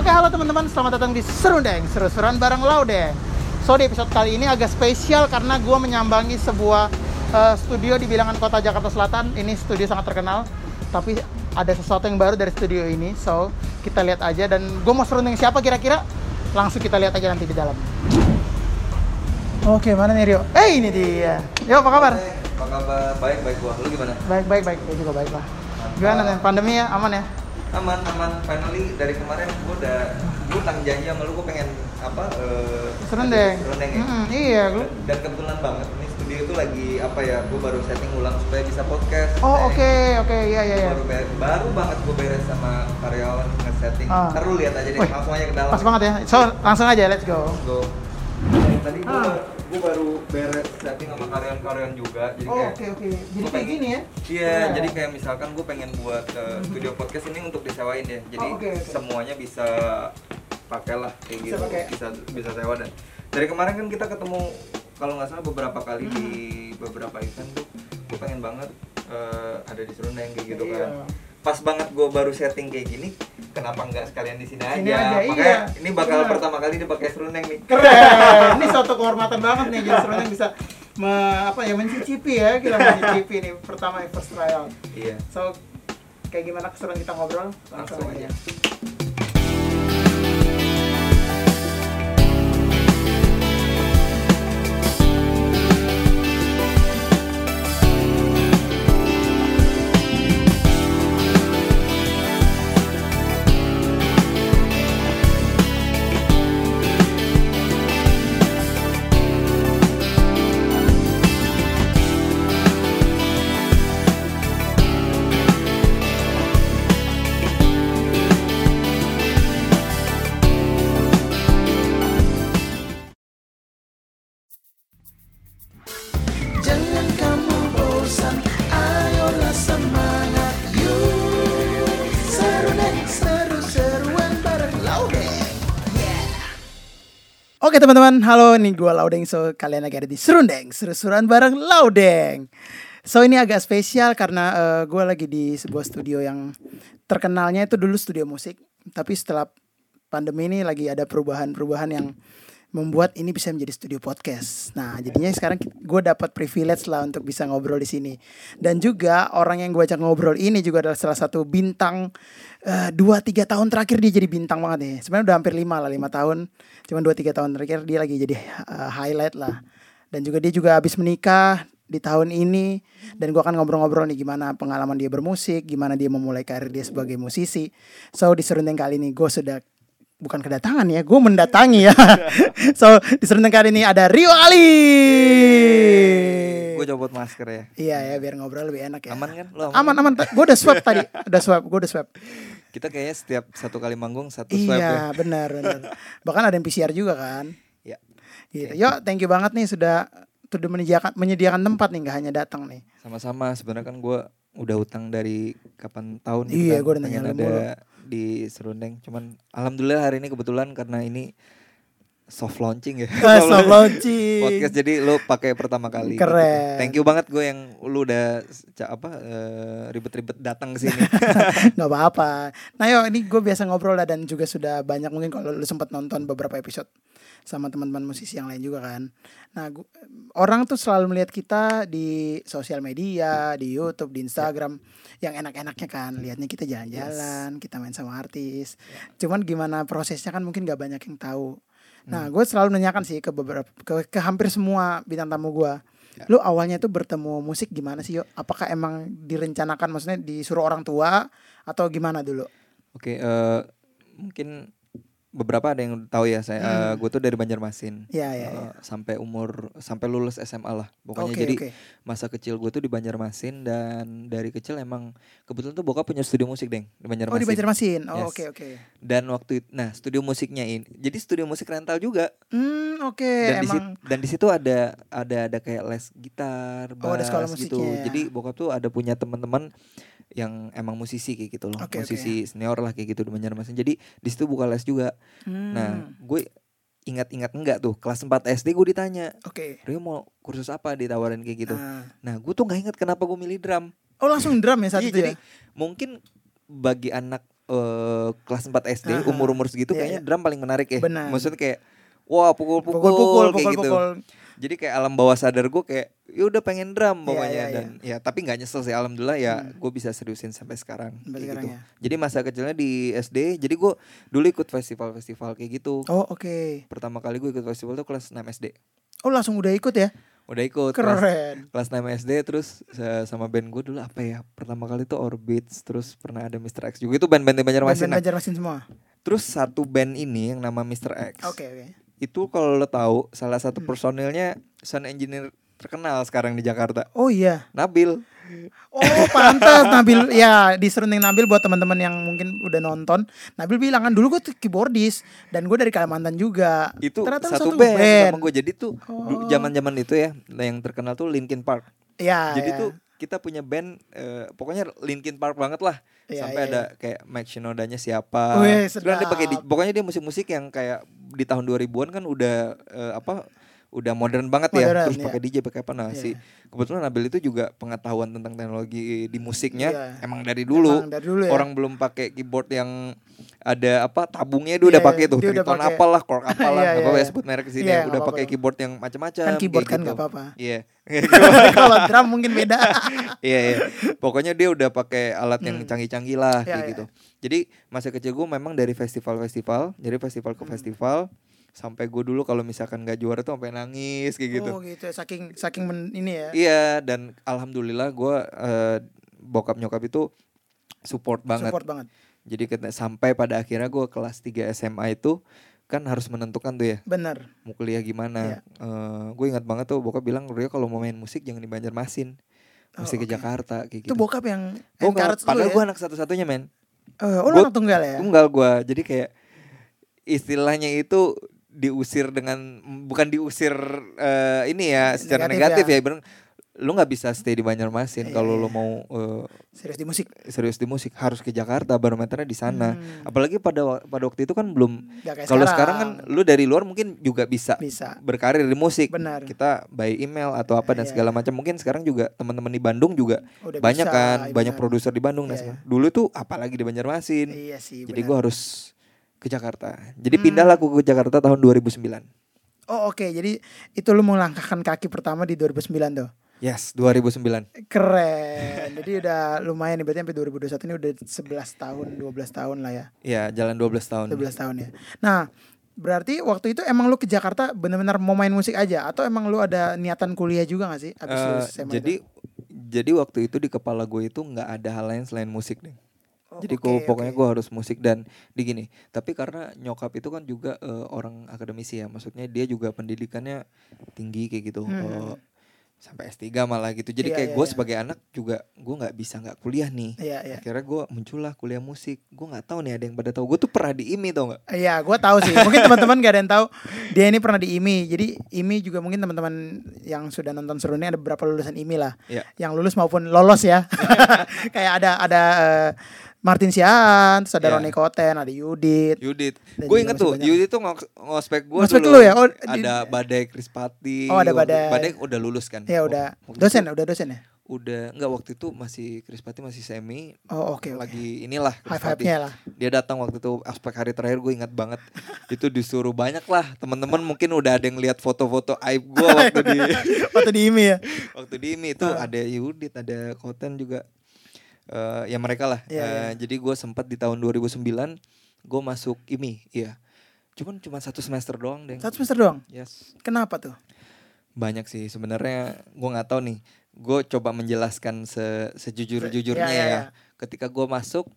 Oke, halo teman-teman, selamat datang di Serundeng, seru-seruan bareng Laudeng. So, di episode kali ini agak spesial karena gue menyambangi sebuah uh, studio di bilangan kota Jakarta Selatan. Ini studio sangat terkenal, tapi ada sesuatu yang baru dari studio ini. So, kita lihat aja dan gue mau serundeng siapa kira-kira? Langsung kita lihat aja nanti di dalam. Oke, mana nih Rio? Eh, ini dia. Yo, apa kabar? Apa kabar? Baik, baik gua. Lu gimana? Baik, baik, baik. Gue juga baik lah. Gimana nih? Pandemi ya? Aman ya? Aman, aman. Finally dari kemarin gua udah gua tanggung janji sama lu gua pengen apa? Uh, Serundeng. Serundeng ya. Mm-mm, iya, lu. Dan kebetulan banget ini studio itu lagi apa ya? Gua baru setting ulang supaya bisa podcast. Oh, oke, oke. Iya, iya, iya. Baru, ber- baru banget gua beres sama karyawan nge-setting. Ah. Ntar lu lihat aja deh, Wih, langsung aja ke dalam. Pas banget ya. So, langsung aja, let's go. Go. Nah, tadi gua, Ah. Gua baru beres setting sama karyawan-karyawan juga. Jadi Oh, kayak oke, oke. Jadi Gua kayak pengen- gini ya? Iya, Iya. jadi kayak misalkan gue pengen buat uh, studio podcast ini untuk disewain ya. Jadi Oh, oke, oke. semuanya bisa pakai lah kayak Bisa gitu. pakai. Bisa bisa sewa dan dari kemarin kan kita ketemu kalau nggak salah beberapa kali di Hmm. beberapa event tuh gue pengen banget uh, ada di Serundeng kayak gitu Iya. kan. Pas banget gue baru setting kayak gini, kenapa nggak sekalian di sini aja? Sini aja, Makanya iya. ini bakal Benar. pertama kali dipakai Serundeng nih. Keren. Ini suatu kehormatan banget nih jadi serunya bisa me- apa ya mencicipi ya kita mencicipi nih pertama first trial. Iya. So kayak gimana keseruan kita ngobrol? Langsung aja. Jangan Oke teman-teman, halo ini gua Laudeng. So kalian lagi ada di Serundeng, seru-seruan bareng Laudeng. So ini agak spesial karena eh, gua lagi di sebuah studio yang terkenalnya itu dulu studio musik, tapi setelah pandemi ini lagi ada perubahan-perubahan yang membuat ini bisa menjadi studio podcast. Nah, jadinya sekarang gue dapat privilege lah untuk bisa ngobrol di sini. Dan juga orang yang gue ajak ngobrol ini juga adalah salah satu bintang eh, dua tiga tahun terakhir dia jadi bintang banget nih. Sebenarnya udah hampir lima lah lima tahun. Cuman dua tiga tahun terakhir dia lagi jadi eh, highlight lah. Dan juga dia juga habis menikah di tahun ini dan gue akan ngobrol-ngobrol nih gimana pengalaman dia bermusik, gimana dia memulai karir dia sebagai musisi. So di serundeng kali ini gue sudah bukan kedatangan ya, gue mendatangi ya. so di serundeng kali ini ada Rio Ali. Gue copot masker ya. Iya ya biar ngobrol lebih enak ya. Aman kan? Lo Aman aman. Gue udah swab tadi, udah swab, gue udah swab. Kita kayaknya setiap satu kali manggung satu swab ya. Iya benar benar. Bahkan ada yang PCR juga kan. Ya. Gitu. Yo thank you banget nih sudah sudah menyediakan menyediakan tempat nih nggak hanya datang nih. Sama-sama sebenarnya kan gue udah utang dari kapan tahun gitu Iya, kan, gua udah nanya ada. Di Serundeng cuman alhamdulillah hari ini kebetulan karena ini soft launching ya Ah, soft launching. podcast jadi lo pakai pertama kali gitu. Keren. thank you banget gue yang lu udah apa eh, ribet-ribet datang ke sini nggak apa-apa. Nah yo ini gue biasa ngobrol lah dan juga sudah banyak mungkin kalau lu sempat nonton beberapa episode sama teman-teman musisi yang lain juga kan. Nah gu- orang tuh selalu melihat kita di sosial media, di YouTube, di Instagram yang enak-enaknya kan. Lihatnya kita jalan-jalan, kita main sama artis. Cuman gimana prosesnya kan mungkin gak banyak yang tahu. Nah gue selalu nanyakan sih ke beberapa ke, ke hampir semua bintang tamu gue. Lu awalnya tuh bertemu musik gimana sih yo? Apakah emang direncanakan maksudnya disuruh orang tua atau gimana dulu? oke eh, mungkin beberapa ada yang tahu ya saya gue tuh dari Banjarmasin Ya ya. ya. Eh, sampai umur sampai lulus SMA lah pokoknya Oke jadi oke. masa kecil gue tuh di Banjarmasin dan dari kecil emang kebetulan tuh bokap punya studio musik deng di Banjarmasin. Oh di Banjarmasin. Oh Yes. oke oke. Dan waktu itu, nah studio musiknya ini, jadi studio musik rental juga. Hmm oke Dan di emang. situ, dan di situ ada ada ada kayak les gitar, Oh, ada bass sekolah gitu. musiknya. Jadi bokap tuh ada punya teman-teman yang emang musisi kayak gitu loh, oke. musisi senior lah kayak gitu di Banjarmasin. Jadi di situ buka les juga. Hmm, Nah, gue ingat-ingat enggak tuh kelas 4 SD gue ditanya, oke. Rio mau kursus apa ditawarin kayak gitu. Ah. Nah, gue tuh nggak ingat kenapa gue milih drum. Oh langsung drum ya saat Iya, itu jadi ya? mungkin bagi anak eh, kelas 4 SD Aha. umur-umur segitu Iya, kayaknya iya. drum paling menarik ya. Benar. Maksudnya kayak wah pukul-pukul kayak gitu. pukul-pukul. Jadi kayak alam bawah sadar gue kayak ya udah pengen drum Iya, pokoknya iya, iya. dan ya tapi nggak nyesel sih alhamdulillah ya Hmm. gue bisa seriusin sampai sekarang Sampai gitu. ya. Jadi masa kecilnya di SD, jadi gue dulu ikut festival-festival kayak gitu. Oh oke. Pertama kali gue ikut festival tuh kelas 6 SD. Oh langsung udah ikut ya? Udah ikut kelas, Keren. kelas 6 SD terus sa- sama band gue dulu apa ya? Pertama kali tuh Orbits, terus pernah ada Mr. X juga itu band-band Banjarmasin. Band-band Nah, Banjarmasin semua. Terus satu band ini yang nama Mr. X. Oke oke. Itu kalau lo tahu salah Hmm. satu personilnya sound engineer terkenal sekarang di Jakarta. Oh iya. Nabil. Oh pantas Nabil ya di serunding Nabil buat teman-teman yang mungkin udah nonton Nabil bilang kan dulu gue tuh keyboardis dan gue dari Kalimantan juga Itu Ternyata lu satu, band, sama gue. Jadi tuh Oh. zaman-zaman itu ya yang terkenal tuh Linkin Park. ya Jadi ya. tuh kita punya band eh, pokoknya Linkin Park banget lah. Iya, Sampai iya, ada kayak Mike Shinoda-nya siapa. Wih, Terus dia pakai di- pokoknya dia musik-musik yang kayak di tahun 2000-an kan udah eh, apa udah modern banget ya. Modern, Terus iya. pakai DJ pakai apa nah Iya. si kebetulan Nabil itu juga pengetahuan tentang teknologi di musiknya Iya. emang dari dulu. Emang dari dulu ya. Orang belum pakai keyboard yang ada apa tabungnya dia udah Iya, pakai tuh udah Triton pakai. apalah kork apalah apa-apa ya iya. sebut merek di sini Iya, ya. udah pakai keyboard yang macam-macam Kan keyboard kan gitu. apa-apa. Iya. Kalau drum mungkin beda Iya iya. Pokoknya dia udah pakai alat yang Hmm. canggih-canggih lah Iya, kayak iya. gitu. Jadi masa kecil gue memang dari festival-festival, jadi festival Hmm. ke festival sampai gue dulu kalau misalkan gak juara tuh sampai nangis kayak gitu. Oh gitu ya saking saking men- ini ya Iya dan alhamdulillah gue eh, bokap nyokap itu support banget. Support banget Jadi kita- sampai pada akhirnya gue kelas 3 SMA itu kan harus menentukan tuh ya Bener mau kuliah gimana. gue ingat banget tuh bokap bilang Rio kalau mau main musik jangan di Banjarmasin. Oh, Mesti ke. Jakarta kayak gitu. Itu bokap yang Bokap, padahal ya? gue anak satu-satunya men Eh, Oh anak tunggal ya? Tunggal gue Jadi kayak Istilahnya itu Diusir dengan Bukan diusir eh, Ini ya Secara Negatif negatif, ya. ya, bener, Lu gak bisa stay di Banjarmasin Iya, Kalau iya. lu mau eh, Serius di musik. Serius di musik. Harus ke Jakarta Barometernya di sana. Hmm. Apalagi pada pada waktu itu kan belum Gak kayak Kalau sekarang kan Lu dari luar mungkin juga bisa Bisa. Berkarir di musik. Benar. Kita by email Atau apa dan Iya. segala macam. Mungkin sekarang juga Teman-teman di Bandung juga Udah Banyak bisa, kan iya Banyak produser di Bandung dan Iya, segala- Dulu tuh apalagi di Banjarmasin. Iya sih jadi gue harus ke Jakarta. Jadi Hmm. pindahlah aku ke Jakarta tahun 2009. Oh oke jadi itu lu melangkahkan kaki pertama di 2009 tuh Yes, 2009. Keren Jadi udah lumayan nih Berarti sampai 2021 ini udah 11 tahun 12 tahun lah ya Ya, jalan 12 tahun. 12 tahun ya Nah berarti waktu itu emang lu ke Jakarta benar-benar mau main musik aja Atau emang lu ada niatan kuliah juga gak sih Abis SMA jadi itu? jadi waktu itu di kepala gue itu nggak ada hal lain selain musik deh. Oh, jadi oke, gua- pokoknya oke. gue harus musik dan di gini. Tapi karena nyokap itu kan juga eh, orang akademisi ya, maksudnya dia juga pendidikannya tinggi kayak gitu. Hmm. Eh, sampai S3 malah gitu. Jadi Iya, kayak iya, gue iya. sebagai anak juga gue nggak bisa nggak kuliah nih. Iya iya Akhirnya gue muncullah kuliah musik. Gue nggak tahu nih ada yang pada tahu. Gue tuh pernah di IMI tau nggak? Iya, gue tahu sih. Mungkin teman-teman gak ada yang tahu. Dia ini pernah di IMI. Jadi IMI juga mungkin teman-teman yang sudah nonton seru ini ada beberapa lulusan IMI lah. Iya. Yang lulus maupun lolos ya. Kayak ada ada eh, Martin Sian, terus ada Iya. Roni Koten, ada Yudit. Yudit. Gue inget tuh, banyak. Yudit tuh ngos- ngospek gue Ngospek dulu. lu ya? Oh, di- ada Badai Krispati. Oh, ada Badai. Badai udah lulus kan? Ya udah Waktu dosen, itu udah dosen ya. udah enggak waktu itu masih Krispati masih semi. Oh oke. oke. Lagi inilah Krispati. Hype-hype-nya lah. Dia datang waktu itu aspek hari terakhir gue ingat banget. itu disuruh banyak lah teman-teman mungkin udah ada yang lihat foto-foto aib gue waktu di Waktu di IMI ya. waktu di IMI itu Ah. ada Yudit, ada Koten juga. Eh ya mereka lah. Iya, Eh, iya. Jadi gue sempat di tahun 2009 gue masuk IMI, iya. Cuman cuma satu semester doang deh. Satu semester doang. Yes. Kenapa tuh? Banyak sih sebenarnya gue nggak tahu nih. Gue coba menjelaskan se sejujur-jujurnya Iya, iya, ya. iya. Ketika gue masuk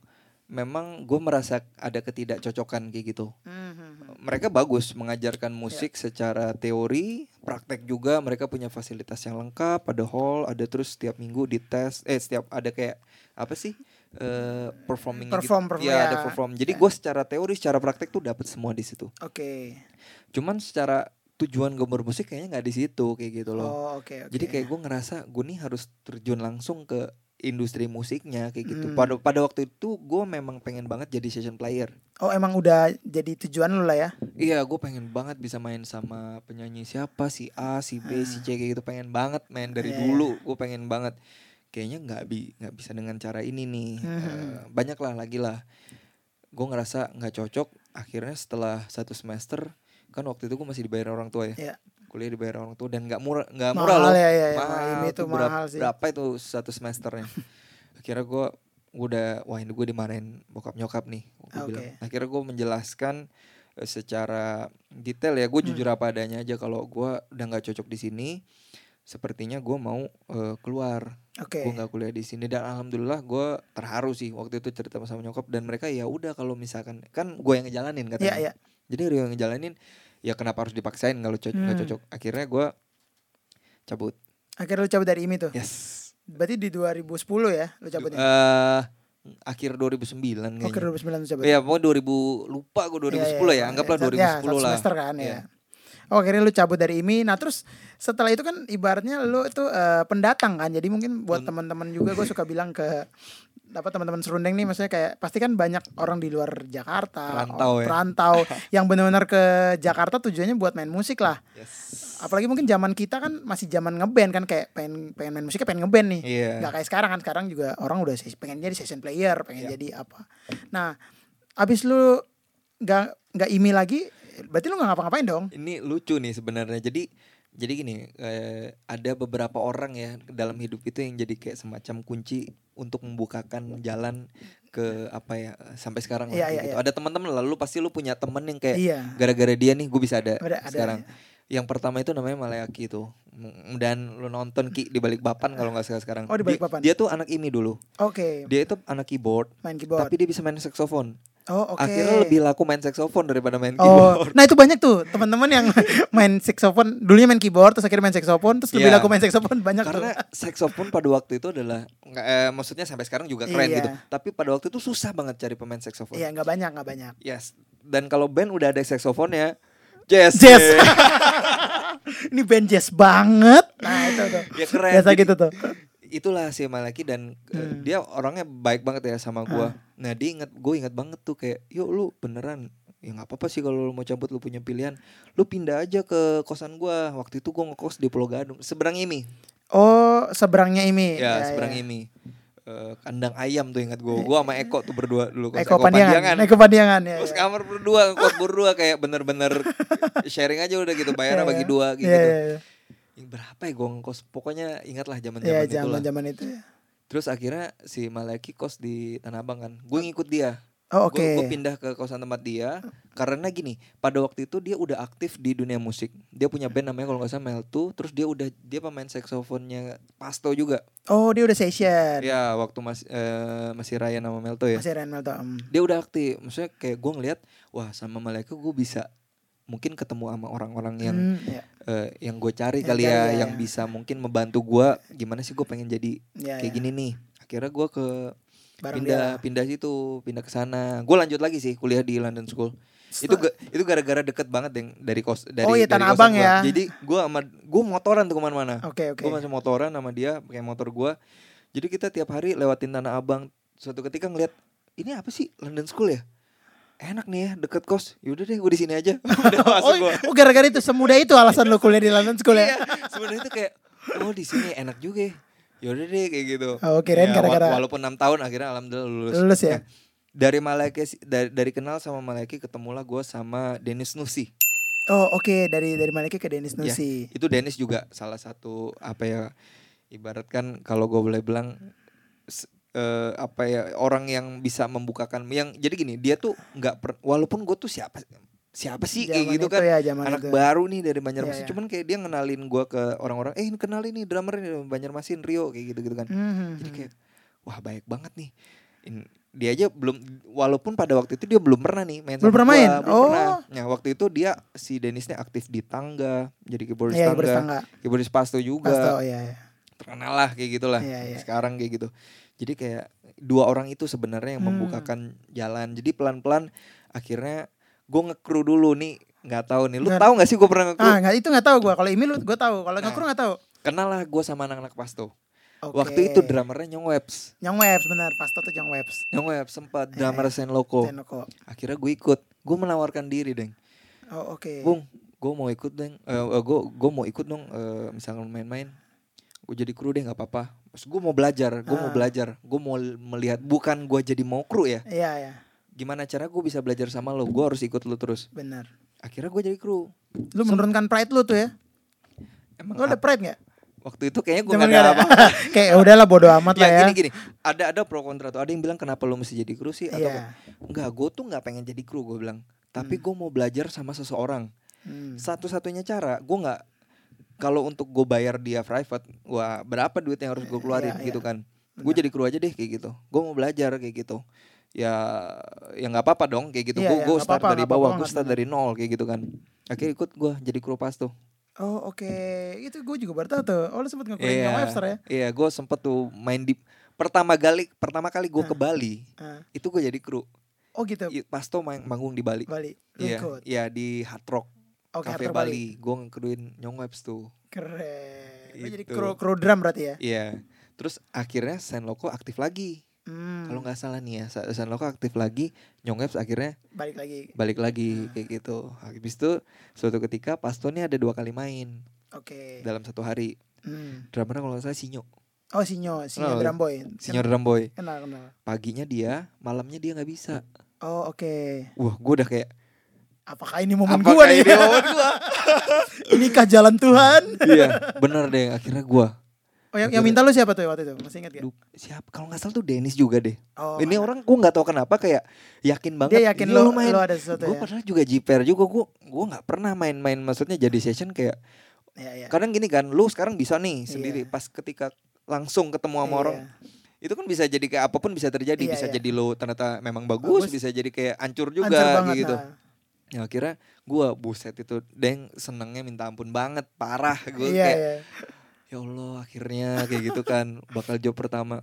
memang gue merasa ada ketidakcocokan kayak gitu. Mhm. Mereka bagus mengajarkan Iya. musik secara teori, praktek juga. Mereka punya fasilitas yang lengkap, ada hall, ada terus setiap minggu dites. Eh setiap ada kayak apa sih? eh performing Perform, gitu. perform, Iya, ya. ada perform. Jadi Ya. gue secara teori, secara praktek tuh dapat semua di situ. Oke. Cuman secara tujuan gue bermusik kayaknya nggak di situ kayak gitu loh. Oh oke oke. Jadi kayak gue ngerasa gue nih harus terjun langsung ke industri musiknya kayak gitu. Hmm. Pada pada waktu itu gue memang pengen banget jadi session player. Oh emang udah jadi tujuan lu lah ya. Iya, gue pengen banget bisa main sama penyanyi siapa si A, si B, si C kayak gitu pengen banget main dari Ah. Iya, dulu. Gue pengen banget. Kayaknya nggak bi nggak bisa dengan cara ini nih. Hmm. Eh, banyak lah lagi lah. gue ngerasa nggak cocok akhirnya setelah satu semester kan waktu itu gue masih dibayar orang tua ya Iya. Kuliah dibayar orang tua dan nggak murah nggak Mahal murah loh ya, ya, ya. mahal Ini tuh tuh berapa, mahal sih. berapa itu satu semesternya akhirnya gue udah wah ini gue dimarahin bokap nyokap nih gue Oke. bilang akhirnya gue menjelaskan eh, secara detail ya gue Hmm. jujur apa adanya aja kalau gue udah nggak cocok di sini sepertinya gue mau eh, keluar Oke. gue nggak kuliah di sini dan alhamdulillah gue terharu sih waktu itu cerita sama nyokap dan mereka ya udah kalau misalkan kan gue yang ngejalanin Iya, katanya iya. jadi Rio yang ngejalanin ya kenapa harus dipaksain kalau nggak Hmm. cocok akhirnya gue cabut Akhirnya lu cabut dari IMI tuh. yes Berarti di 2010 ya lu cabutnya. eh akhir 2009 kayaknya Oke 2009 lu cabut. ya pokoknya 2000 lupa gue 2010 Iya, ya iya. anggaplah Ya, 2010 ya, lah semester kan Iya. ya. Oh, akhirnya lu cabut dari IMI. Nah, terus setelah itu kan ibaratnya lu itu eh, pendatang kan. Jadi mungkin buat teman-teman juga gue suka bilang ke apa teman-teman serundeng nih maksudnya kayak pasti kan banyak orang di luar Jakarta, Perantau ya. perantau yang benar-benar ke Jakarta tujuannya buat main musik lah. yes Apalagi mungkin zaman kita kan masih zaman ngeband kan kayak pengen pengen main musiknya pengen ngeband nih. Iya. Nggak kayak sekarang kan sekarang juga orang udah pengen jadi session player, pengen Iya. jadi apa. Nah, abis lu nggak nggak IMI lagi, berarti lu nggak ngapa-ngapain dong? ini lucu nih sebenarnya jadi jadi gini eh, ada beberapa orang ya dalam hidup itu yang jadi kayak semacam kunci untuk membukakan jalan ke apa ya sampai sekarang lah, kayak iya, gitu. iya. ada teman-teman lalu pasti lu punya temen yang kayak Iya. gara-gara dia nih gue bisa ada, Ada- ada, sekarang iya. yang pertama itu namanya Malayaki M- dan lu nonton ki di balik papan kalau nggak salah sekarang Oh, di balik Dia- papan. dia, tuh anak ini dulu Oke, dia itu anak keyboard, main keyboard. tapi dia bisa main saksofon oh, oke. akhirnya lebih laku main saksofon daripada main Oh, keyboard nah itu banyak tuh teman-teman yang main saxophone, dulunya main keyboard, terus akhirnya main saxophone, terus lebih Iya. laku main saxophone banyak karena tuh. saxophone pada waktu itu adalah eh, maksudnya sampai sekarang juga keren Iya. gitu tapi pada waktu itu susah banget cari pemain saxophone Iya, nggak banyak, nggak banyak. yes dan kalau band udah ada saxophone jazz Jazz. Ini band jazz banget. Nah, itu tuh. ya keren Biasa Jadi, gitu tuh. Itulah si Malaki dan eh, Hmm. dia orangnya baik banget ya sama gua nah dia ingat gue ingat banget tuh kayak yuk lu beneran ya nggak apa-apa sih kalau lu mau cabut lu punya pilihan lu pindah aja ke kosan gua waktu itu gua ngekos di Pulau Gadung seberang ini Oh, seberangnya ini. ya, seberang ini Eh, kandang ayam tuh ingat gua gua sama Eko tuh berdua dulu kos Eko Pandiangan. Eko Pandiangan ya. Kos ya. kamar berdua, kos berdua kayak bener-bener sharing aja udah gitu bayarnya Iya, bagi iya. dua gitu. Iya, iya, iya. Berapa ya gue ngekos? Pokoknya ingatlah Iya, zaman-zaman itulah. zaman-zaman itu ya. Terus akhirnya si Malaki kos di Tanah Abang kan. Gue ngikut dia. Oh, oke. Gue pindah ke kosan tempat dia karena gini, pada waktu itu dia udah aktif di dunia musik. Dia punya band namanya kalau nggak salah Meltu, terus dia udah dia pemain saksofonnya Pasto juga. Oh, dia udah session. Ya, waktu masih masih Ryan sama Melto ya. Masih Ren Melto. em. dia udah aktif maksudnya kayak gue ngeliat wah sama Malaikat gue bisa mungkin ketemu sama orang-orang yang Hmm, ya. eh, yang gue cari Yang kali ya, ya, yang ya. bisa mungkin membantu gue gimana sih gue pengen jadi Ya, kayak ya. gini nih akhirnya gue ke Bareng pindah dia. pindah situ pindah ke sana gue lanjut lagi sih kuliah di London School itu ga- itu gara-gara deket banget deng dari kos dari Oh iya, dari Tanah kosan Abang gua. ya. jadi gue sama gue motoran tuh ke mana-mana Oke, oke. gue masih motoran sama dia pakai motor gue jadi kita tiap hari lewatin Tanah Abang suatu ketika ngeliat ini apa sih London School ya enak nih ya deket kos yaudah deh gue di sini aja udah masuk Oh, gua. oh, gara-gara itu semudah itu alasan lu kuliah di London School Iya, ya? sebenarnya itu kayak oh di sini enak juga ya. Yaudah deh kayak gitu. Oh, kirain Ya, gara-gara- wa- walaupun enam tahun akhirnya alhamdulillah lulus. Lulus ya? Nah, dari Malaki dari, dari kenal sama Malaki ketemulah gue sama Dennis Nusi. Oh, oke dari dari Maliki ke Dennis Ya, Nusi. itu Dennis juga salah satu apa ya ibaratkan kalau gue boleh bilang eh, apa ya orang yang bisa membukakan yang jadi gini dia tuh nggak walaupun gue tuh siapa siapa sih kayak gitu itu kan ya, anak itu. baru nih dari Banjarmasin Iya, iya. cuman kayak dia ngenalin gua ke orang-orang eh kenal ini drummer ini Banjarmasin Rio kayak gitu gitu kan Mhm. jadi kayak wah baik banget nih In- dia aja belum walaupun pada waktu itu dia belum pernah nih main Belum pernah main? belum Oh. pernah nah waktu itu dia si Denisnya aktif di tangga jadi keyboardis Iya, tangga bersetangga. keyboardis pasto juga Pasto, iya, iya. terkenal lah kayak gitulah Iya, iya. sekarang kayak gitu jadi kayak dua orang itu sebenarnya yang Hmm. membukakan jalan jadi pelan-pelan akhirnya gue ngekru dulu nih nggak tahu nih lu Nggak- tahu nggak sih gue pernah ngekru Ah, nggak itu nggak tahu gua. Kalau Imi lu gua tahu. Kalau Nah. ngekru nggak tahu. kenal lah gue sama anak-anak pasto Oke. waktu itu drummernya Nyong Webs Yang Webs benar, Pasto tuh yang Webs. Nyong Webs sempat Iya, drummer. Sen Loko Tenoko. akhirnya gue ikut gue menawarkan diri deng Oh, oke. bung gue mau ikut deng gue gue mau ikut dong eh, misalnya main-main gue jadi kru deh nggak apa-apa Terus gue mau belajar gue mau Ah. belajar gue mau melihat bukan gue jadi mau kru ya Iya, iya. gimana cara gue bisa belajar sama lo gue harus ikut lo terus Benar. akhirnya gue jadi kru Lu menurunkan pride lu tuh ya. emang Lu ada pride gak? waktu itu kayaknya gue gak ada ada. apa Kayak "Ya udahlah bodo amat lah ya gini gini ada ada pro kontra tuh ada yang bilang kenapa lo mesti jadi kru sih atau Iya. enggak gue tuh nggak pengen jadi kru gue bilang tapi Hmm. gue mau belajar sama seseorang Hmm. satu-satunya cara gue nggak kalau untuk gue bayar dia private wah berapa duit yang harus gue keluarin Iya, gitu iya. kan gue jadi kru aja deh kayak gitu gue mau belajar kayak gitu ya ya nggak apa-apa dong kayak gitu Iya, gue iya, gue nggak start apa-apa, dari nggak apa-apa bawah gue start dari nol kayak gitu kan akhirnya ikut gue jadi kru pas tuh Oh oke, itu gue juga baru tahu tuh. Oh lu sempet ngekurin iya yeah. Webster ya? iya gue sempet tuh main di pertama kali pertama kali gue ke Bali Ah. itu gue jadi kru Oh gitu, I- pas tuh main manggung di Bali Bali. Iya ikut. iya di Hard Rock Oke, Cafe Rock Bali, gue ngekruin Nyong Webs tuh Keren. Lu jadi Gitu. kru, kru drum berarti ya? Iya. Terus akhirnya Sen Loko aktif lagi. Hmm. Kalau nggak salah nih ya, Sa- Sen Loko aktif lagi, Nyongeps akhirnya balik lagi. balik lagi Nah. kayak gitu. Habis itu suatu ketika Pasto nih ada dua kali main Oke. dalam satu hari. Hmm. Drummernya kalau nggak salah Sinyo, Oh Sinyo, Sinyo Oh, drum boy. Sinyo drum boy. Kenal kenal. Paginya dia, malamnya dia nggak bisa. Oh oke. Wah, gue udah kayak Apakah ini momen Apakah gua nih? ini momen gua? Jalan Tuhan? iya, bener deh. Akhirnya gue, Oh yang, yang minta lu siapa tuh waktu itu? Masih ingat gak? siapa? Kalau nggak salah tuh Dennis juga deh. Oh, Ini mana? orang gue nggak tahu kenapa kayak yakin banget. dia yakin "Iya, lu, main lu ada sesuatu gue ya? padahal juga jiper juga gue gue nggak pernah main-main maksudnya jadi session kayak Iya, iya. kadang gini kan lu sekarang bisa nih sendiri Iya. pas ketika langsung ketemu sama Iya. orang itu kan bisa jadi kayak apa pun bisa terjadi Iya, bisa iya. jadi lu ternyata memang bagus, Bagus. bisa jadi kayak hancur Hancur juga banget, kayak gitu nah. Ya akhirnya gue buset itu deng senengnya minta ampun banget parah gue Iya, kayak iya. ya Allah akhirnya kayak gitu kan bakal job pertama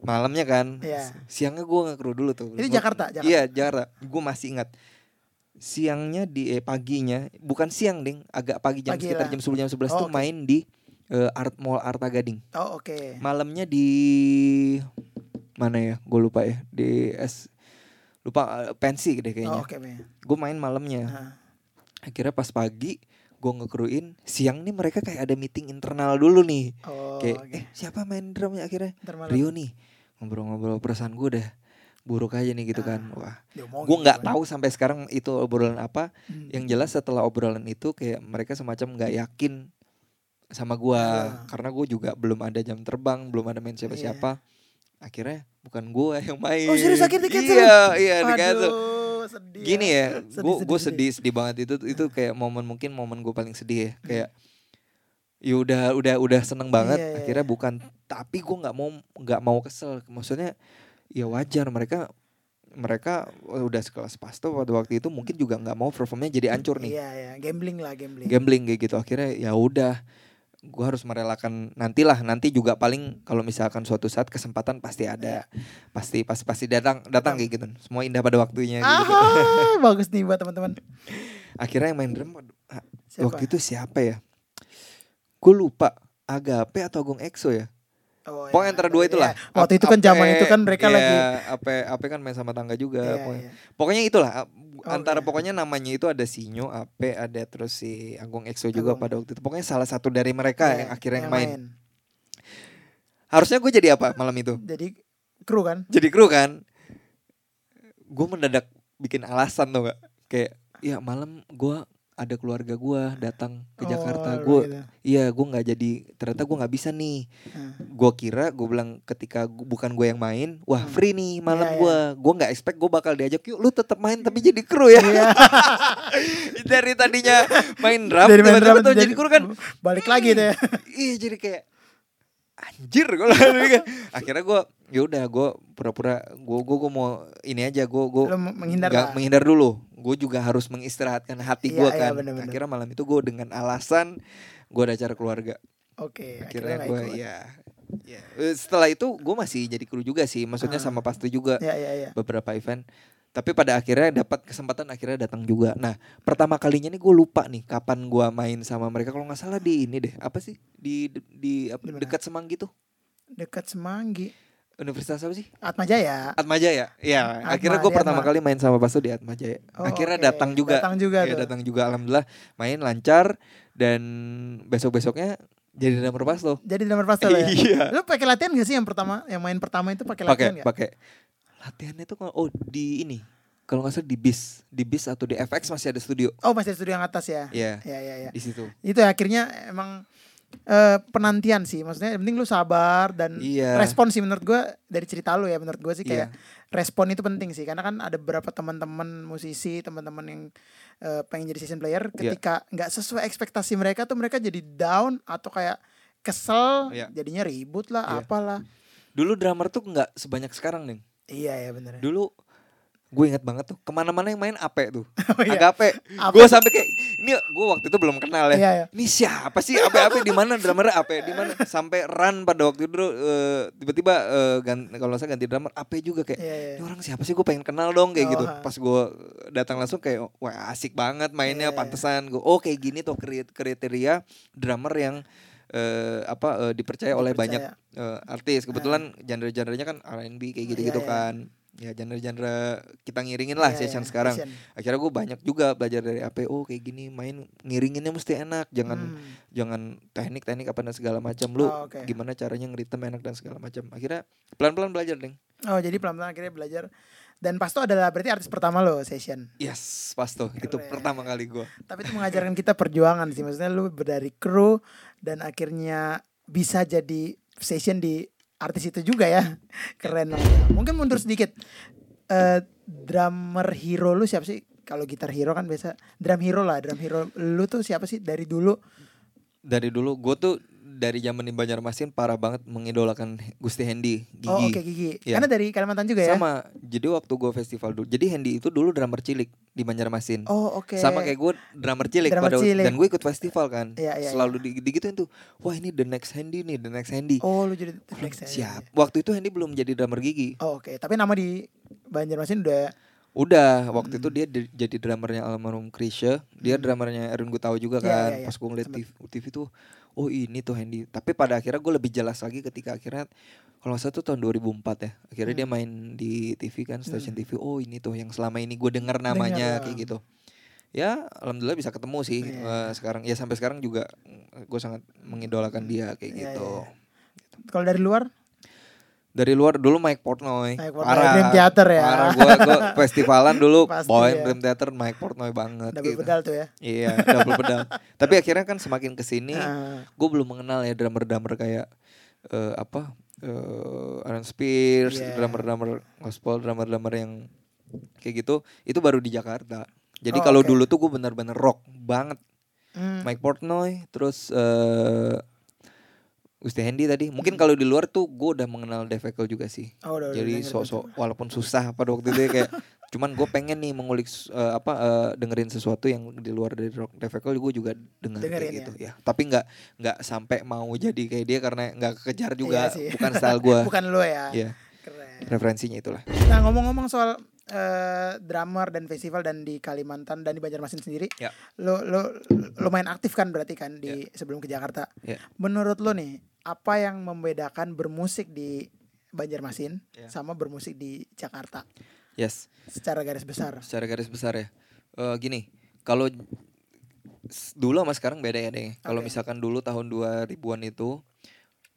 malamnya kan Iya. siangnya gue nggak kru dulu tuh Itu Gua- Jakarta, Jakarta. iya Jakarta gue masih ingat siangnya di eh, paginya bukan siang ding agak pagi jam Pagi sekitar lah. jam 10 jam 11 Oh, tuh oke. main di eh, Art Mall Arta Gading Oh oke. malamnya di mana ya gue lupa ya di S lupa eh, pensi deh Oh kayaknya oke. Be. gue main malamnya Nah, akhirnya pas pagi gue ngekruin siang nih mereka kayak ada meeting internal dulu nih Oh kayak oke. eh siapa main drumnya akhirnya Rio nih ngobrol-ngobrol perasaan gue udah buruk aja nih gitu Ah, kan wah gue nggak gitu. tahu sampai sekarang itu obrolan apa Hmm. yang jelas setelah obrolan itu kayak mereka semacam nggak yakin sama gua Ah. karena gue juga belum ada jam terbang belum ada main siapa-siapa akhirnya bukan gua yang main Iya. Oh, serius akhirnya di cancel? iya iya di cancel Aduh, sedih. gini ya gue sedih, gue sedih. sedih sedih banget itu itu kayak momen mungkin momen gue paling sedih ya kayak ya udah udah udah seneng banget Iya, iya, akhirnya iya. bukan tapi gue nggak mau nggak mau kesel maksudnya ya wajar mereka mereka udah sekelas pasto pada waktu itu mungkin juga nggak mau performnya jadi hancur nih Iya iya, gambling lah gambling. gambling kayak gitu akhirnya ya udah gue harus merelakan nantilah nanti juga paling kalau misalkan suatu saat kesempatan pasti ada pasti pasti pasti datang datang kayak gitu semua indah pada waktunya gitu. bagus nih buat teman-teman. akhirnya yang main drum ah, Siapa? waktu itu siapa ya gue lupa Agape atau Agung Exo ya Oh, pokoknya iya, antara dua iya. itulah Waktu itu kan zaman itu kan mereka iya, lagi Ape Ape kan main sama tangga juga Iya, pokoknya. iya. pokoknya itulah a- antara pokoknya namanya itu ada Sinyo Ape ada terus si Agung Exo juga Agung. pada waktu itu pokoknya salah satu dari mereka Iya, yang akhirnya yang main. harusnya gue jadi apa malam itu Jadi kru kan? jadi kru kan gue mendadak bikin alasan tuh gak kayak ya malam gue ada keluarga gue datang ke Jakarta Oh, gue gitu. iya gue nggak jadi ternyata gue nggak bisa nih Nah, gue kira gue bilang ketika gu- bukan gue yang main wah Hmm. free nih malam Iya, gue gue nggak expect gue bakal diajak yuk lu tetap main tapi jadi kru ya Iya. dari tadinya main drum Dari main tiba-tiba jadi- jadi kru kan Balik lagi deh. iya jadi kayak anjir gue akhirnya gue yaudah gue pura-pura gue gue gue mau ini aja gue gue menghindar lah. menghindar dulu. Gue juga harus mengistirahatkan hati Iya, gue iya, kan. bener-bener. akhirnya malam itu gue dengan alasan gue ada acara keluarga. Oke, akhirnya nggak gue ya ya Eh, setelah itu gue masih jadi kru juga sih. Maksudnya Ah. sama pastu juga. Iya, iya, iya. beberapa event tapi pada akhirnya dapat kesempatan akhirnya datang juga. Nah pertama kalinya nih gue lupa nih kapan gue main sama mereka. Kalau nggak salah di ini deh. Apa sih? Di di, apa, dekat Semanggi tuh Dekat Semanggi. Universitas apa sih? Atmajaya. Atmajaya ya Atma, akhirnya gue pertama Atma. kali main sama pastu di Atmajaya Oh, akhirnya oke. datang juga. Datang juga Iya, tuh. datang juga. Alhamdulillah main lancar. Dan besok besoknya jadi drummer pasto Jadi drummer pastel ya. iya. Lu pakai latihan gak sih yang pertama, yang main pertama itu pakai latihan gak? pakai latihannya tuh kalau- oh di ini kalau nggak salah di bis di bis atau di FX masih ada studio Oh masih studio yang atas ya? Iya. Ya ya ya. di situ Itu ya, akhirnya emang eh, penantian sih. Maksudnya yang penting lu sabar dan Iya. respon sih menurut gua dari cerita lu ya menurut gua sih kayak Iya. respon itu penting sih karena kan ada beberapa teman-teman musisi teman-teman yang eh, pengen jadi session player Iya. ketika nggak sesuai ekspektasi mereka tuh mereka jadi down atau kayak kesel Iya. jadinya ribut lah Iya. apalah dulu drummer tuh nggak sebanyak sekarang nih iya ya bener dulu gue ingat banget tuh ke mana-mana yang main Ape tuh Oh, iya. Agape Ape. gue sampai kayak ini gue waktu itu belum kenal ya Iya, iya. ini siapa sih Ape Ape di mana drummer Ape di mana sampai run pada waktu itu eh, tiba-tiba eh, gan- kalau saya ganti drummer Ape juga kayak Iya, iya. ini orang siapa sih gue pengen kenal dong kayak Oh, gitu ha. pas gue datang langsung kayak wah asik banget mainnya Iya, iya. pantesan gue oh kayak gini tuh kri- kriteria drummer yang eh, apa eh, dipercaya oleh banyak Dipercaya. eh, artis kebetulan genre-genrenya kan R&B kayak gitu-gitu Iya, iya. kan ya genre-genre kita ngiringin lah Iya, session iya, sekarang session. akhirnya gue banyak juga belajar dari APO kayak gini main ngiringinnya mesti enak jangan Hmm. jangan teknik teknik apa dan segala macam lu Oh, oke. gimana caranya ngeritem enak dan segala macam akhirnya pelan pelan belajar deng Oh jadi pelan-pelan akhirnya belajar dan Pasto adalah berarti artis pertama lo session. yes pas tuh itu Keren. pertama kali gue Tapi itu mengajarkan kita perjuangan sih. Maksudnya lu dari kru dan akhirnya bisa jadi session di artis itu juga ya. Keren loh. Mungkin mundur sedikit. Eh drummer hero lu siapa sih? Kalau gitar hero kan biasa drum hero lah. Drum hero lu tuh siapa sih dari dulu? dari dulu gue tuh dari zaman di Banjarmasin parah banget mengidolakan Gusti Hendy Gigi Oh oke Gigi. Iya. Karena dari Kalimantan juga ya. sama jadi waktu gue festival dulu jadi Hendy itu dulu drummer cilik di Banjarmasin Oh oke. sama kayak gue drummer cilik Drummer pada cilik. dan gue ikut festival kan Iya, iya, selalu di, digituin tuh wah ini the next Handy nih the next Handy Oh lu jadi next siap waktu itu Handy belum jadi drummer gigi Oh oke. Tapi nama di Banjarmasin udah udah waktu Hmm. itu dia di- jadi drummernya almarhum Krisya dia drummernya Erwin Gutawa juga Iya, kan iya, iya. pas gue ngeliat. TV, TV tuh oh ini tuh Handy. Tapi pada akhirnya gue lebih jelas lagi ketika akhirnya kalau tuh tahun 2004 ya akhirnya dia Hmm. main di TV kan stasiun TV oh ini tuh yang selama ini gue dengar namanya Dengar, kayak gitu. Ya alhamdulillah bisa ketemu sih Iya. eh, sekarang. Ya sampai sekarang juga gue sangat mengidolakan dia kayak Iya, gitu. iya. Kalau dari luar dari luar dulu Mike Portnoy Mike Portnoy, parah Dream Theater ya. parah gue gue festivalan dulu Pasti bawain ya. Dream Theater Mike Portnoy banget double gitu. pedal tuh ya. iya double pedal tapi akhirnya kan semakin ke sini Ah. gue belum mengenal ya drummer drummer kayak eh, apa eh Aaron Spears Iya. drummer drummer gospel drummer drummer yang kayak gitu itu baru di Jakarta jadi Oh, kalau oke. dulu tuh gue bener-bener rock banget Hmm. Mike Portnoy terus eh Gusti Hendy tadi Hmm. mungkin kalau di luar tuh gue udah mengenal Devekel juga sih Oh, udah, jadi denger sok-sok walaupun susah pada waktu itu ya, kayak cuman gue pengen nih mengulik eh, apa eh, dengerin sesuatu yang di luar dari rock Devekel gue juga kayak Dengerin gitu ya tapi nggak nggak sampai mau jadi kayak dia karena nggak kejar juga Iya sih. bukan style gue Bukan lo ya. Iya Keren. referensinya itulah Nah ngomong-ngomong soal eh, drummer dan festival dan di Kalimantan dan di Banjarmasin sendiri, Ya. lo lo lumayan aktif kan berarti kan di sebelum ke Jakarta. Ya. Menurut lo nih, apa yang membedakan bermusik di Banjarmasin Ya. sama bermusik di Jakarta yes secara garis besar? secara garis besar ya Eh, gini kalau dulu sama sekarang beda ya deh kalau Oke. misalkan dulu tahun 2000-an itu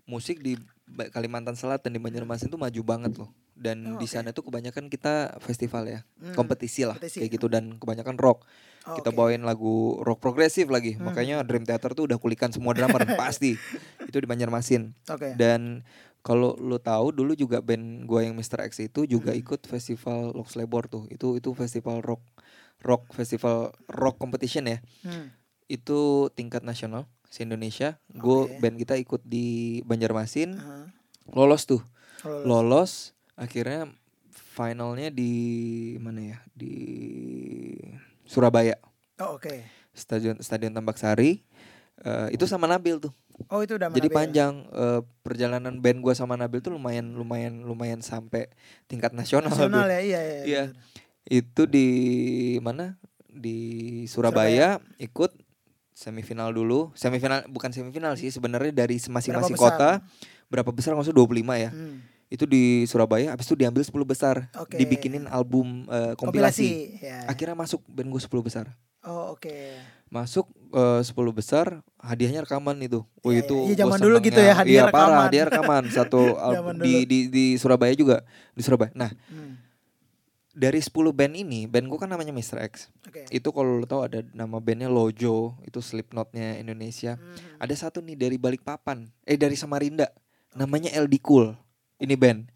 musik di Kalimantan Selatan di Banjarmasin tuh maju banget loh dan Oh, di sana tuh kebanyakan kita festival ya Hmm, kompetisi lah kompetisi. kayak gitu dan kebanyakan rock Oh, kita oke. bawain lagu rock progresif lagi Hmm. makanya Dream Theater tuh udah kulikan semua drummer pasti itu di Banjarmasin Oke. dan kalau lo tahu dulu juga band gua yang Mr. X itu juga Hmm. ikut festival Lox Labor tuh. Itu itu festival rock rock festival rock competition ya. Hmm. Itu tingkat nasional se Indonesia. Gue Oke. band kita ikut di Banjarmasin, Aha. lolos tuh. Kalau lo- Lolos akhirnya finalnya di mana ya? Di Surabaya. Oh oke. Stadion Stadion Tambak Sari. Eh, itu sama Nabil tuh. Oh itu udah Jadi ya? panjang eh, perjalanan band gua sama Nabil tuh lumayan lumayan lumayan sampai tingkat nasional. Nasional ya iya iya. Iya. bener. Itu di mana? Di Surabaya, ikut semifinal dulu. Semifinal bukan semifinal sih sebenarnya dari masing-masing Berapa kota. Berapa besar maksudnya 25 ya. Hmm. Itu di Surabaya habis itu diambil 10 besar. Oke. Dibikinin album eh, kompilasi. ya. Akhirnya masuk band gue 10 besar. Oh oke. Masuk eh, 10 besar, hadiahnya rekaman itu. Oh Iya, itu iya. Iya, zaman dulu gitu ya, hadiah iya, parah, rekaman. hadiah rekaman satu album di, di di Surabaya juga, di Surabaya. Nah, Hmm. Dari 10 band ini, band gue kan namanya Mr. X. Oke. Itu kalau lo tahu ada nama bandnya Lojo, itu Slipknotnya Indonesia. Hmm. Ada satu nih dari Balikpapan, eh dari Samarinda, namanya LD Cool. Ini band.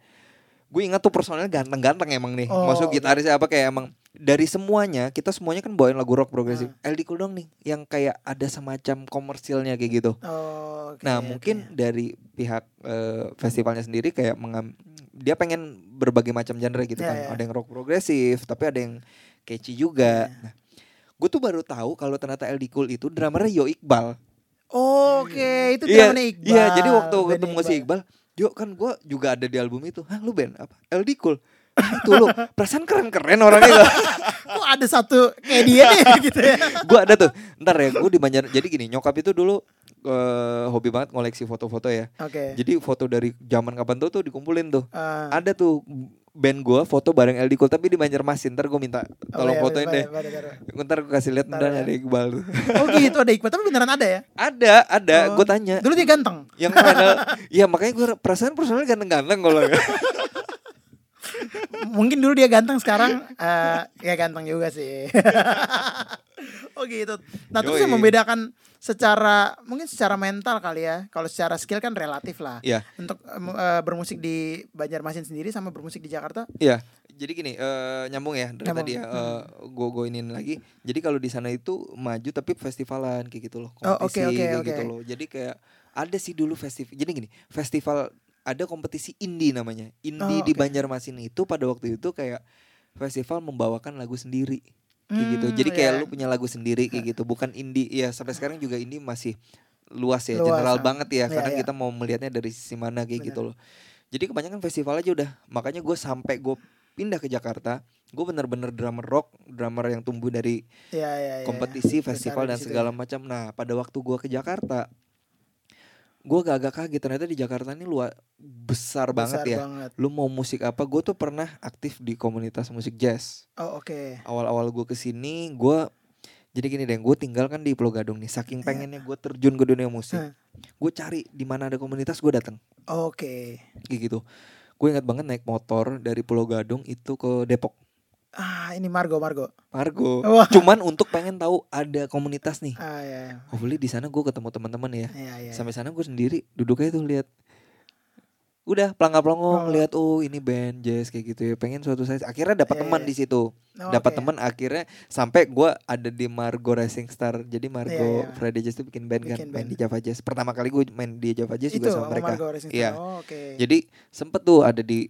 Gue ingat tuh personalnya ganteng-ganteng emang nih. Oh, Maksud gitarisnya apa kayak emang dari semuanya kita semuanya kan bawain lagu rock progresif. Ah. LD Cool dong nih yang kayak ada semacam komersilnya kayak gitu. Oh, oke, Nah, mungkin dari pihak eh, festivalnya sendiri kayak mengam dia pengen berbagai macam genre gitu Ya, kan. ya. Ada yang rock progresif, tapi ada yang catchy juga. Ya. Nah, gue tuh baru tahu kalau ternyata LD Cool itu drummernya Yo Iqbal. Oh, Oke, itu Iya, zamannya Iqbal. iya, jadi waktu bandnya ketemu si Iqbal, Yo kan gue juga ada di album itu. Hah, lu band apa? LD Cool. Ah, itu lu, perasaan keren-keren orangnya. Kok ada satu kayak dia nih gitu ya. gue ada tuh. Ntar ya, gue di Banjar. Jadi gini, nyokap itu dulu eh, hobi banget ngoleksi foto-foto ya. Oke. Jadi foto dari zaman kapan tuh tuh dikumpulin tuh. Ah. Ada tuh band gua foto bareng LD Cool tapi di Banjarmasin. Ntar gue minta Oh, tolong iya, fotoin boleh, deh. boleh. Ntar gue kasih lihat Ntar ya. ada Iqbal. Oh gitu ada Iqbal, tapi beneran ada ya? ada, ada. Oh. Gue tanya. Dulu dia ganteng. Yang final, ya makanya gue perasaan personalnya ganteng-ganteng kalau Mungkin dulu dia ganteng sekarang eh ya ganteng juga sih. oh gitu. Nah, terus yang membedakan secara mungkin secara mental kali ya. Kalau secara skill kan relatif lah. Iya. Untuk eh, bermusik di Banjarmasin sendiri sama bermusik di Jakarta. Iya. Jadi gini, eh, nyambung ya dari Nyambung. tadi ya. gue gue iniin lagi. Jadi kalau di sana itu maju tapi festivalan kayak gitu loh, Oh, kompetisi oke, kayak oke. gitu loh. Jadi kayak ada sih dulu festival. Jadi gini, festival ada kompetisi indie namanya. Indie Oh, di oke. Banjarmasin itu pada waktu itu kayak festival membawakan lagu sendiri. Kayak gitu. Hmm, Jadi kayak iya. lu punya lagu sendiri kayak gitu, bukan indie. Ya sampai sekarang juga indie masih luas ya, Luas, general ah. banget ya. Iya, Karena iya. kita mau melihatnya dari sisi mana kayak Benar. gitu loh. Jadi kebanyakan festival aja udah. Makanya gue sampai gue pindah ke Jakarta, gue bener-bener drummer rock, drummer yang tumbuh dari Iya, iya, iya. kompetisi, Besar festival dan segala ya. macam. Nah pada waktu gue ke Jakarta, gue agak kaget ternyata di Jakarta ini luas besar, banget Besar ya. banget. Lu mau musik apa? Gue tuh pernah aktif di komunitas musik jazz. Oh oke. Awal-awal gue ke sini, gue jadi gini deh, gue tinggal kan di Pulau Gadung nih. Saking Iya. pengennya gue terjun ke dunia musik, gue cari di mana ada komunitas gue datang Oke. kayak gitu. Gue ingat banget naik motor dari Pulau Gadung itu ke Depok. Ah ini Margo Margo. Margo. Wah. Cuman untuk pengen tahu ada komunitas nih. Ah ya. ya. Hopefully di sana gue ketemu teman-teman ya. Iya iya. Sampai sana gue sendiri duduk aja tuh lihat. Udah pelangga pelongo Oh. lihat oh ini band jazz kayak gitu ya. Pengen suatu saat akhirnya dapat Iya, teman iya. di situ. Oh, dapat oke. teman akhirnya sampai gue ada di Margo Racing Star. Jadi Margo Iya, iya. Friday Jazz itu bikin band kan, Bikin main band. di Java Jazz. Pertama kali gue main di Java Jazz Itu juga sama oh, mereka. Iya. Oh, oke. Jadi sempet tuh ada di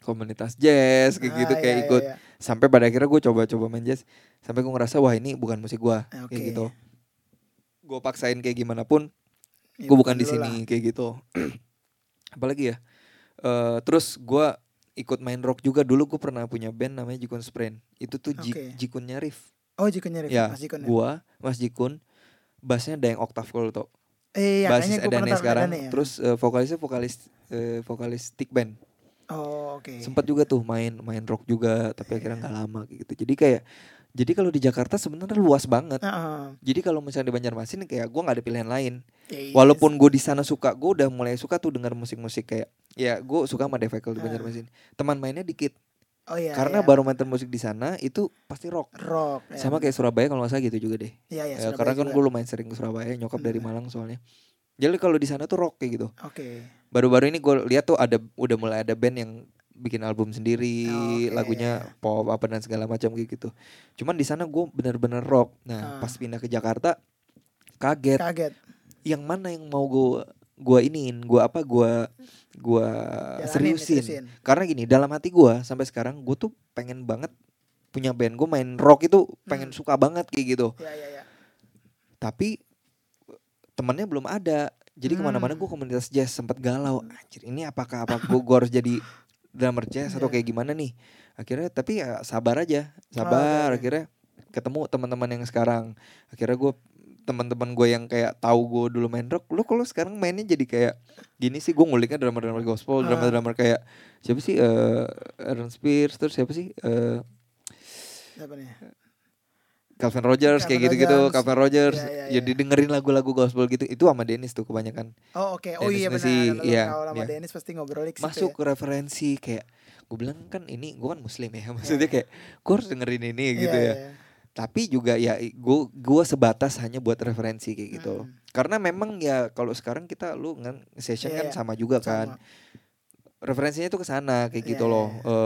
komunitas jazz kayak gitu Ah, kayak iya, ikut iya, iya. Sampai pada akhirnya gue coba-coba main jazz sampai gue ngerasa wah ini bukan musik gue Ah, kayak gitu. Gue paksain kayak gimana pun Ya, gue bukan di sini kayak gitu. Apalagi ya Eh terus gue ikut main rock juga. Dulu gue pernah punya band namanya Jikun Sprain. Itu tuh Oke. Jikunnya Rif Oh Jikun Nyarif, ya Mas Jikun ya. gue Mas Jikun bassnya Daeng Octave kalau tau Eh iya basis Edane sekarang. Edane ya. terus eh, vokalisnya vokalis eh, vokalis stick band Oh oke. sempat juga tuh main main rock juga tapi akhirnya nggak lama gitu jadi kayak jadi kalau di Jakarta sebenarnya luas banget Heeh. jadi kalau misalnya di Banjarmasin kayak gue nggak ada pilihan lain Ya, iya walaupun gue di sana suka gue udah mulai suka tuh dengar musik-musik kayak ya gue suka sama Devekel di. Banjarmasin teman mainnya dikit. Oh iya. karena iya. barometer musik di sana itu pasti rock rock. ya. sama kayak Surabaya kalau nggak salah gitu juga deh Iya iya. Ya, karena kan gue lumayan sering ke Surabaya nyokap dari. Malang soalnya jadi kalau di sana tuh rock kayak gitu Oke. baru-baru ini gue lihat tuh ada udah mulai ada band yang bikin album sendiri Oke. lagunya pop apa dan segala macam kayak gitu cuman di sana gue bener-bener rock nah Ah. pas pindah ke Jakarta kaget Kaget. yang mana yang mau gue gua iniin gua apa gua gua Jalanin, seriusin karena gini dalam hati gua sampai sekarang gue tuh pengen banget punya band gue main rock itu pengen Hmm. suka banget kayak gitu Ya ya ya. tapi temennya belum ada jadi Hmm. ke mana-mana gue komunitas jazz sempat galau anjir ini apakah apa gue harus jadi drummer jazz atau Iya. kayak gimana nih akhirnya tapi ya sabar aja sabar oke, oke. akhirnya ketemu teman-teman yang sekarang akhirnya gue teman-teman gue yang kayak tahu gue dulu main rock lo kalau sekarang mainnya jadi kayak gini sih gue nguliknya drummer-drummer gospel Ah. drummer-drummer kayak siapa sih eh Aaron Spears terus siapa sih eh Siapa nih? Calvin Rogers kayak Calvin gitu-gitu, Rogers. Calvin Rogers. Iya, iya, Ya iya. didengerin lagu-lagu gospel gitu. Itu sama Dennis tuh kebanyakan. Oh oke. Oh Dennis iya benar. Iya, kalau sama iya. Dennis pasti ngobrol ke situ Masuk ya. referensi kayak gue bilang kan ini gue kan muslim ya maksudnya kayak gue harus dengerin ini gitu Iya, ya iya. tapi juga ya gue gue sebatas hanya buat referensi kayak gitu Hmm. karena memang ya kalau sekarang kita lu kan session Iya, kan sama juga kan Sama. referensinya tuh ke sana kayak gitu Iya, loh iya.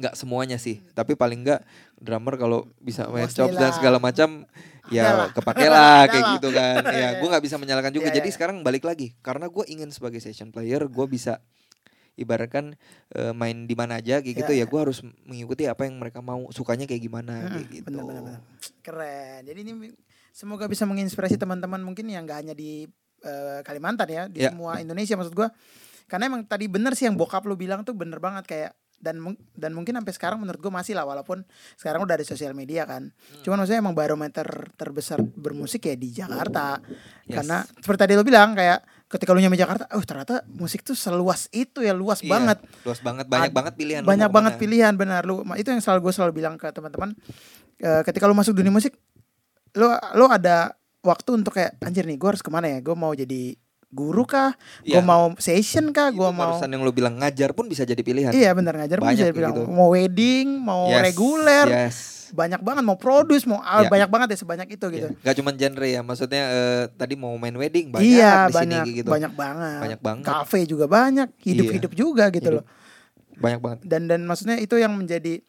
Nggak semuanya sih tapi paling nggak drummer kalau bisa main chops dan segala macam ya kepake lah kayak gitu kan ya gue nggak bisa menyalahkan juga Iya, jadi iya. sekarang balik lagi karena gue ingin sebagai session player gue bisa ibaratkan eh, main di mana aja kayak gitu Iya, ya iya. gue harus mengikuti apa yang mereka mau sukanya kayak gimana Mm-mm, kayak gitu bener, bener, bener. Keren. Jadi ini semoga bisa menginspirasi teman-teman mungkin yang nggak hanya di eh, Kalimantan ya, di Ya. semua Indonesia maksud gua. Karena emang tadi bener sih yang bokap lu bilang tuh bener banget kayak dan dan mungkin sampai sekarang menurut gua masih lah walaupun sekarang udah ada sosial media kan. Hmm. Cuman maksudnya emang barometer terbesar bermusik ya di Jakarta. Yes. Karena seperti tadi lu bilang kayak ketika lu nyampe Jakarta, oh ternyata musik tuh seluas itu ya, luas Iya, banget luas banget banyak banget pilihan banyak banget ke mana. pilihan benar lu itu yang selalu gue selalu bilang ke teman-teman Eh, ketika lu masuk dunia musik lu lu ada waktu untuk kayak anjir nih gue harus ke mana ya gue mau jadi guru kah gue Iya. mau session kah gue mau barusan yang lu bilang ngajar pun bisa jadi pilihan iya benar ngajar pun Banyak bisa kayak bilang gitu. mau wedding mau Yes, reguler yes banyak banget mau produce mau ah, Iya. banyak banget ya sebanyak itu gitu Iya. Gak cuma genre ya, maksudnya eh, tadi mau main wedding banyak iya di sini banyak kayak gitu. banyak banget Banyak banget. kafe juga banyak hidup hidup juga gitu Hidup. loh Banyak banget. dan dan maksudnya itu yang menjadi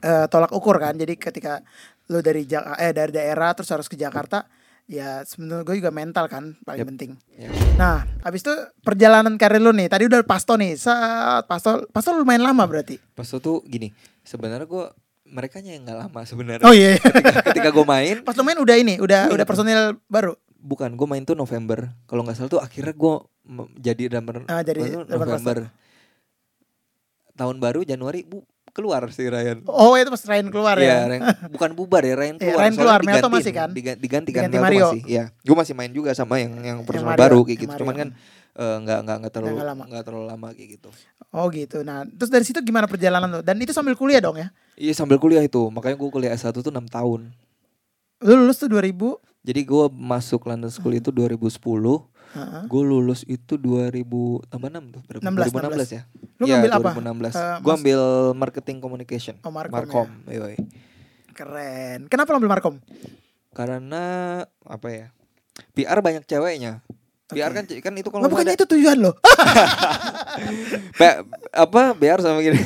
eh, tolak ukur kan jadi ketika lu dari Ja- eh dari daerah terus harus ke Jakarta ya sebenarnya gue juga mental kan paling Yep. penting Ya. nah habis itu perjalanan karir lu nih tadi udah pasto nih saat pasto pasto lumayan lama berarti Pas itu tuh gini, sebenarnya gue mereka yang nggak lama sebenarnya. oh iya, iya. ketika ketika gue main, pas lu main udah ini udah Iya, udah personil baru bukan gue main tuh November. Kalau nggak salah tuh akhirnya gue jadi drummer Ah, jadi drummer November. Tahun baru Januari bu keluar sih Ryan. oh itu pas Ryan keluar Iya, ya Ryan- bukan bubar ya Ryan Iya, keluar. Ryan keluar, Melto diganti- masih kan? diga- Diganti, kan Diganti Melto Mario. masih. Iya, gue masih main juga sama yang yang personal Mario, baru kayak yang gitu. Mario. Cuman kan eh, nggak nggak nggak terlalu Nggak lama. nggak terlalu lama kayak gitu. oh gitu nah terus dari situ gimana perjalanan lu dan itu sambil kuliah dong ya Iya sambil kuliah itu, makanya gue kuliah S1 tuh 6 tahun. lu lulus tuh 2000 Jadi gue masuk London School itu 2010, Heeh. gue lulus itu 2000 tambah 6 tuh, berapa? 16, 2016 ya. Lu Iya, ngambil apa? 2016. Eh, gue mas- ambil marketing communication. Oh, Markom, Markom, yoi. keren kenapa lu ambil Markom Karena apa ya? PR banyak ceweknya. Oke. kan kan itu kalau mau bukannya ada itu tujuan lo apa PR sama gini.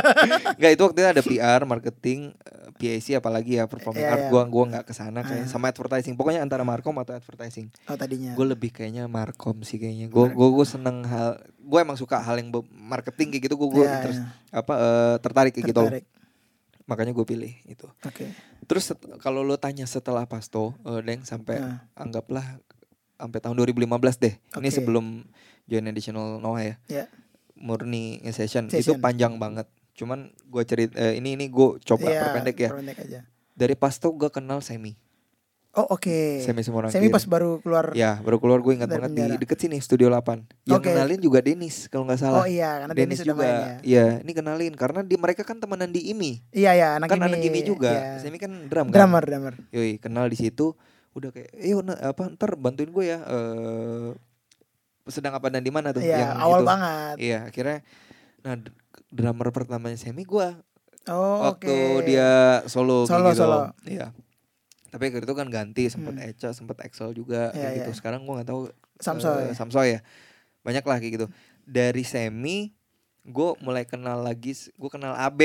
Enggak itu waktu itu ada PR, marketing, eh, PAC apalagi ya performing Iya, art. iya. Gua gua nggak ke sana kayak Ah. sama advertising. Pokoknya antara Markom atau advertising. oh tadinya Gue lebih kayaknya Markom sih kayaknya. Gue gue gue seneng hal. Gue emang suka hal yang marketing kayak gitu. Gue gue Iya, terus iya. apa eh, tertarik kayak gitu. Tertarik. Makanya gue pilih itu. oke Terus set- kalau lo tanya setelah Pasto, eh, Deng sampai Nah. anggaplah sampai tahun 2015 deh. Ini Oke. sebelum join additional Noah ya. Ya. Murni session, itu Session. panjang banget. Cuman gue cerit eh, ini ini gue coba Iya, perpendek ya. perpendek aja. Dari Pasto gue kenal Semi. oh oke Semi Semorangkir. Semi pas baru keluar Ya baru keluar gue ingat banget di penjara. deket sini Studio 8 Yang Oke. kenalin juga Denis kalau nggak salah oh iya karena sudah juga main ya Iya ini kenalin Karena di mereka kan temenan di IMI iya iya anak Kan ini anak IMI juga iya. Semi kan drum kan drummer drummer Yoi kenal di situ Udah kayak Yuk na- apa ntar bantuin gue ya eh Sedang apa dan di mana tuh iya yang awal itu. banget. Iya akhirnya Nah drummer pertamanya Semi gue oh Waktu oke. dia solo, Solo, gitu solo. Iya. Tapi akhirnya itu kan ganti sempat Hmm. Eca sempat Excel juga Iya, kayak gitu. iya. sekarang gue nggak tahu Samsoy. eh, Samsoy ya. Banyak lah kayak gitu. Dari semi gue mulai kenal lagi gue kenal AB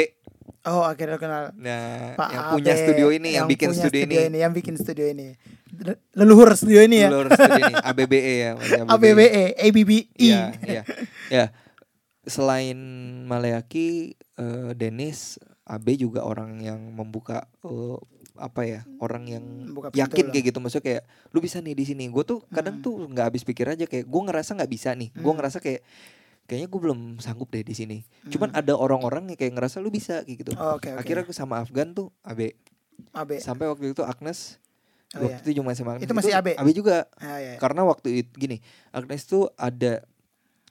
oh akhirnya kenal nah Pak yang Abe, punya studio ini yang, bikin punya studio, ini, yang bikin studio ini leluhur studio ini ya Lur studio ini ABBE ya masih ABBE ABBI Iya, iya. Ya. Selain Maleaki, eh, Dennis, AB juga orang yang membuka eh, apa ya? Orang yang yakin lah. kayak gitu. Maksudnya kayak lu bisa nih di sini. Gue tuh kadang Hmm. tuh nggak habis pikir aja kayak gue ngerasa nggak bisa nih. Gue Hmm. ngerasa kayak kayaknya gue belum sanggup deh di sini. Cuman Hmm. ada orang-orang yang kayak ngerasa lu bisa kayak gitu. Oh, oke oke Akhirnya gue sama Afgan tuh AB. AB Sampai waktu itu Agnes Oh, waktu iya. itu cuma sama Agnes. Itu masih AB? AB juga. ah, iya, iya. Karena waktu itu gini, Agnes tuh ada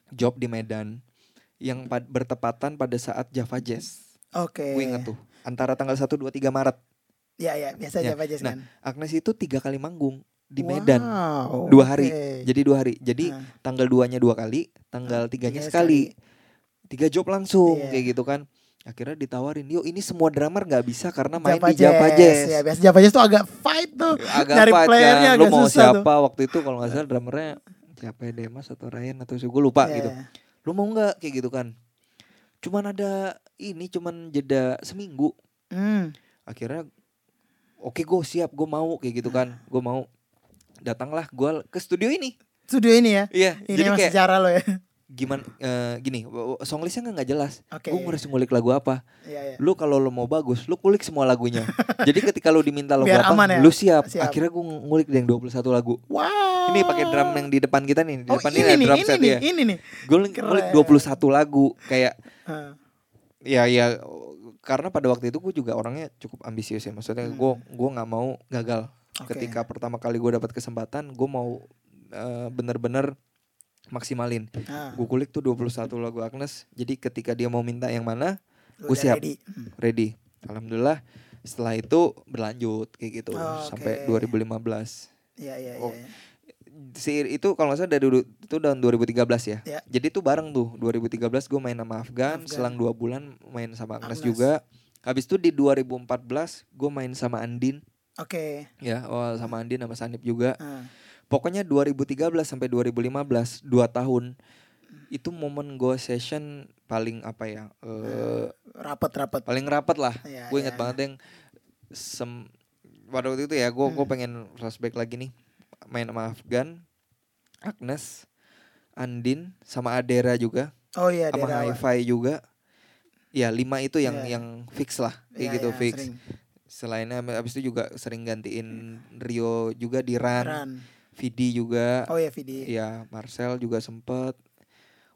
job di Medan yang pad- bertepatan pada saat Java Jazz. oke Gue inget tuh, antara tanggal 1 2 3 Maret. ya ya biasa Ya, Java Jazz nah, kan Agnes itu tiga kali manggung di Medan. Wow, Dua hari. Jadi dua hari. Jadi Ah. tanggal 2-nya dua kali, tanggal tiganya tiganya sekali. tiga job langsung Iya. kayak gitu kan akhirnya ditawarin yuk ini semua drummer nggak bisa karena main Java di Java Jazz Ya, biasa Java Jazz tuh agak fight tuh. agak Nyari fight playernya kan lu agak mau susah tuh. siapa waktu itu kalau nggak salah drummernya siapa ya Demas atau Ryan atau siapa gue lupa Iya, gitu lu mau nggak kayak gitu kan cuman ada ini cuman jeda seminggu Hmm. akhirnya oke gue siap gue mau kayak gitu kan gue mau datanglah gue ke studio ini Studio ini ya. iya Ini jadi kayak sejarah lo ya. gimana eh, gini songlistnya nggak nggak jelas Oke. gue harus ngulik lagu apa Iya, iya. lu kalau lo mau bagus lu kulik semua lagunya jadi ketika lu diminta lagu Biar apa ya? lu siap. Siap. akhirnya gue ngulik yang 21 lagu Wow. ini pakai drum yang di depan kita nih di Oh, depan ini ada nih, drum ini set nih, ya ini nih. gue ngulik Keren. 21 lagu kayak ya ya karena pada waktu itu gue juga orangnya cukup ambisius ya maksudnya Hmm. gue gue nggak mau gagal Oke. ketika pertama kali gue dapat kesempatan gue mau eh, bener-bener maksimalin Ah, gue kulik tuh 21 lagu Agnes jadi ketika dia mau minta yang mana udah siap. ready. Hmm. ready alhamdulillah setelah itu berlanjut kayak gitu Oh, sampai oke. 2015 Iya, iya, Oh. iya. si itu kalau nggak salah dari itu tahun 2013 ya. Ya. Jadi itu bareng tuh 2013 gue main sama Afgan, Afgan. selang dua bulan main sama Agnes, Agnes. juga. Habis itu di 2014 gue main sama Andin Oke. ya, oh, sama Andin sama Sanip juga. Ah. Pokoknya 2013 sampai 2015 dua tahun itu momen gue session paling apa ya? eh Rapet-rapet. paling rapat lah. Iya, gue inget iya. banget yang sem pada waktu itu ya gue gue Hmm. pengen flashback lagi nih main sama Afgan, Agnes, Andin sama Adera juga, Oh iya, sama. Hi-Fi juga. Ya lima itu yang Iya. yang fix lah kayak Iya, gitu iya, fix. sering. Selainnya abis itu juga sering gantiin Rio juga di Ran, Ran. Vidi juga, Oh iya, Vidi. ya Marcel juga sempet.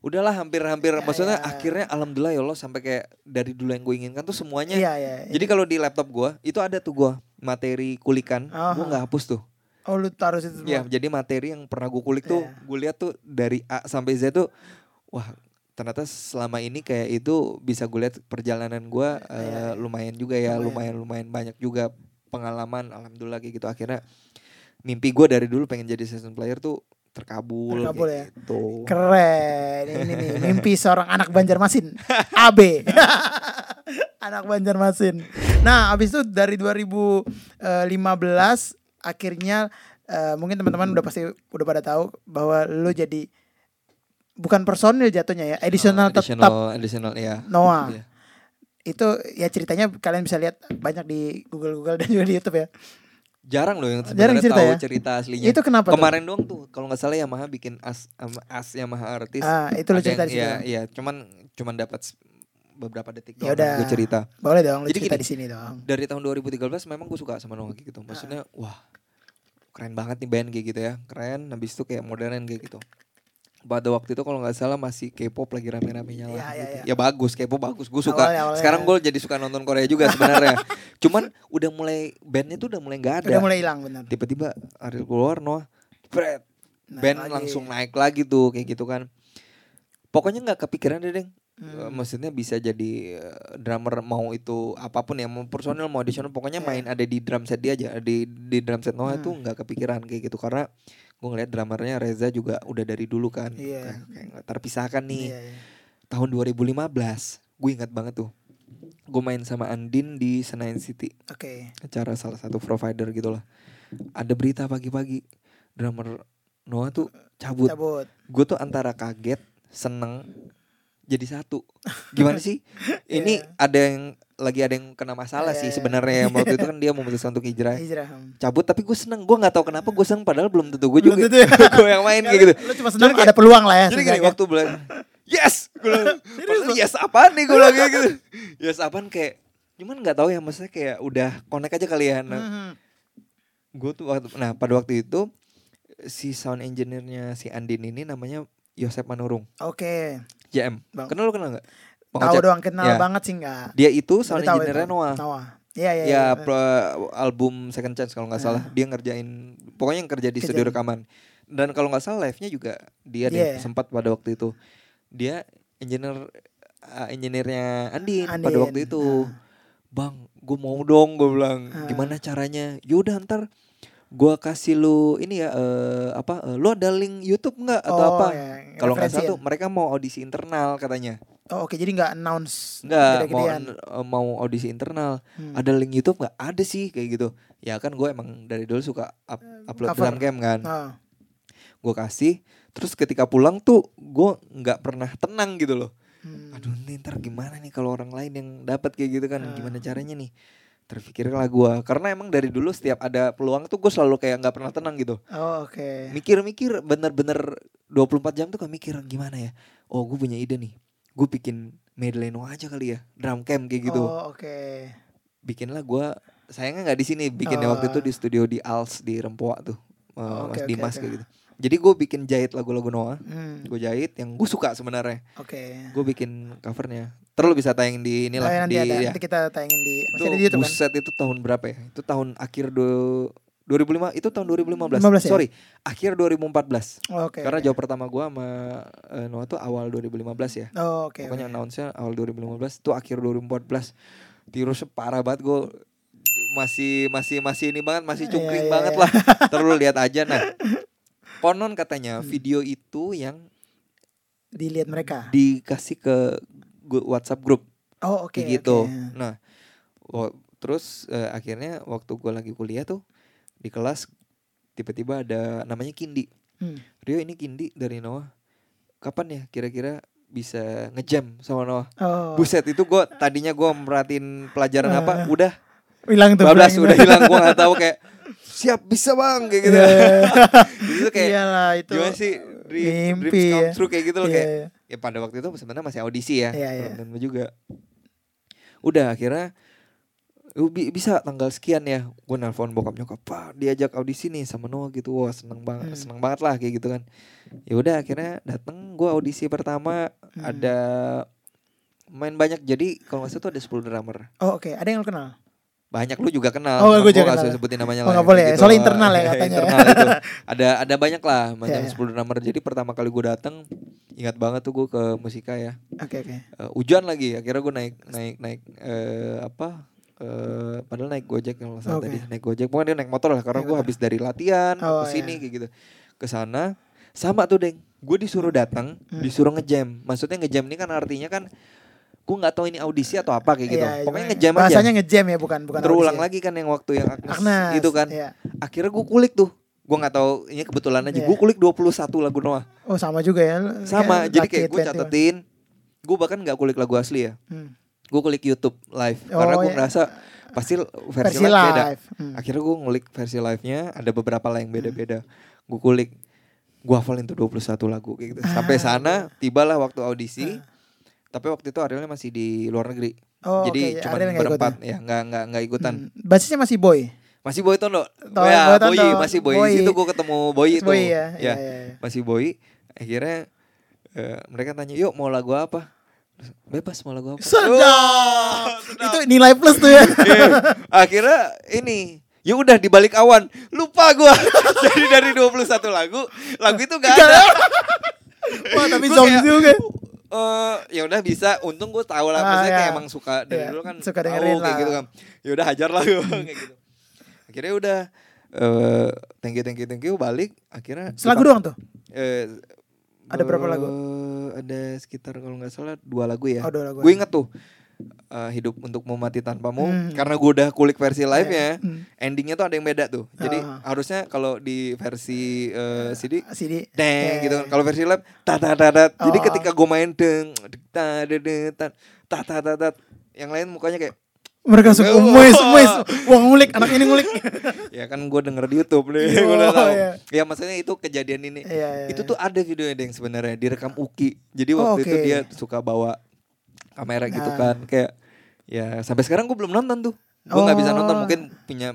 Udahlah hampir-hampir Ya, maksudnya ya. akhirnya alhamdulillah ya Allah sampai kayak dari dulu yang gue inginkan tuh semuanya Iya, iya. iya. jadi kalau di laptop gua itu ada tuh gua materi kulikan, Aha. gua nggak hapus tuh. Oh, lu taruh situ semua. Ya, jadi materi yang pernah gua kulik tuh, Iya. gue lihat tuh dari A sampai Z tuh, wah ternyata selama ini kayak itu bisa gue lihat perjalanan gua Iya, eh, iya. lumayan juga ya, Lumayan. lumayan lumayan banyak juga pengalaman, alhamdulillah kayak gitu akhirnya mimpi gua dari dulu pengen jadi season player tuh terkabul, Terkabul ya. gitu. Keren. Ini nih mimpi seorang anak Banjarmasin. AB. anak Banjarmasin. Nah, abis itu dari 2015 akhirnya eh, mungkin teman-teman udah pasti udah pada tahu bahwa lu jadi bukan personil jatuhnya ya, additional, tetap additional, additional ya. Noah. Iya. Itu ya ceritanya kalian bisa lihat banyak di Google-Google dan juga di YouTube ya. Jarang loh yang Jarang cerita tahu ya? cerita aslinya. Itu kenapa tuh? Kemarin doang tuh kalau nggak salah Yamaha bikin as am- as Yamaha artis. Ah, itu Ada cerita yang- di situ. Iya, iya, cuman cuman dapat beberapa detik Ya doang udah. gue cerita. Boleh dong lu Jadi cerita di sini dong. Dari tahun 2013 memang gue suka sama Noah gitu. Maksudnya wah keren banget nih band kayak gitu ya. Keren habis itu kayak modern kayak gitu. Pada waktu itu kalau nggak salah masih K-pop lagi rame-ramenya lah. Iya, gitu. iya. Ya bagus, K-pop bagus. Gue suka. Awalnya- awalnya. Sekarang gue jadi suka nonton Korea juga sebenarnya. Cuman udah mulai bandnya tuh udah mulai nggak ada Udah mulai hilang benar. tiba-tiba Ariel keluar Noah Naik band lagi. langsung naik lagi tuh kayak gitu kan pokoknya nggak kepikiran deh deng Hmm. Maksudnya bisa jadi eh, drummer mau itu apa pun ya mau personil mau additional pokoknya Iya. main ada di drum set dia aja di di drum set Noah Hmm. itu nggak kepikiran kayak gitu karena gue ngeliat drummernya Reza juga udah dari dulu kan Iya. kayak, terpisahkan nih Iya, iya. tahun 2015 gue ingat banget tuh gue main sama Andin di Senayan City Oke. acara salah satu provider gitu lah. Ada berita pagi-pagi drummer Noah tuh cabut. Cabut. Gue tuh antara kaget, seneng, jadi satu. Gimana sih? Ini Iya. ada yang lagi ada yang kena masalah Iya, sih iya. sebenarnya. Waktu itu kan dia memutuskan untuk hijrah. Hijrah. hmm. Cabut tapi gue seneng. Gue nggak tahu kenapa gue seneng padahal belum tentu gue juga. Tentu ya. gue yang main kayak gitu. Lu cuma kayak- ada peluang lah ya. Jadi gini waktu bilang yes, gue bilang yes apaan nih gue bilang kayak gitu. Yes apaan kayak cuman nggak tahu ya maksudnya kayak udah connect aja kali ya. Nah, Mhm. gue tuh waktu nah pada waktu itu si sound engineer-nya si Andin ini namanya Yosep Manurung Oke. JM Bang. kenal lu kenal nggak Bang Tahu doang kenal Ya. banget sih enggak. dia itu sound engineer. Noah Noah. Iya iya. ya iya. pro- album Second Chance kalau nggak salah dia ngerjain pokoknya yang kerja di studio Kerjain. rekaman dan kalau nggak salah live-nya juga dia ya? deh sempat pada waktu itu dia engineer uh, engineernya Andin, pada waktu itu Ah. bang gue mau dong gue bilang Ah. gimana caranya yaudah ntar gue kasih lu ini ya eh, apa eh, lu ada link YouTube nggak atau Oh, apa ya, kalau nggak salah tuh mereka mau audisi internal katanya Oh oke jadi nggak announce Enggak mau eh, mau audisi internal. Hmm. Ada link YouTube nggak? Ada sih kayak gitu. Ya kan gue emang dari dulu suka up- upload cover. drum cam kan. Oh. Gue kasih. Terus ketika pulang tuh gue nggak pernah tenang gitu loh. Hmm. Aduh nih ntar gimana nih kalau orang lain yang dapat kayak gitu kan? Ah. Gimana caranya nih? Terpikirlah gue. Karena emang dari dulu setiap ada peluang tuh gue selalu kayak nggak pernah tenang gitu. Oh oke. Mikir-mikir bener-bener 24 jam tuh kan mikir gimana ya. Oh gue punya ide nih. Gue bikin Medleno aja kali ya. Drum cam kayak gitu. Oh oke. bikinlah gua sayangnya nggak di sini bikinnya waktu itu Oh. di studio di Als di Rempoa tuh eh, Oh, Mas oke, Dimas oke. kayak gitu jadi gue bikin jahit lagu-lagu Noah Hmm. gue jahit yang gue suka sebenarnya Oke. gue bikin covernya terus lu bisa tayangin di Oh, inilah ya, nanti di ada. ya. Nanti kita tayangin di itu di YouTube kan? buset itu tahun berapa ya itu tahun akhir do, 2005 itu tahun 2015 15 ya? sorry akhir 2014 Oh, Oke. karena oke. jawab pertama gua sama eh, Noah tuh awal 2015 ya Oh, oke. Pokoknya oke. announce-nya awal 2015 itu akhir 2014. Tirusnya parah banget gue masih masih masih ini banget masih Iya, cungkring iya, banget iya. lah. Terus lihat aja nah. Konon katanya Hmm. video itu yang Dilihat mereka. dikasih ke WhatsApp grup Oh oke. kayak gitu. oke. Nah, terus eh, akhirnya waktu gue lagi kuliah tuh di kelas tiba-tiba ada namanya Kindi. Hmm. Rio ini Kindi dari Noah. Kapan ya kira-kira bisa ngejam sama Noah? Oh. Buset itu gue tadinya gue merhatiin pelajaran apa Eh. udah Hilang tuh. bablas udah hilang gue nggak tahu kayak siap bisa bang kayak gitu. Iya. itu kayak Iyalah itu. gimana sih dream, mimpi dreams come ya. true kayak gitu loh Iya, kayak iya. ya pada waktu itu sebenarnya masih audisi ya Iya, iya. dan gue juga udah akhirnya "Uh, bisa tanggal sekian ya gue nelpon bokap nyokap pak diajak audisi nih sama Noah gitu wah seneng banget Hmm. seneng banget lah kayak gitu kan ya udah akhirnya dateng gue audisi pertama Hmm. ada main banyak jadi kalau nggak salah tuh ada 10 drummer Oh oke. Ada yang lu kenal? banyak lu juga kenal Oh, gua juga kenal. sebutin namanya Oh, lah ya, boleh ya, soalnya internal ya katanya. internal itu ada ada banyak lah macam Iya, iya. 10 drummer jadi pertama kali gue datang ingat banget tuh gue ke musika ya Oke oke. Eh, hujan lagi akhirnya gue naik naik naik eh, apa eh padahal naik gojek kalau salah Oke. tadi naik gojek pokoknya dia naik motor lah karena gue habis dari latihan Oh, ke sini iya. kayak gitu ke sana sama tuh deng gue disuruh datang Hmm. disuruh ngejam maksudnya ngejam ini kan artinya kan gue nggak tahu ini audisi atau apa kayak gitu Iya, pokoknya cuma ngejam aja Bahasanya ngejam ya bukan bukan terulang audisi ya. lagi kan yang waktu yang Agnes, Agnes gitu kan Iya. akhirnya gue kulik tuh gue nggak tahu ini kebetulan aja Iya. gue kulik 21 lagu Noah Oh sama juga ya. sama jadi kayak gue 21. catetin gue bahkan nggak kulik lagu asli ya Hmm. Gue kulik YouTube live karena Oh, gue iya. ngerasa pasti versi, Versi live, beda. Hmm. akhirnya gue ngulik versi live-nya ada beberapa lah yang beda-beda gue kulik gue hafalin tuh 21 lagu kayak gitu sampai Ah, sana tibalah waktu audisi Ah. tapi waktu itu Arielnya masih di luar negeri Oh, jadi oke, cuma berempat ya nggak nggak nggak ikutan Hmm. Basisnya masih boy. masih Boy Tondo Tondo, ya Boy Boy masih Boy Boy. di situ gue ketemu Boy itu boy ya. ya Iya, iya, iya. masih Boy akhirnya eh, mereka tanya yuk mau lagu apa bebas mau lagu apa Sedap. Itu nilai plus tuh ya. Iya. akhirnya ini ya udah di balik awan lupa gua jadi dari 21 lagu lagu itu gak ada Wah, tapi kayak, juga. eh ya udah bisa untung gue tahu lah Ah, maksudnya ya. kayak emang suka dari Iya, dulu kan suka tahu dengerin kayak lah. gitu kan ya udah hajar lah gue kayak gitu akhirnya udah eh thank you thank you thank you balik akhirnya Selagu doang tuh. eh, ada berapa lagu? Eh, ada sekitar kalau nggak salah dua lagu ya. Oh, dua lagu. Gue ya. inget tuh uh, hidup untuk mati tanpamu hmm. karena gue udah kulik versi oh, live iya. ya hmm. endingnya tuh ada yang beda tuh jadi uh. harusnya kalau di versi eh, uh, CD ah, CD deng yeah. gitu kan. kalau versi live ta ta ta ta jadi oh, ketika oh. gue main deng ta ta ta ta ta ta yang lain mukanya kayak mereka suka Oh. umes, umes. Wah ngulik, anak ini ngulik. ya kan gue denger di YouTube nih. Oh, udah tahu. iya. Ya maksudnya itu kejadian ini. Iya, iya, Itu iya. tuh ada videonya deng sebenarnya direkam Uki. Jadi Oh, waktu itu dia suka bawa kamera gitu Nah. kan kayak ya sampai sekarang gue belum nonton tuh. Gue nggak bisa nonton Oh. mungkin punya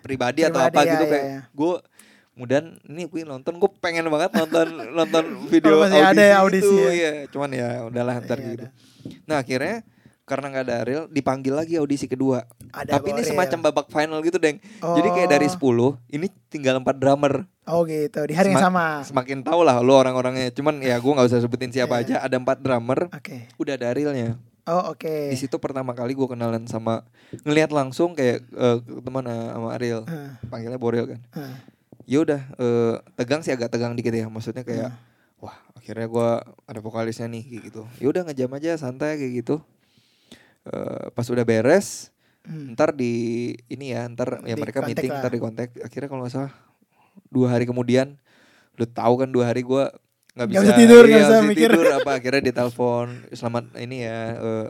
pribadi, atau Pribadi, apa ya, gitu ya, kayak ya. gue kemudian ini gue nonton gue pengen banget nonton nonton video masih ada ya audisi itu ya. iya cuman ya udahlah ntar Iya, gitu ada. nah akhirnya karena nggak ada Ariel dipanggil lagi audisi kedua Ada tapi ini Ariel. semacam babak final gitu deng jadi kayak dari Oh. 10 ini tinggal empat drummer Oh gitu, di hari yang sama. semakin tau lah lo orang-orangnya cuman ya gue nggak usah sebutin siapa Iya. aja ada empat drummer Oke. udah ada Arielnya Oh oke. di situ pertama kali gue kenalan sama ngelihat langsung kayak eh, teman eh, sama Ariel Heeh, panggilnya Borel kan heeh. ya udah eh, tegang sih agak tegang dikit ya maksudnya kayak Hmm. wah akhirnya gue ada vokalisnya nih kayak gitu ya udah ngejam aja santai kayak gitu Eh, pas udah beres Hmm. ntar di ini ya ntar ya Di mereka meeting lah. ntar di kontak akhirnya kalau nggak salah dua hari kemudian lu tahu kan dua hari gue nggak bisa bisa tidur, iya, nggak bisa bisa mikir. tidur apa akhirnya ditelepon selamat ini ya eh,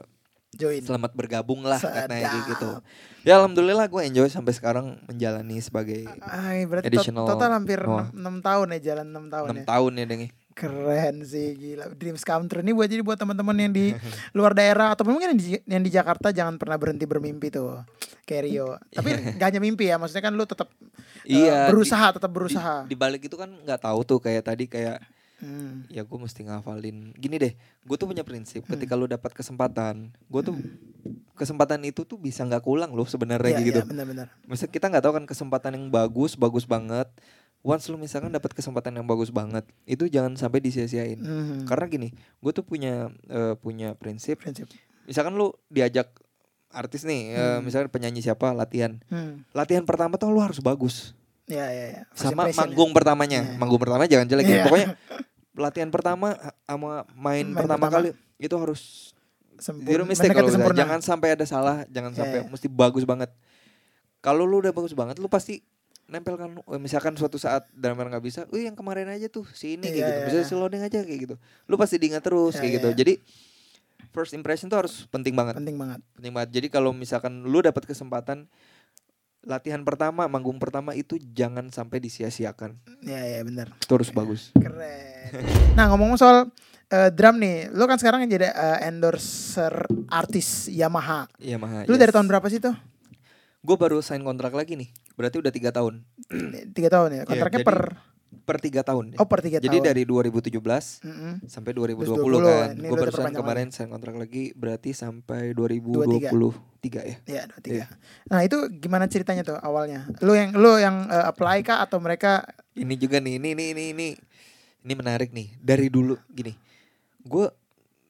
Join. selamat bergabung lah katanya gitu Sedap. ya alhamdulillah gue enjoy sampai sekarang menjalani sebagai Ay, berarti Additional total hampir. 6, tahun ya jalan 6 tahun enam ya. tahun ya dengi Keren sih gila. Dreams come true ini buat jadi buat teman-teman yang di luar daerah atau mungkin yang di, yang di Jakarta jangan pernah berhenti bermimpi tuh. Kayak Rio. Tapi gak hanya mimpi ya, maksudnya kan lu tetap eh, Iya, berusaha, tetap berusaha. di balik itu kan nggak tahu tuh kayak tadi kayak Hmm. ya gue mesti ngafalin gini deh gue tuh punya prinsip Hmm. ketika lu dapat kesempatan gue tuh kesempatan itu tuh bisa nggak kulang loh sebenarnya Iya, kayak iya, gitu benar-benar. Maksudnya kita nggak tahu kan kesempatan yang bagus bagus banget once lu misalkan dapat kesempatan yang bagus banget itu jangan sampai disia-siain Mhm. karena gini gue tuh punya eh, punya prinsip prinsip. misalkan lu diajak artis nih eh, Hmm. misalnya penyanyi siapa latihan Hmm. latihan pertama tuh lu harus bagus Ya, ya, ya. First sama impression ya. manggung pertamanya Iya. manggung pertama jangan jelek ya Iya. pokoknya latihan pertama sama main, Main pertama, pertama. kali itu harus Sempurna. zero mistake kalau jangan sampai ada salah jangan Iya, sampai iya. mesti bagus banget kalau lu udah bagus banget lu pasti nempel kan Eh, misalkan suatu saat drummer nggak bisa, wih yang kemarin aja tuh si ini kayak Iya, gitu, iya, bisa iya. si loading aja kayak gitu. Lu pasti diingat terus Iya, kayak iya, gitu. iya. Jadi first impression tuh harus penting banget, penting banget. penting banget. Jadi kalau misalkan lu dapat kesempatan latihan pertama, manggung pertama itu jangan sampai disia-siakan. Ya, ya, benar. Itu harus bagus. Keren. Nah ngomong soal eh, drum nih, lu kan sekarang jadi eh, endorser artis Yamaha. Iya mah. Lu dari tahun berapa sih tuh? Gue baru sign kontrak lagi nih. Berarti udah tiga tahun. Tiga tahun ya. Kontraknya Iya, jadi per Per tiga tahun. ya. oh per tiga Jadi tahun. dari 2017 Mm-mm. sampai 2020 2020, kan. Gue barusan kemarin sign kontrak lagi berarti sampai 2023 ya. Ya dua tiga. Nah itu gimana ceritanya tuh awalnya? Lu yang lu yang eh, apply kah atau mereka? Ini juga nih, ini ini ini ini ini menarik nih. Dari dulu gini. Gue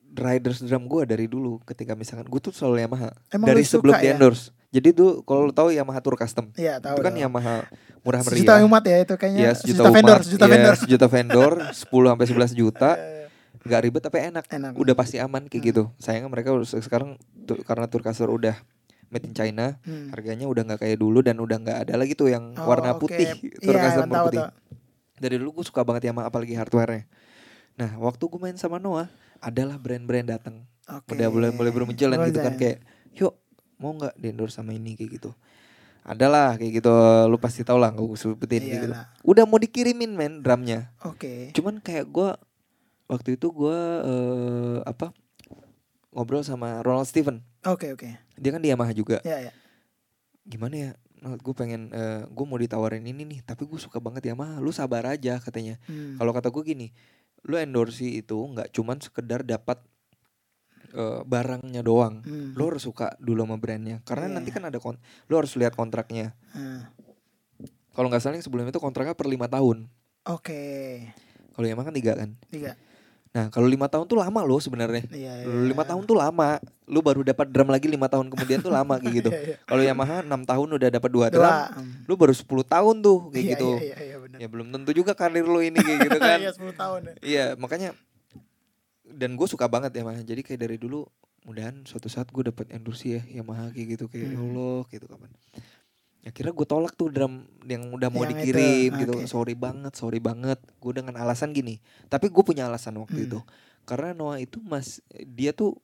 riders drum gue dari dulu ketika misalkan gue tuh selalu Yamaha Emang dari sebelum di ya? endorse. Jadi tuh kalau lu tahu Yamaha Tour Custom. Iya tahu. itu kan tahu. Yamaha murah Sejuta meriah. umat ya itu kayaknya. Iya, sejuta, sejuta, vendor, sejuta iya, vendor. sejuta vendor, 10 sampai 11 juta. Eh, nggak ribet tapi enak. Enak. Udah pasti aman kayak Hmm. gitu. Sayangnya mereka sekarang tuh, karena Tour Custom udah made in China, Hmm. harganya udah nggak kayak dulu dan udah nggak ada lagi tuh yang Oh, warna oke. putih. Iya, Tour Custom warna tahu, putih. tahu. Dari dulu gue suka banget Yamaha apalagi hardware-nya. Nah, waktu gue main sama Noah, adalah brand-brand datang. Oke. Udah mulai mulai bermunculan gitu kan ya. kayak, "Yuk, mau nggak di endorse sama ini kayak gitu." Adalah kayak gitu, lu pasti tau lah gak gue sebutin kayak gitu. Iyalah. Udah mau dikirimin men drumnya. Oke. Cuman kayak gue waktu itu gue eh, apa ngobrol sama Ronald Steven. Oke oke. Dia kan di Yamaha juga. Ya ya. Gimana ya? gue pengen gue mau ditawarin ini nih, tapi gue suka banget Yamaha. Lu sabar aja katanya. Hmm. Kalau kata gue gini, lu endorse itu nggak cuman sekedar dapat eh, barangnya doang. Hmm. Lu harus suka dulu sama brandnya. Karena Iya. nanti kan ada kon lu harus lihat kontraknya. Hmm. Kalau nggak salah yang sebelumnya itu kontraknya per lima tahun. Oke. Kalau Yamaha kan tiga kan. Tiga. Nah kalau lima tahun tuh lama loh sebenarnya. Iya. Lu Lima tahun tuh lama. Lu baru dapat drum lagi lima tahun kemudian tuh lama kayak gitu. Iya, iya. Kalau Yamaha enam tahun udah dapat dua drum. Dua. Hmm. Lu baru 10 tahun tuh kayak Iya, gitu. Iya iya iya. Ya belum tentu juga karir lu ini kayak gitu kan. Iya 10 tahun ya. Iya makanya dan gue suka banget Yamaha jadi kayak dari dulu mudahan suatu saat gue dapat endorse ya Yamaha kayak gitu kayak ya Hmm. Allah gitu kapan akhirnya gue tolak tuh drum yang udah mau Yang itu, dikirim gitu oke. sorry banget sorry banget gue dengan alasan gini tapi gue punya alasan waktu Hmm. itu karena Noah itu mas dia tuh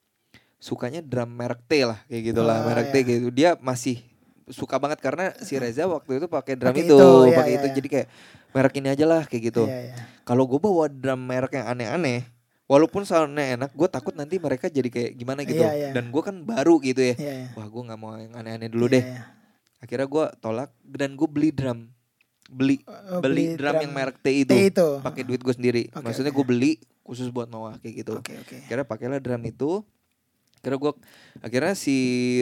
sukanya drum merek T lah kayak gitu lah Oh, merek T iya. gitu dia masih suka banget karena si Reza waktu itu pakai drum Pakai itu, itu, iya, pakai iya, itu iya. jadi kayak merek ini aja lah kayak gitu Iya iya. kalau gue bawa drum merek yang aneh-aneh walaupun soundnya enak gue takut nanti mereka jadi kayak gimana gitu Iya, iya. dan gue kan baru gitu ya Iya iya. wah gue nggak mau yang aneh-aneh dulu Iya, deh iya. akhirnya gue tolak dan gue beli drum beli Oh, beli, drum, yang merek T itu, T itu. pakai duit gue sendiri Oke, maksudnya oke. gue beli khusus buat Noah kayak gitu Oke oke. akhirnya pakailah drum itu akhirnya gue akhirnya si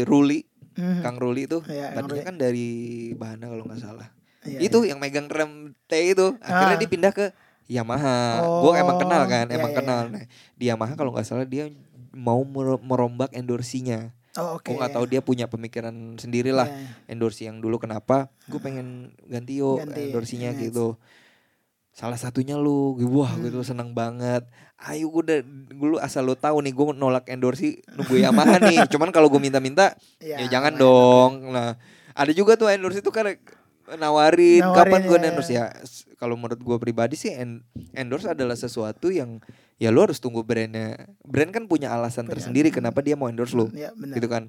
Ruli Mhm. Kang Ruli itu Kang tadinya kan dari Bahana kalau nggak salah Iya, itu yang megang rem T itu Ah. akhirnya dia pindah ke Yamaha. Gue emang kenal kan Oh, iya, emang iya, kenal. Nah, di Yamaha kalau nggak salah dia mau mer- merombak endorsinya. Oh oke. gue nggak tahu dia punya pemikiran sendiri lah Iya, iya. endorsi yang dulu kenapa. Gue pengen ganti yo Ganti, endorsinya iya. gitu. Salah satunya lu. Gue wah gue Hmm. tuh seneng banget. Ayo gue udah dulu asal lu tahu nih gue nolak endorse nunggu Yamaha nih. Cuman kalau gue minta-minta Iya, ya jangan dong. nah ada juga tuh endorse itu karena nawarin, Nawarin, kapan gue ya. endorse ya kalau menurut gue pribadi sih en- endorse adalah sesuatu yang ya lu harus tunggu brandnya brand kan punya alasan Punya. tersendiri kenapa dia mau endorse lu Iya, benar. gitu kan.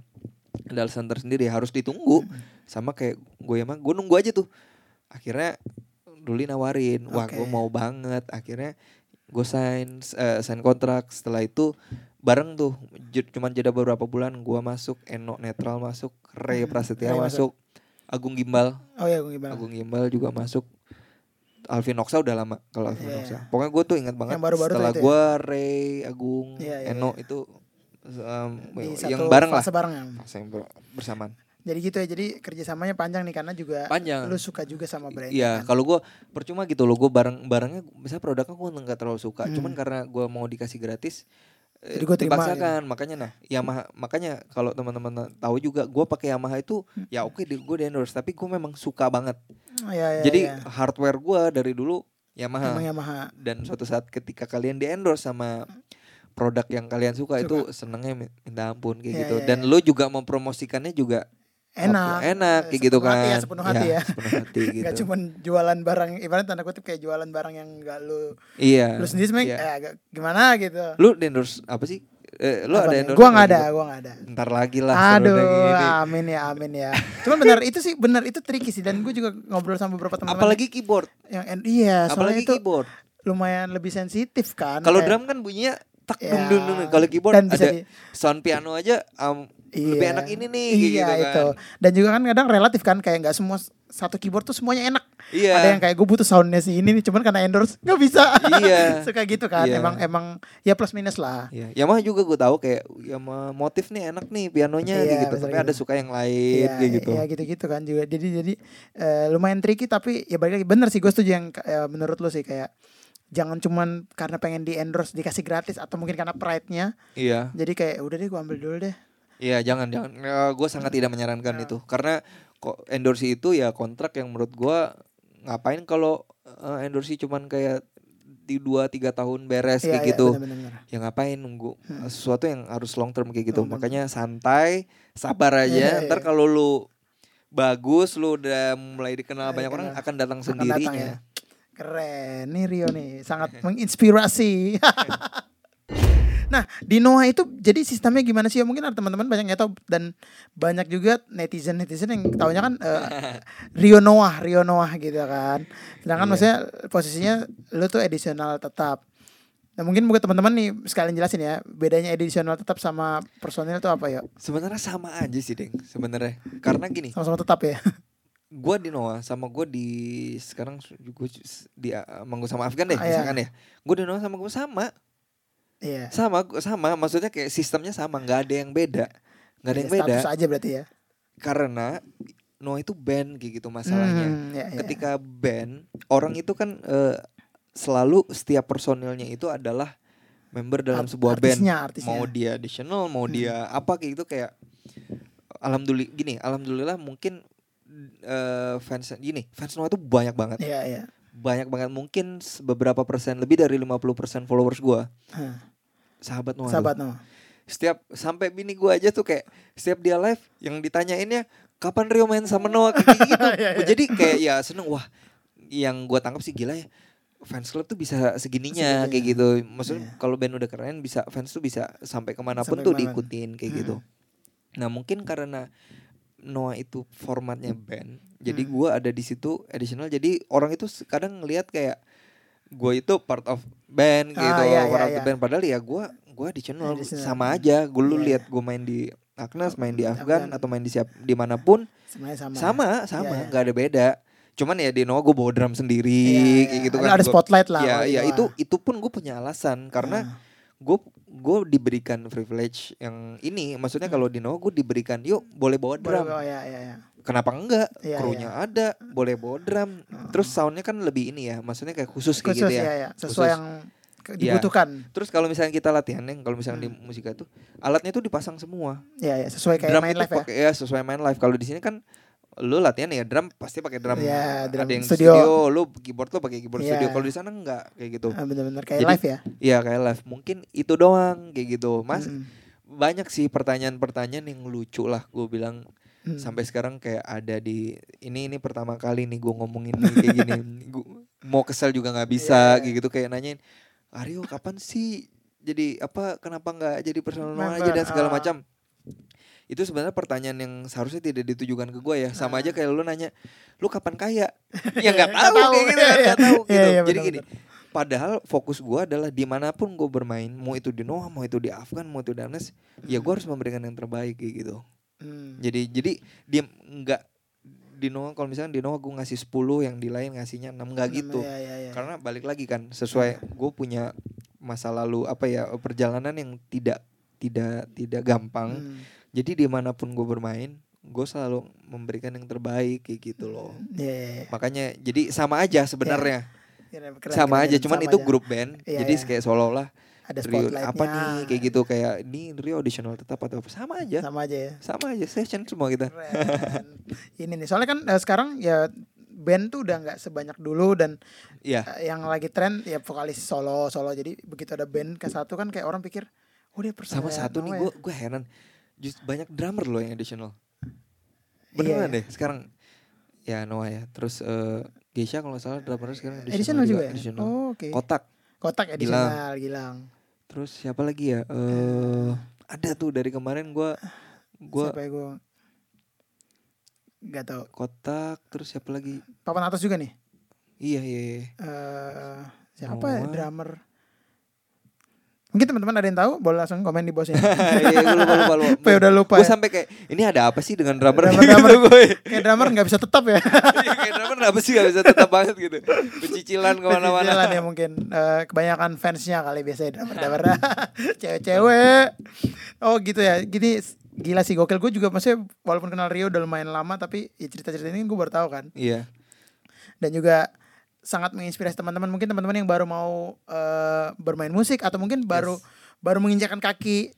Ada alasan tersendiri harus ditunggu. Sama kayak gue emang gue nunggu aja tuh. Akhirnya Ruli nawarin wah Oke. gue mau banget. Akhirnya gue sign eh, sign kontrak. Setelah itu bareng tuh cuman jeda beberapa bulan gue masuk Eno netral masuk Ray Hmm, Prasetya Ray masuk Agung Gimbal Oh ya, gue gimana? Agung Gimbal juga masuk Alvin Oksa udah lama kalau Alvin Iya, Oksa iya. pokoknya gue tuh ingat banget Yang baru-baru tuh setelah itu ya? gue Ray Agung Iya, iya, Eno iya. itu um, Di yang bareng lah bareng ya. fase yang ber- bersamaan Jadi gitu ya. Jadi kerjasamanya panjang nih karena juga Panjang. lu suka juga sama brand. Iya, kan? kalau gue percuma gitu loh, gue barang barangnya misalnya produknya gue nggak terlalu suka, Hmm. cuman karena gue mau dikasih gratis, Jadi gua terima dipaksakan. Makanya nah, Yamaha, makanya kalau teman-teman tahu juga, gue pakai Yamaha itu ya oke, di, gue di endorse, tapi gue memang suka banget. Oh, iya, iya, Jadi iya. hardware gue dari dulu Yamaha, Emang Yamaha. dan suatu saat ketika kalian di endorse sama produk yang kalian suka, Suka. itu senengnya mi- minta ampun kayak Iya, gitu. iya, Dan iya. lo juga mempromosikannya juga Enak. enak kayak gitu Sepenuh kan. hati ya, sepenuh hati ya. sepenuh hati gitu. Gak cuman jualan barang ibarat tanda kutip kayak jualan barang yang gak lu Iya. lu sendiri sebenarnya iya. eh, agak gimana gitu. Lu endorse apa sih? Eh, lu Apa ada endorse? Gua nggak ada, gua nggak ada. Ntar lagi lah. Aduh, amin ya, amin ya. Cuman benar itu sih benar itu tricky sih dan gue juga ngobrol sama beberapa teman-teman Apalagi keyboard. yang en- iya, Apalagi itu keyboard. lumayan lebih sensitif kan. Kalau drum kan bunyinya tak Ya, dung dung dung. Kalau keyboard ada di- sound piano aja um, lebih Iya. enak ini nih iya, gitu kan. itu. Dan juga kan kadang relatif kan kayak nggak semua satu keyboard tuh semuanya enak. Iya. Ada yang kayak gue butuh soundnya sih ini nih, cuman karena endorse nggak bisa. Iya. Suka gitu kan. Iya. Emang emang ya plus minus lah. Iya, Yamaha juga gue tahu kayak Yamaha motif nih enak nih pianonya Iya, gitu. Tapi ada gitu. suka yang lain kayak gitu. Iya gitu-gitu kan juga. Jadi jadi eh, lumayan tricky tapi ya balik lagi bener sih gue setuju yang eh, menurut lo sih kayak jangan cuman karena pengen di endorse dikasih gratis atau mungkin karena pride-nya. Iya. Jadi kayak udah deh gue ambil dulu deh. Iya jangan jangan. gue sangat tidak menyarankan Nah. itu karena kok endorse itu ya kontrak yang menurut gue ngapain kalau eh, endorse cuman kayak di dua tiga tahun beres Iya, kayak iya, gitu. bener-bener. Ya ngapain nunggu Hmm. sesuatu yang harus long term kayak gitu. Term. Makanya santai, sabar aja. Iya, Ntar iya. kalau lu bagus, lu udah mulai dikenal Mulai banyak orang dikenal. akan datang Akan datang sendirinya. ya. Keren nih Rio nih, sangat menginspirasi. nah di Noah itu jadi sistemnya gimana sih? Ya, mungkin ada teman-teman banyak yang tahu dan banyak juga netizen netizen yang tahunya kan eh, Rio Noah, Rio Noah gitu kan. Sedangkan Iya. maksudnya posisinya lu tuh edisional tetap. Nah mungkin buat teman-teman nih sekalian jelasin ya bedanya edisional tetap sama personil itu apa ya? Sebenarnya sama aja sih, Deng. Sebenarnya. Karena gini, Sama-sama tetap ya. gua di Noah sama gua di sekarang gue di uh, Manggu sama Afgan deh Ah, iya. misalkan ya. Gue di Noah sama gue sama. Iya. Sama sama maksudnya kayak sistemnya sama, nggak ada yang beda. nggak ada yang Iya, beda Status aja berarti ya. karena Noah itu band kayak gitu masalahnya. Hmm, iya, iya. Ketika band, orang itu kan eh, selalu setiap personilnya itu adalah member dalam Art- sebuah band. artisnya, artisnya. Mau dia additional, mau Hmm. dia apa kayak gitu kayak alhamdulillah gini, alhamdulillah mungkin eh, fans gini, fans Noah itu banyak banget. Iya, iya. Banyak banget mungkin beberapa persen lebih dari 50% followers gua Hah, sahabat Noah. Sahabat. Noah. Setiap sampai bini gua aja tuh kayak setiap dia live yang ditanyainnya kapan Rio main sama Noah kayak gitu. Iya, iya. Jadi kayak ya seneng wah yang gua tangkap sih gila ya. Fans club tuh bisa segininya Segininya. kayak gitu. Maksudnya Iya. kalau band udah keren bisa fans tuh bisa sampai ke mana pun Sampai tuh ke mana. diikutin kayak Hmm. gitu. Nah mungkin karena Noah itu formatnya band, jadi Hmm. gua ada di situ additional. Jadi orang itu kadang ngelihat kayak gue itu part of band Ah, gitu, iya, part iya, of the iya. band. Padahal ya gue gua additional Additional. sama aja. Gue lu Iya, lihat gue main di Agnes, main di Di Afgan atau main di siap di mana pun Sebenarnya sama. sama sama Iya, iya. nggak ada beda. Cuman ya di Noah gue bawa drum sendiri Iya, kayak iya. gitu kan. Ada Gua- spotlight lah. Ya ya di itu itu pun gue punya alasan karena Ah. gue gue diberikan privilege yang ini maksudnya kalau di Noah gue diberikan yuk boleh bawa Hmm. Boleh, drum oh, ya, ya, ya. kenapa enggak Iya, krunya ada boleh bawa drum terus soundnya kan lebih ini ya maksudnya kayak khusus kayak Khusus gitu ya, ya, ya. Sesuai Khusus. yang Iya. dibutuhkan. terus kalau misalnya kita latihan Neng, kalau misalnya di Hmm. musika itu alatnya itu dipasang semua Ya, ya. Sesuai kayak drum main live ya. ya sesuai main live kalau di sini kan lu latihan ya drum pasti pakai drum. Iya, drum Ada yang studio. studio. lu keyboard lu pakai keyboard Iya. studio. Kalau di sana enggak kayak gitu. Ah, bener-bener kayak Jadi- live ya. Iya kayak live. Mungkin itu doang kayak gitu. Mas Mm, banyak sih pertanyaan-pertanyaan yang lucu lah gue bilang mm. sampai sekarang kayak ada di ini ini pertama kali nih gue ngomongin nih kayak gini Gua mau kesel juga nggak bisa Iya. kayak gitu kayak nanyain Aryo kapan sih jadi apa kenapa nggak jadi personal Member, aja dan segala ah. macam itu sebenarnya pertanyaan yang seharusnya tidak ditujukan ke gue ya. Sama aja kayak lu nanya lu kapan kaya? Ya nggak Ah. Tahu kayak gitu kan nggak tahu Iya, gitu. Iya, jadi benar, gini padahal fokus gue adalah di mana pun gue bermain mau itu di Noah mau itu di Afgan mau itu di Anes ya gue harus memberikan yang terbaik kayak gitu. Mm. jadi jadi dia nggak di Noah kalau misalnya di Noah gue ngasih 10 yang di lain ngasihnya 6 nggak gitu. Iya, iya, iya. karena balik lagi kan sesuai gue punya masa lalu apa ya perjalanan yang tidak tidak tidak gampang. Mm. Jadi di mana pun gue bermain gue selalu memberikan yang terbaik kayak gitu loh. Iya, iya, iya. makanya jadi sama aja sebenarnya. Keren, keren, sama keren, aja cuman sama itu aja. grup band. Iya, jadi iya. kayak seolah-olah ada Rio spotlightnya apa nih kayak gitu kayak ini Rio auditional tetap atau apa? Sama aja. Sama aja ya. Sama aja session semua kita. Ini nih soalnya kan eh, sekarang ya band tuh udah nggak sebanyak dulu dan Iya. eh, yang lagi tren ya vokalis solo solo. Jadi begitu ada band ke satu kan kayak orang pikir oh dia sama satu nih gue ya. gue heran just banyak drummer loh yang additional. Iya, beneran iya. deh sekarang ya Noah ya. Terus eh Geisha kalau nggak salah drummer sekarang additional juga ya? additional. oh, oke. Kotak. Kotak additional Gilang, terus siapa lagi ya? Eh ada tuh dari kemarin gue gue siapa ya gue nggak tahu. Kotak terus siapa lagi? Papan atas juga nih? Iya iya, iya. eh siapa ya Noah. drummer mungkin teman-teman ada yang tahu boleh langsung komen di bosnya Iya, gue lupa lupa lupa. Apa ya, udah lupa Gue ya? sampai kayak ini ada apa sih dengan drummer? Drummer- gitu drummer. gue. kayak drummer nggak bisa tetap ya Iya, kayak drummer apa sih gak bisa tetap banget gitu. Pecicilan ke mana-mana. ya mungkin Eh, kebanyakan fansnya kali biasanya drummer drummer cewek-cewek oh gitu ya gini gila sih gokil gue juga maksudnya walaupun kenal Rio udah lumayan lama tapi ya cerita-cerita ini gue baru tahu kan Iya. dan juga sangat menginspirasi teman-teman mungkin teman-teman yang baru mau eh, bermain musik atau mungkin baru baru menginjakan kaki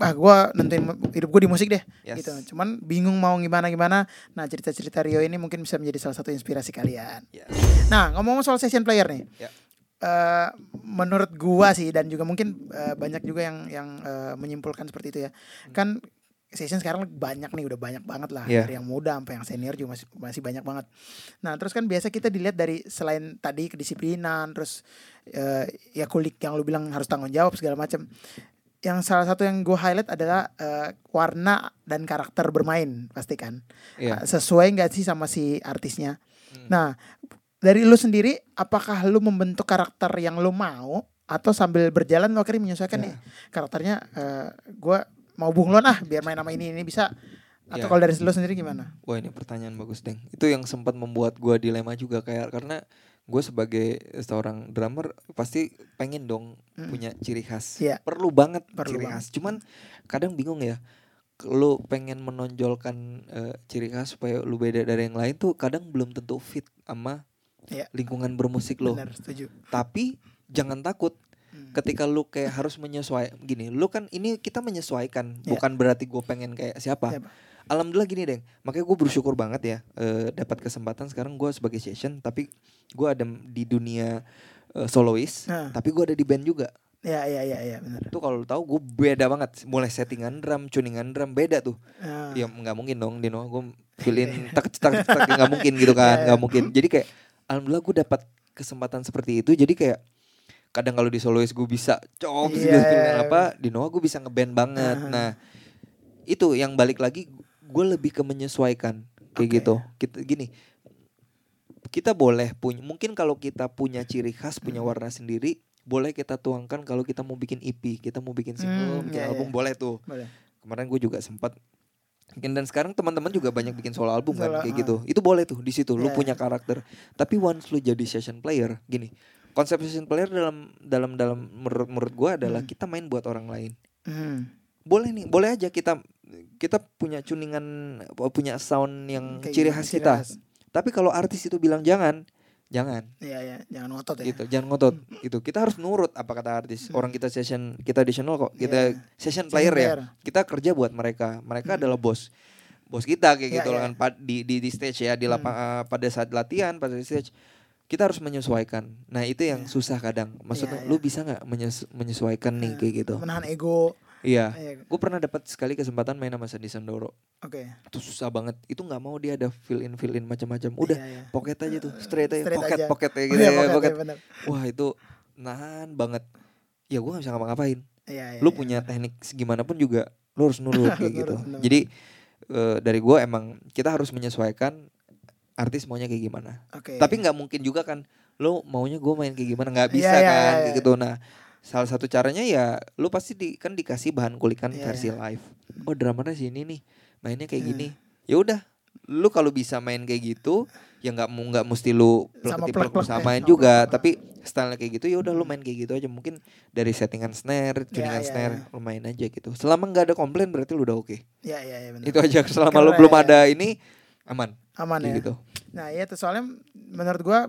ah gue nentuin hidup gue di musik deh Yes. gitu cuman bingung mau gimana gimana nah cerita-cerita Rio ini mungkin bisa menjadi salah satu inspirasi kalian Yes. nah ngomong soal session player nih Ya. eh, menurut gua sih dan juga mungkin eh, banyak juga yang yang eh, menyimpulkan seperti itu ya kan session sekarang banyak nih udah banyak banget lah Iya. dari yang muda sampai yang senior juga masih masih banyak banget nah terus kan biasa kita dilihat dari selain tadi kedisiplinan terus eh, ya kulik yang lu bilang harus tanggung jawab segala macam yang salah satu yang gue highlight adalah eh, warna dan karakter bermain pasti kan Iya. Uh, sesuai nggak sih sama si artisnya. Hmm. Nah, dari lu sendiri apakah lu membentuk karakter yang lu mau atau sambil berjalan lu akhirnya menyesuaikan Ya. nih karakternya eh, gua mau bunglon ah biar main nama ini ini bisa atau Ya. kalau dari lu sendiri gimana? Wah ini pertanyaan bagus deng. Itu yang sempat membuat gue dilema juga kayak karena gue sebagai seorang drummer pasti pengen dong Mm. punya ciri khas. Iya. Perlu banget Perlu ciri banget. khas. Cuman kadang bingung ya. Lu pengen menonjolkan eh, ciri khas supaya lu beda dari yang lain tuh kadang belum tentu fit sama Iya. lingkungan bermusik lo. Benar, setuju. Tapi jangan takut Hmm. ketika lu kayak harus menyesuaikan gini lu kan ini kita menyesuaikan Iya. bukan berarti gue pengen kayak siapa. Siapa? alhamdulillah gini deng. Makanya gue bersyukur banget ya eh, dapat kesempatan sekarang gue sebagai session tapi gue ada di dunia eh, soloist Nah. tapi gue ada di band juga. Ya ya ya ya benar. itu kalau lu tahu gue beda banget. Mulai settingan drum tuningan drum beda tuh. Nah, ya nggak mungkin dong Dino. Gue fillin tak tak tak nggak mungkin gitu kan Iya, nggak mungkin. Jadi kayak alhamdulillah gue dapat kesempatan seperti itu. Jadi kayak kadang kalau di soloist gue bisa cok Iya, gitu apa di Noah gue bisa ngeband banget Aha. nah itu yang balik lagi gue lebih ke menyesuaikan kayak Oke. gitu kita gini kita boleh punya mungkin kalau kita punya ciri khas punya Hmm. warna sendiri boleh kita tuangkan kalau kita mau bikin EP kita mau bikin single Hmm, bikin iya, album iya. boleh tuh boleh. kemarin gue juga sempat Mungkin dan sekarang teman-teman juga banyak bikin solo album kan Solo, kayak ah. gitu. Itu boleh tuh di situ lu Iya, punya karakter. Tapi once lu jadi session player, gini. Konsep session player dalam dalam dalam menurut menurut gua adalah Hmm. kita main buat orang lain. Hmm. Boleh nih, boleh aja kita kita punya tuningan punya sound yang Kayak ciri khas ciri kita. khas? Tapi kalau artis itu bilang jangan, jangan Iya ya, jangan ngotot ya. gitu. Jangan ngotot gitu. Kita harus nurut apa kata artis. Orang kita session kita additional kok. Kita Iya. session Session player ya kita kerja buat mereka mereka Hmm. adalah bos bos kita kayak Iya, gitu iya. kan di di di stage ya di lapang eh, pada saat latihan pada stage kita harus menyesuaikan nah itu yang susah kadang maksudnya Iya, lu iya. bisa nggak menyes- menyesuaikan nih kayak gitu Menahan ego. iya Iya. gue pernah dapat sekali kesempatan main sama Sandi Sandoro Oke. itu susah banget itu nggak mau dia ada fill in fill in macam-macam udah Iya, iya. pocket aja tuh straight aja Straight pocket aja. pocket kayak gitu iya, ya pocket, pocket iya, bener. wah itu nahan banget ya gue nggak bisa ngapa-ngapain Iya, iya, lu iya. punya teknik gimana pun juga lu harus nurut kayak gitu jadi eh, dari gue emang kita harus menyesuaikan artis maunya kayak gimana. Oke. tapi nggak mungkin juga kan lo maunya gue main kayak gimana? Nggak Iya, bisa iya, kan iya, kayak iya. gitu. Nah salah satu caranya ya lu pasti di, kan dikasih bahan kulikan Iya, versi live. Oh dramanya sini nih mainnya kayak Iya. gini. Ya udah lu kalau bisa main kayak gitu ya nggak mau nggak mesti lu Sama plek plek-plek, samain sama juga. Tapi stylenya kayak gitu ya udah lu main kayak gitu aja. Mungkin dari settingan snare tuningan iya, snare iya. lu main aja gitu. Selama nggak ada komplain berarti lu udah oke. Iya, iya, iya, bener. itu aja. Selama lu Keren. belum ada ini aman aman ya. gitu Nah, iya tuh soalnya menurut gua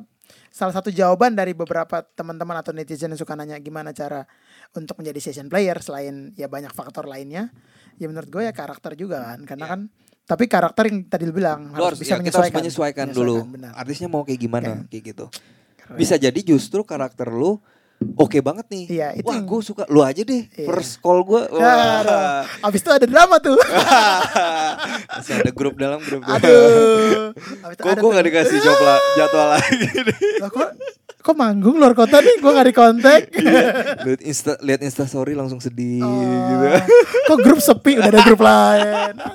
salah satu jawaban dari beberapa teman-teman atau netizen yang suka nanya gimana cara untuk menjadi session player selain ya banyak faktor lainnya. Ya menurut gue ya karakter juga kan. Karena Iya. kan tapi karakter yang tadi lu bilang Lu harus, harus, bisa ya, kita harus menyesuaikan. menyesuaikan dulu benar. artisnya mau kayak gimana kayak gitu Keren. bisa jadi justru karakter lu oke banget nih Iya, itu wah yang- gue suka lu aja deh Iya. first call gue Ya, aduh. Abis itu ada drama tuh. Masih ada grup dalam grup dalam. Aduh. Abis kok gue gak dikasih job lah jadwal lagi Lah, kok kok manggung luar kota nih gue gak di kontak. lihat insta lihat insta story langsung sedih Oh, gitu Kok grup sepi udah ada grup lain. Aduh.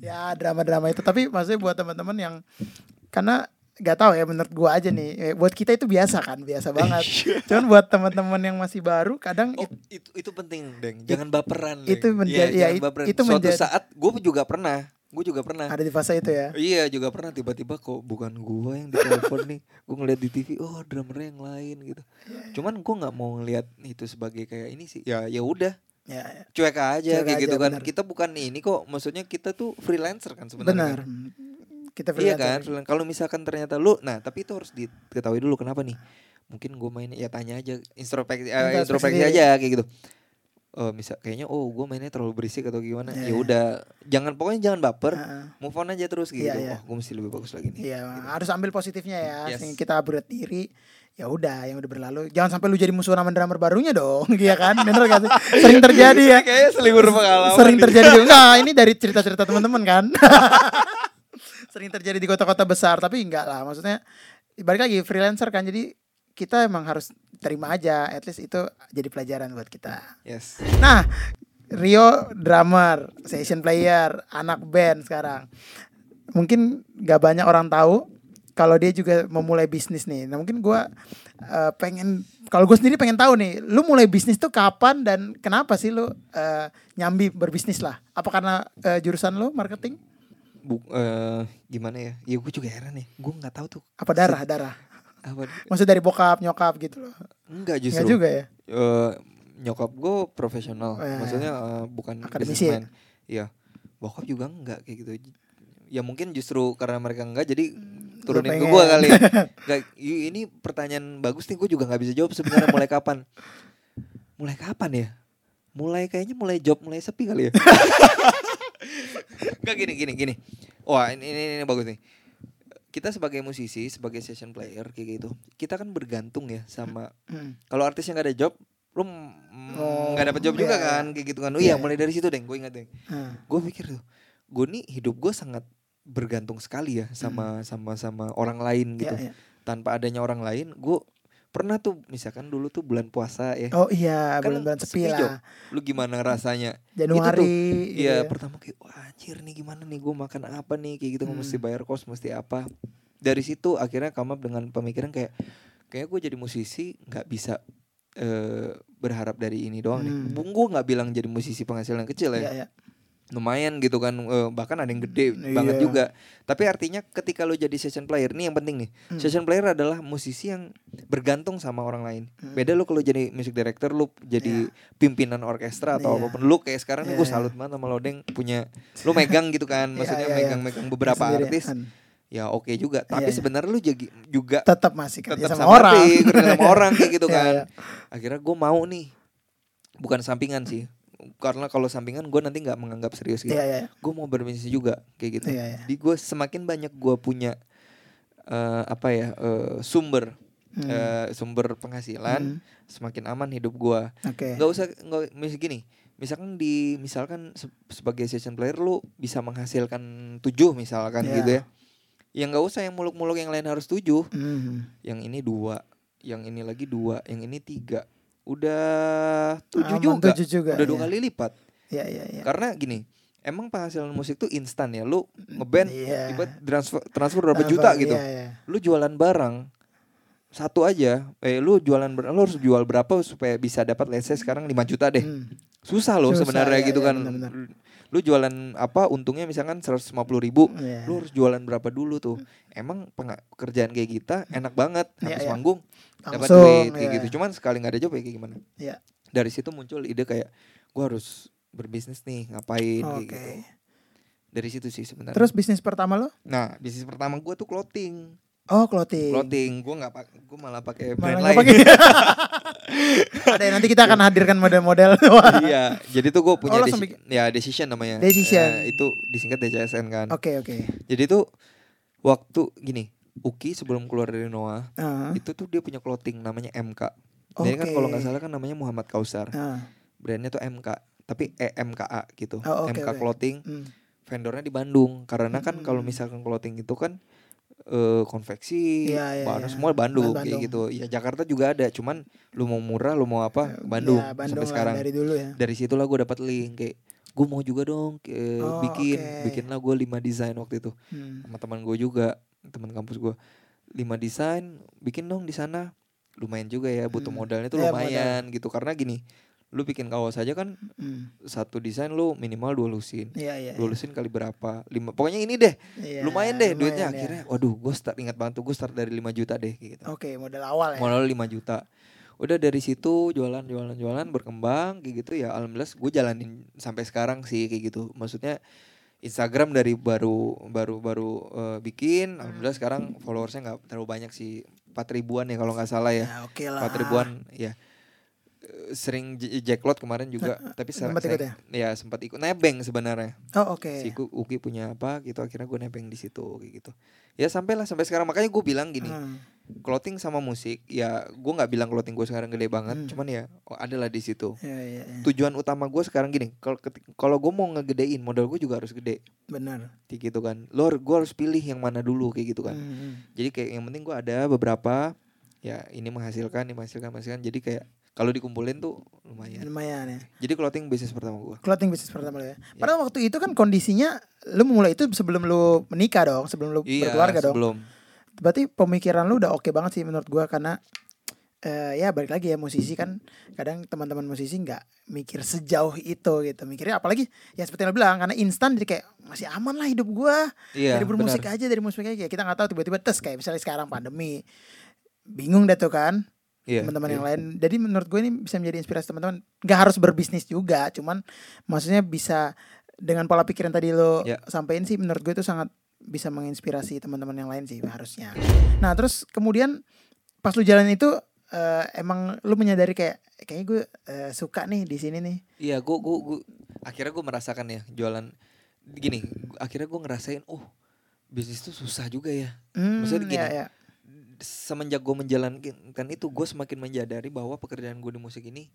Ya drama-drama itu tapi maksudnya buat teman-teman yang karena gak tahu ya menurut gua aja nih eh, buat kita itu biasa kan biasa banget cuman buat teman-teman yang masih baru kadang Oh, it- itu itu penting, Deng. Jangan baperan. itu Deng. menjadi- Iya, ya, it- baperan. itu Suatu menjadi- saat gue juga pernah, gue juga pernah. ada di fase itu ya Iya juga pernah tiba-tiba kok bukan gua yang ditelepon nih Gue ngeliat di TV oh drummernya yang lain gitu Iya, Cuman gua nggak mau ngeliat itu sebagai kayak ini sih Ya ya udah ya ya. cuek aja Cuek kayak aja, gitu kan benar. Kita bukan ini kok maksudnya kita tuh freelancer kan sebenarnya benar kan? Kita Iya freelancer. kan freelan- kalau misalkan ternyata lu Nah tapi itu harus diketahui dulu kenapa nih Mungkin gue main ya tanya aja introspeksi, eh, Introspeksi aja kayak gitu Oh misal kayaknya oh gue mainnya terlalu berisik atau gimana Iya, ya iya. udah jangan pokoknya jangan baper Heeh. move on aja terus gitu Iya, iya. oh gue mesti lebih bagus lagi nih Iya, harus ambil positifnya ya. Yes. Kita upgrade diri. Ya udah, yang udah berlalu. Jangan sampai lu jadi musuh sama drummer barunya dong, iya kan? Bener gak sih? Sering terjadi ya. Kayaknya selibur pengalaman. Sering terjadi. Nah, ini dari cerita-cerita teman-teman kan. Sering terjadi di kota-kota besar, tapi enggak lah. Maksudnya balik lagi freelancer kan. Jadi kita emang harus terima aja. At least itu jadi pelajaran buat kita. Yes. Nah, Rio drummer, session player, anak band sekarang. Mungkin gak banyak orang tahu kalau dia juga memulai bisnis nih. Nah, mungkin gua eh, pengen kalau gue sendiri pengen tahu nih, lu mulai bisnis tuh kapan dan kenapa sih lu eh, nyambi berbisnis lah? Apa karena eh, jurusan lu marketing? Bu, eh, gimana ya? Ya gue juga heran ya. Gue nggak tahu tuh. Apa darah, darah? Apa? Maksud dari bokap, nyokap gitu loh. Enggak Enggak justru. juga ya? Eh, nyokap gue profesional. Oh, iya. Maksudnya eh, bukan Akademisi ya? Iya. Bokap juga enggak kayak gitu. Ya mungkin justru karena mereka enggak jadi turunin ke gue kali. Enggak, i- ini pertanyaan bagus nih. Gue juga nggak bisa jawab sebenarnya mulai kapan. Mulai kapan ya? Mulai kayaknya mulai job mulai sepi kali ya. Enggak gini gini gini. Wah, ini, ini ini bagus nih. Kita sebagai musisi, sebagai session player kayak gitu, kita kan bergantung ya sama Hmm. kalau artisnya nggak ada job, lu Oh, nggak dapat job iya, juga iya. kan, kayak gitu kan. Oh Iya, iya. mulai dari situ deh, gue ingat deh. Hmm. Gue pikir tuh, gue nih hidup gue sangat bergantung sekali ya sama sama sama orang lain gitu. Iya, iya. Tanpa adanya orang lain, gue pernah tuh misalkan dulu tuh bulan puasa ya. Oh iya, Kan bulan-bulan sepi sepi, lah. Lu gimana rasanya? Januari. gitu Iya, ya. pertama kayak wah anjir nih gimana nih gue makan apa nih kayak gitu Hmm. mesti bayar kos mesti apa. Dari situ akhirnya come up dengan pemikiran kayak kayak gue jadi musisi nggak bisa eh berharap dari ini doang nih. Hmm. Bung gue nggak bilang jadi musisi penghasilan kecil ya. Iya, iya. Lumayan gitu kan eh, bahkan ada yang gede Iya. banget juga. Tapi artinya ketika lo jadi session player nih yang penting nih. Hmm. Session player adalah musisi yang bergantung sama orang lain. Hmm. Beda lo kalau jadi music director lo jadi pimpinan orkestra atau Iya. apa pun lu kayak sekarang nih gue Iya. salut banget sama Lodeng punya lu megang gitu kan maksudnya Iya, iya, iya. megang-megang beberapa Sendiri, artis ya oke juga tapi Iya, iya. sebenarnya lu jadi juga tetap masih kerja tetap sama, sama, orang. kerja sama orang kayak gitu Iya, kan iya. akhirnya gue mau nih bukan sampingan sih karena kalau sampingan gue nanti nggak menganggap serius gitu Iya, iya. gue mau berbisnis juga kayak gitu Iya, iya. di gue semakin banyak gue punya eh, apa ya eh, sumber Hmm. eh, sumber penghasilan semakin aman hidup gue Oke. nggak usah nggak mis gini misalkan di misalkan se- sebagai session player lu bisa menghasilkan tujuh misalkan Iya. gitu ya yang nggak usah yang muluk-muluk yang lain harus tujuh Hmm. yang ini dua yang ini lagi dua yang ini tiga udah tujuh Aman, juga tujuh juga, udah dua iya. kali lipat Iya, iya, iya. karena gini emang penghasilan musik tuh instan ya lu ngeband Iya. transfer transfer berapa Apa, juta gitu Iya, iya. lu jualan barang satu aja eh lu jualan lu harus jual berapa supaya bisa dapat let's say sekarang 5 juta deh Hmm. susah loh sebenarnya iya, gitu iya, kan benar-benar. Lu jualan apa untungnya misalkan 150 ribu Iya. lu harus jualan berapa dulu tuh emang penga- kerjaan kayak kita enak banget Iya, habis iya. manggung dapat duit kayak iya. gitu cuman sekali nggak ada job ya kayak gimana Iya. dari situ muncul ide kayak gua harus berbisnis nih ngapain kayak Oke. gitu dari situ sih sebenarnya Terus bisnis pertama lo? nah bisnis pertama gua tuh clothing Oh, clothing. clothing gua nggak pak gua malah pakai brand lain pakai. Ada yang nanti kita akan hadirkan model-model. iya jadi tuh gue punya Oh, langsung deci- ya decision namanya Decision. Eh, itu disingkat DCSN kan Oke, oke. jadi tuh waktu gini Uki sebelum keluar dari Noah Ah, itu tuh dia punya clothing namanya MK jadi kan Oke. kalau nggak salah kan namanya Muhammad Kausar ah. brandnya tuh MK tapi EMKA gitu Oh, oke, MK oke. clothing Hmm. vendornya di Bandung karena kan kalau Hmm. misalkan clothing itu kan eh, konveksi Iya, iya, bahan iya. semua Bandung, Bahan kayak Bandung. gitu ya Jakarta juga ada cuman lu mau murah lu mau apa Bandung, Ya, Bandung sampai lah, sekarang dari dulu ya. dari situlah gue dapat link kayak gue mau juga dong ke- Oh, bikin oke. bikinlah gue lima desain waktu itu Hmm. sama teman gue juga teman kampus gue lima desain bikin dong di sana lumayan juga ya butuh Hmm. modalnya tuh Ya, lumayan gitu karena gini lu bikin kaos aja kan Hmm. satu desain lu minimal dua lusin Iya, iya. dua lusin kali berapa lima pokoknya ini deh iya. lumayan deh duitnya lumayan, ya. akhirnya waduh gue start ingat banget tuh gue start dari 5 juta deh kayak gitu Oke, modal awal ya. modal 5 juta udah dari situ jualan jualan jualan berkembang kayak gitu ya alhamdulillah gue jalanin sampai sekarang sih kayak gitu maksudnya Instagram dari baru baru baru eh, bikin alhamdulillah sekarang followersnya nggak terlalu banyak sih empat ribuan ya kalau nggak salah ya Ya, oke lah. empat ribuan ya sering jacklot kemarin juga tapi sempat ikut saya- ya sempat ikut nebeng sebenarnya Oh, oke. si Ku- Uki punya apa gitu akhirnya gue nebeng di situ kayak gitu ya sampailah sampai sekarang makanya gue bilang gini Hmm. clothing sama musik ya gue nggak bilang clothing gue sekarang gede banget Hmm. cuman ya oh, adalah di situ Iya, iya, iya. tujuan utama gue sekarang gini kalau kalau gue mau ngegedein modal gue juga harus gede Benar. kayak gitu kan lo gue harus pilih yang mana dulu kayak gitu kan Hmm, hmm. jadi kayak yang penting gue ada beberapa ya ini menghasilkan ini menghasilkan menghasilkan jadi kayak kalau dikumpulin tuh lumayan. Lumayan ya. jadi clothing bisnis pertama gue Clothing bisnis pertama lo ya. Padahal waktu itu kan kondisinya lu mulai itu sebelum lu menikah dong, sebelum lu iya berkeluarga dong. sebelum. Berarti pemikiran lu udah oke banget sih menurut gua karena eh, ya balik lagi ya musisi kan kadang teman-teman musisi nggak mikir sejauh itu gitu. Mikirnya apalagi ya seperti yang lo bilang karena instan jadi kayak masih aman lah hidup gua. Iya dari bermusik benar. aja dari musik aja. Kita nggak tahu tiba-tiba tes kayak misalnya sekarang pandemi. Bingung deh tuh kan Iya, teman-teman iya. yang lain jadi menurut gue ini bisa menjadi inspirasi teman-teman nggak harus berbisnis juga cuman maksudnya bisa dengan pola pikir yang tadi lo Ya. sampaikan sih menurut gue itu sangat bisa menginspirasi teman-teman yang lain sih harusnya nah terus kemudian pas lu jalan itu eh, emang lu menyadari kayak kayaknya gue eh, suka nih di sini nih Iya, gua, gua, gua- akhirnya gue merasakan ya jualan gini. Akhirnya gue ngerasain, oh bisnis tuh susah juga ya. hmm, Maksudnya gini, ya, ya. Semenjak gue menjalankan itu, gue semakin menyadari bahwa pekerjaan gue di musik ini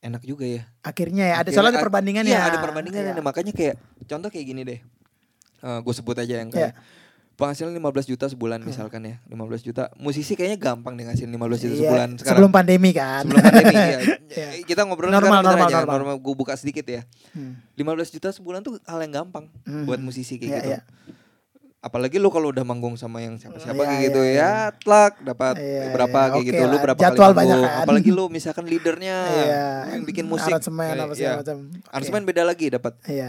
enak juga ya. akhirnya ya ada soalnya ada perbandingan iya, ya ada perbandingan Iya. Makanya kayak contoh kayak gini deh. gue sebut aja yang kayak penghasilan 15 juta sebulan misalkan ya 15 juta musisi kayaknya gampang deh ngasihin 15 juta Iya, sebulan sekarang sebelum pandemi kan sebelum pandemi ya. Iya. kita ngobrol Normal, sekarang normal, aja normal. normal gue buka sedikit ya Hmm. 15 juta sebulan tuh hal yang gampang Hmm. buat musisi kayak Iya, gitu. iya. Apalagi lu kalau udah manggung sama yang siapa-siapa Iya, kayak iya, gitu iya. ya, tlak dapat Iya, berapa iya, kayak gitu. Lu berapa Jadwal kali manggung. kan. Apalagi lu misalkan leadernya Iya, yang bikin musik. aransemen apa iya. segala macam. Oke. Aransemen beda lagi dapat. Iya.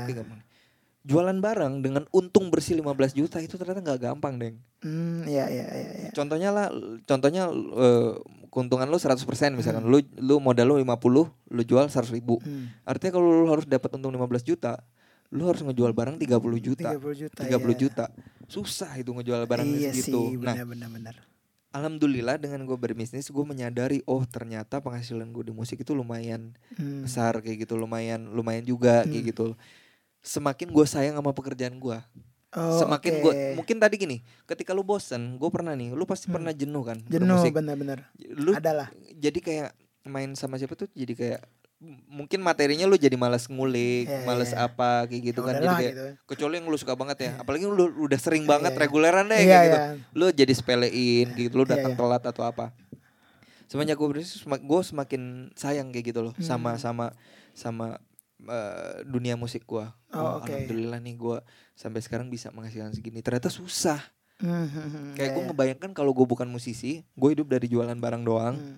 Jualan barang dengan untung bersih 15 juta itu ternyata nggak gampang, Deng. Hmm, iya iya iya iya. Contohnya lah contohnya eh, keuntungan lu 100% misalkan lu lu modal lu 50, lu jual 100 ribu. Hmm. Artinya kalau lu harus dapat untung 15 juta, lu harus ngejual barang 30 juta. 30 juta. 30 iya. juta. Susah itu ngejual barang iya segitu. sih, Nah, benar benar benar. alhamdulillah dengan gue berbisnis gue menyadari oh ternyata penghasilan gue di musik itu lumayan Hmm. besar kayak gitu lumayan lumayan juga kayak Hmm. gitu semakin gue sayang sama pekerjaan gue Oh, semakin oke. gue mungkin tadi gini ketika lu bosen gue pernah nih lu pasti Hmm. pernah jenuh kan jenuh bener-bener. lu Adalah. jadi kayak main sama siapa tuh jadi kayak mungkin materinya lu jadi malas ngulik Iya, malas iya. apa kayak gitu Ya kan jadi kayak gitu. kecuali yang lu suka banget ya Iya. apalagi lu udah sering banget iya. reguleran deh Iya, kayak gitu iya. lu jadi sepelein gitu lu Iya, datang iya. telat atau apa semenjak gue berisnis gue semakin sayang kayak gitu loh sama Hmm. sama sama eh, dunia musik gue Oh, oke. alhamdulillah nih gue sampai sekarang bisa menghasilkan segini ternyata susah Hmm, hmm, kayak iya, gue iya. ngebayangkan kalau gue bukan musisi gue hidup dari jualan barang doang Hmm,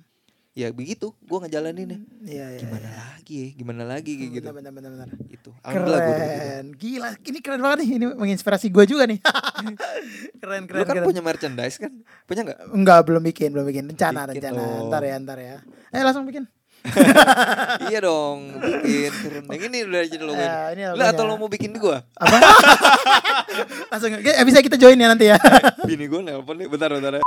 ya begitu gue ngejalanin nih Iya, iya. gimana iya. lagi ya gimana lagi kayak gitu Bener, bener, bener, bener. itu alhamdulillah gue Keren, gila, ini keren banget nih, ini menginspirasi gue juga nih. keren, keren, lu kan keren. punya merchandise kan punya nggak Enggak, belum bikin, belum bikin. Rencana, Bikin rencana. dong. Ntar ya, ntar ya. Ayo langsung bikin. iya dong bikin yang ini udah jadi logo Ya, ini Lah atau lo mau bikin di gua Apa? langsung, eh, bisa kita join ya nanti ya. bini gua nelpon nih bentar bentar ya.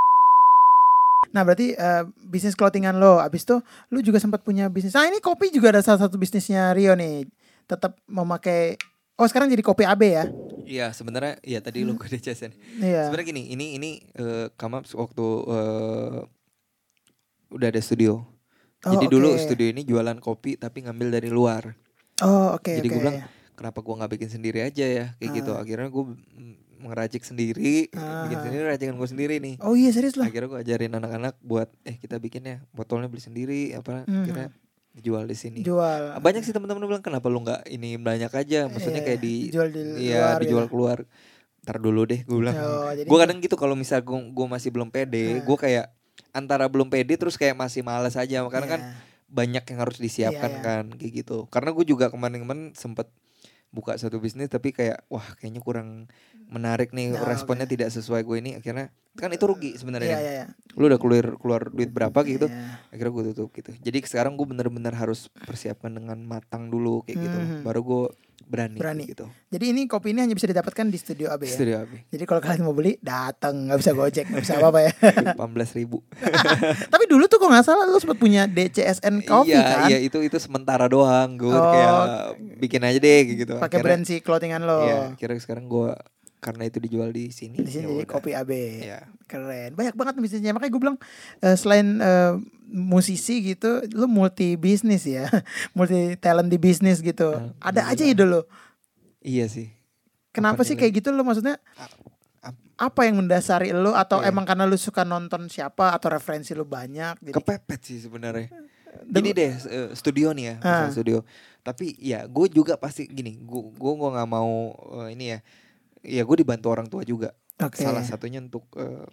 Nah berarti eh, bisnis clothingan lo, abis itu lu juga sempat punya bisnis. Nah ini kopi juga ada salah satu bisnisnya Rio nih. Tetap memakai, oh sekarang jadi kopi AB ya? iya sebenarnya iya tadi Hmm. logo DCSN Iya. sebenarnya gini ini ini eh Kamaps waktu eh, udah ada studio Oh, jadi dulu oke. studio ini jualan kopi tapi ngambil dari luar Oh oke Jadi oke. gua bilang, kenapa gua nggak bikin sendiri aja ya kayak gitu Ah. akhirnya gua mm, ngeracik sendiri bikin Ah. sendiri racikan gua sendiri nih Oh iya serius lah. akhirnya gua ajarin anak-anak buat eh kita bikin ya botolnya beli sendiri apa Mhm. akhirnya dijual di sini Jual. banyak sih teman-teman bilang kenapa lu nggak ini banyak aja maksudnya Iya, kayak di jual di iya luar dijual gitu. keluar ntar dulu deh gue bilang Oh, jadi gue kadang gitu kalau misal gue gue masih belum pede Nah. gue kayak antara belum pede terus kayak masih malas aja karena kan Iya. banyak yang harus disiapkan Iya, iya. kan kayak gitu karena gue juga kemarin-kemarin sempet buka satu bisnis tapi kayak wah kayaknya kurang menarik nih Nah, responnya oke. tidak sesuai gue ini akhirnya kan itu rugi sebenarnya Iya kan. iya iya. lu udah keluar keluar duit berapa gitu Iya. akhirnya gue tutup gitu jadi sekarang gue bener-bener harus persiapkan dengan matang dulu kayak gitu Mhm. baru gue berani, Berani. gitu Jadi ini kopi ini hanya bisa didapatkan di studio AB ya. studio AB Jadi kalau kalian mau beli datang nggak bisa gojek nggak bisa apa apa ya. 18 ribu Tapi dulu tuh kok nggak salah lu sempat punya DCSN Coffee iya kan? iya itu itu sementara doang gue Oh. kayak bikin aja deh gitu Pakai brand si clothingan lo. Iya, kira sekarang gua karena itu dijual di sini. Di sini ya kopi AB. Iya. Keren. Banyak banget bisnisnya. Makanya gue bilang eh, selain eh, musisi gitu, lu multi bisnis ya. multi talent di bisnis gitu. Ah, Ada aja alhamdulillah. ide lo. Iya sih. Kenapa Apa sih nih, kayak gitu lo maksudnya? ap- Apa yang mendasari lo atau Iya. emang karena lu suka nonton siapa atau referensi lu banyak jadi Kepepet sih sebenarnya. Gini deh, eh, studio nih ya, Ah. studio. Tapi ya gue juga pasti gini, gue gue nggak mau eh, ini ya. Ya gue dibantu orang tua juga. Oke. Salah satunya untuk eh,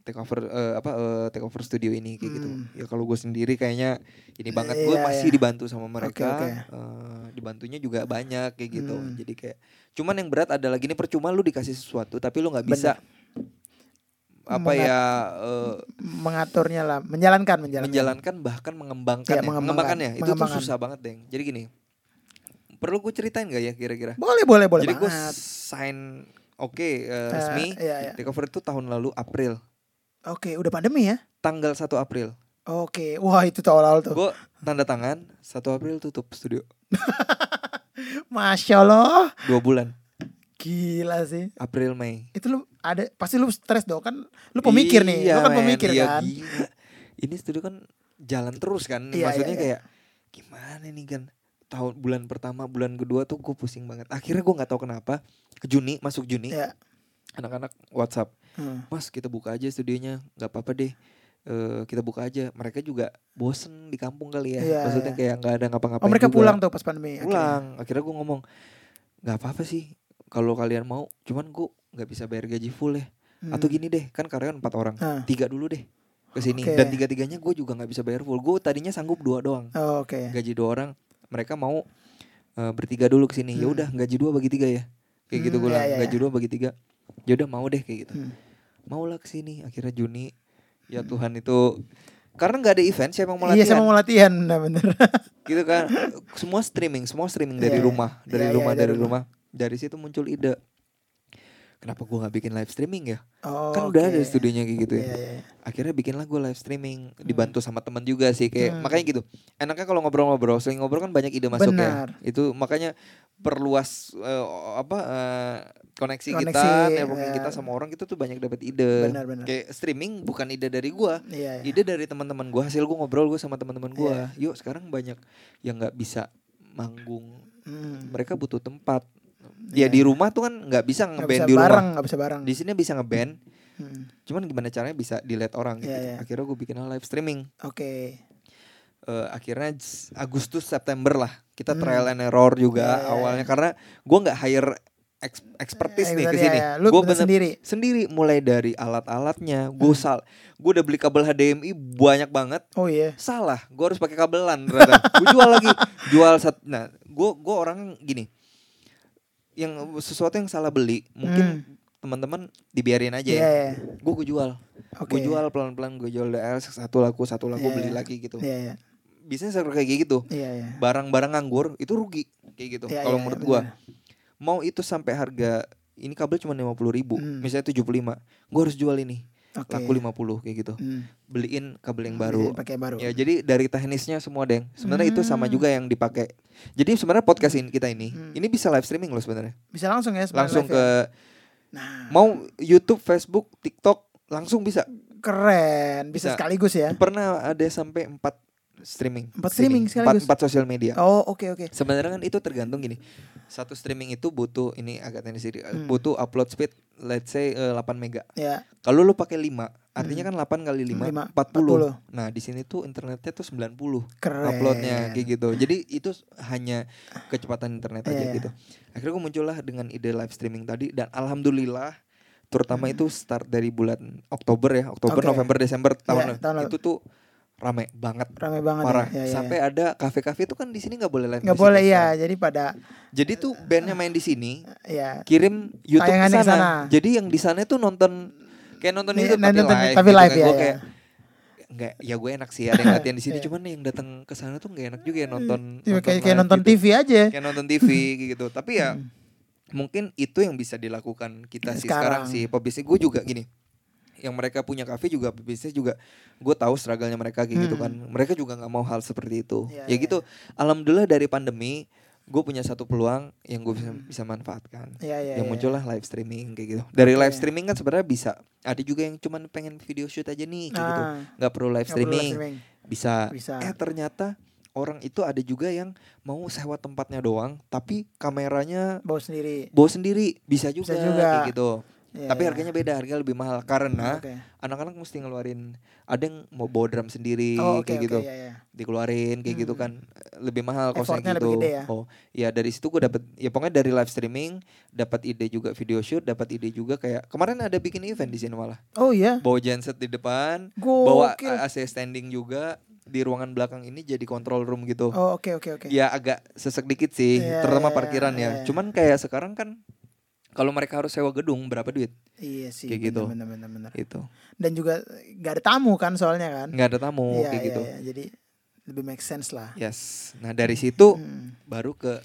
take over eh, apa eh, take over studio ini kayak gitu. Hmm. Ya kalau gue sendiri kayaknya ini banget gue Iya, masih iya. dibantu sama mereka. oke. eh, dibantunya juga banyak kayak gitu. Hmm. Jadi kayak cuman yang berat adalah gini percuma lu dikasih sesuatu tapi lu nggak bisa apa Mengat- ya eh, mengaturnya lah, menjalankan menjalankan. menjalankan bahkan mengembangkan Iya, ya. mengembangkan. mengembangkannya itu tuh susah banget deng jadi gini perlu gue ceritain gak ya kira-kira Boleh boleh boleh jadi gue sign oke eh, Eh, resmi iya, iya. recover itu tahun lalu April Oke, udah pandemi ya? tanggal 1 April Oke, wah itu tuh awal-awal tuh. gue tanda tangan 1 April tutup studio Masya Allah, dua bulan gila sih. April Mei Itu lu ada pasti lu stres dong kan? Lu pemikir nih, Iya, lu kan pemikir Iya, kan? gila. ini studio kan jalan terus kan Iya, maksudnya iya, iya. kayak gimana nih kan tahun bulan pertama bulan kedua tuh gue pusing banget akhirnya gue nggak tahu kenapa ke Juni masuk Juni Iya. anak-anak WhatsApp Hmm. Mas kita buka aja studionya nggak apa-apa deh Eh, kita buka aja mereka juga bosen di kampung kali ya Iya, maksudnya iya. kayak nggak ada ngapa-ngapain Oh mereka juga. pulang tuh pas pandemi. akhirnya. pulang akhirnya gue ngomong nggak apa-apa sih kalau kalian mau cuman gue nggak bisa bayar gaji full ya Hmm. atau gini deh kan karyawan empat orang Ah. tiga dulu deh ke sini Oke. dan tiga tiganya gue juga nggak bisa bayar full gue tadinya sanggup dua doang Oh, Oke. gaji dua orang mereka mau eh, bertiga dulu ke sini. Ya Hmm. udah gaji dua bagi tiga ya. Kayak gitu Hmm, gue iya, bilang iya, gaji iya. dua bagi tiga. Ya udah mau deh kayak gitu. Hmm. maulah ke sini. Akhirnya Juni ya Tuhan itu karena nggak ada event siapa yang mau Iya latihan? sama mau latihan bener-bener. gitu kan. Semua streaming semua streaming dari Iya, rumah dari iya, rumah iya, dari dari rumah. Dari situ muncul ide kenapa gue nggak bikin live streaming ya? Oh, kan udah oke. ada studionya kayak gitu ya. Iya, iya. Akhirnya bikinlah gue live streaming, dibantu sama teman juga sih kayak Hmm. makanya gitu. Enaknya kalau ngobrol-ngobrol, sering ngobrol kan banyak ide masuk Benar. ya. Itu makanya perluas eh, apa eh, koneksi, Koneksi, kita, networking ya. kita sama orang kita tuh banyak dapat ide. Benar, benar. Kayak streaming bukan ide dari gua, Iya, iya. ide dari teman-teman gua. Hasil gua ngobrol gua sama teman-teman gua. Iya. Yuk sekarang banyak yang nggak bisa manggung, Hmm. mereka butuh tempat. Iya, Ya di rumah tuh kan nggak bisa ngeband di bareng, rumah. nggak bisa bareng. Di sini bisa ngeband, Hmm. cuman gimana caranya bisa dilihat orang gitu. Iya, iya. Akhirnya gue bikin live streaming. Oke. Eh, akhirnya Agustus September lah kita Hmm. trial and error juga Iya, iya, awalnya karena gua nggak hire ex- expertise nih Iya, ke iya, sini. iya. Gua bener sendiri. sendiri mulai dari alat-alatnya. Gue Hmm. sal, gue udah beli kabel HDMI banyak banget. Oh iya. Salah, gue harus pakai kabelan ternyata. gue jual lagi, jual sat. Nah, gue gue orang gini, yang sesuatu yang salah beli mungkin teman-teman dibiarin aja Hmm. Iya, ya. iya. Gue gue jual, Oke. gue jual pelan-pelan gue jual DL satu laku satu laku Iya, beli iya. lagi gitu. Iya, iya. Bisnis kayak gitu Iya, iya. barang-barang nganggur itu rugi kayak gitu Iya, kalau iya, menurut gua benar. mau itu sampai harga ini kabel cuma lima puluh ribu Hmm. misalnya 75 gua harus jual ini Oke. laku 50 kayak gitu Hmm. beliin kabel yang Bisa baru Pakai baru. ya jadi dari teknisnya semua deng sebenarnya itu sama Hmm. juga yang dipakai jadi sebenarnya podcast ini kita ini Hmm. ini bisa live streaming loh sebenarnya Bisa langsung ya langsung live ke ya? Nah, mau YouTube Facebook TikTok langsung bisa keren. Bisa, Bisa. sekaligus ya. pernah ada sampai empat streaming Empat streaming empat, sekaligus? empat sosial media Oh, oke oke. Sebenarnya kan itu tergantung gini. Satu streaming itu butuh ini agak teknis sedikit. Hmm. Butuh upload speed let's say eh, 8 mega. Ya. Kalau lu pakai 5, artinya kan 8 kali 5 Lima, 40. Nah, di sini tuh internetnya tuh 90 Keren. uploadnya kayak gitu. Jadi itu hanya kecepatan internet aja Iya. gitu. Akhirnya gue muncullah dengan ide live streaming tadi dan alhamdulillah terutama itu start dari bulan Oktober ya, Oktober, Hmm. Oke. November, Desember tahun, Iya, tahun itu tuh rame banget Rame banget parah ya. Ya, ya, sampai ada kafe-kafe itu kan di sini nggak boleh live nggak boleh kan ya. Jadi pada jadi tuh bandnya main di sini ya kirim YouTube ke sana. sana. jadi yang di sana tuh nonton kayak nonton Iya, itu tapi nonton- live tapi gitu live kan. ya, Gua ya. kayak nggak ya gue enak sih ada yang latihan di sini Iya. cuman yang datang ke sana tuh nggak enak juga ya nonton Iya, kayak kayak live nonton gitu. TV aja. kayak nonton TV kayak gitu tapi ya Hmm. mungkin itu yang bisa dilakukan kita sih Sekarang. sekarang sih pebisnis gue juga gini yang mereka punya kafe juga bisnis juga gue tahu struggle-nya mereka kayak gitu Hmm. kan mereka juga nggak mau hal seperti itu Iya, ya iya. gitu alhamdulillah dari pandemi gue punya satu peluang yang gue bisa Hmm. bisa manfaatkan Iya, iya, yang iya. muncullah live streaming kayak gitu dari live streaming kan sebenarnya bisa ada juga yang cuman pengen video shoot aja nih kayak gitu Nah, nggak perlu live nggak perlu live streaming streaming. bisa Bisa. eh ternyata orang itu ada juga yang mau sewa tempatnya doang tapi kameranya Bawa sendiri. bawa sendiri bisa juga, juga. kayak gitu Iya, tapi iya. harganya beda harga lebih mahal karena Oke. anak-anak mesti ngeluarin ada yang mau bawa drum sendiri Oh, oke, kayak oke, gitu iya, iya. dikeluarin kayak gitu Hmm. kan lebih mahal kosnya gitu lebih gede ya? oh ya dari situ gue dapet ya pokoknya dari live streaming dapat ide juga video shoot dapat ide juga kayak kemarin ada bikin event di sini malah Oh iya. bawa genset di depan bawa Gokil. AC standing juga di ruangan belakang ini jadi control room gitu Oh, oke oke oke. ya agak sesek dikit sih Iya, terutama iya, parkiran iya, ya iya. cuman kayak sekarang kan kalau mereka harus sewa gedung berapa duit Iya sih. Kayak gitu. Bener, bener, bener, bener. itu Dan juga gak ada tamu kan soalnya kan. nggak ada tamu Iya, kayak iya, gitu iya. Jadi lebih make sense lah. yes nah dari situ Hmm. baru ke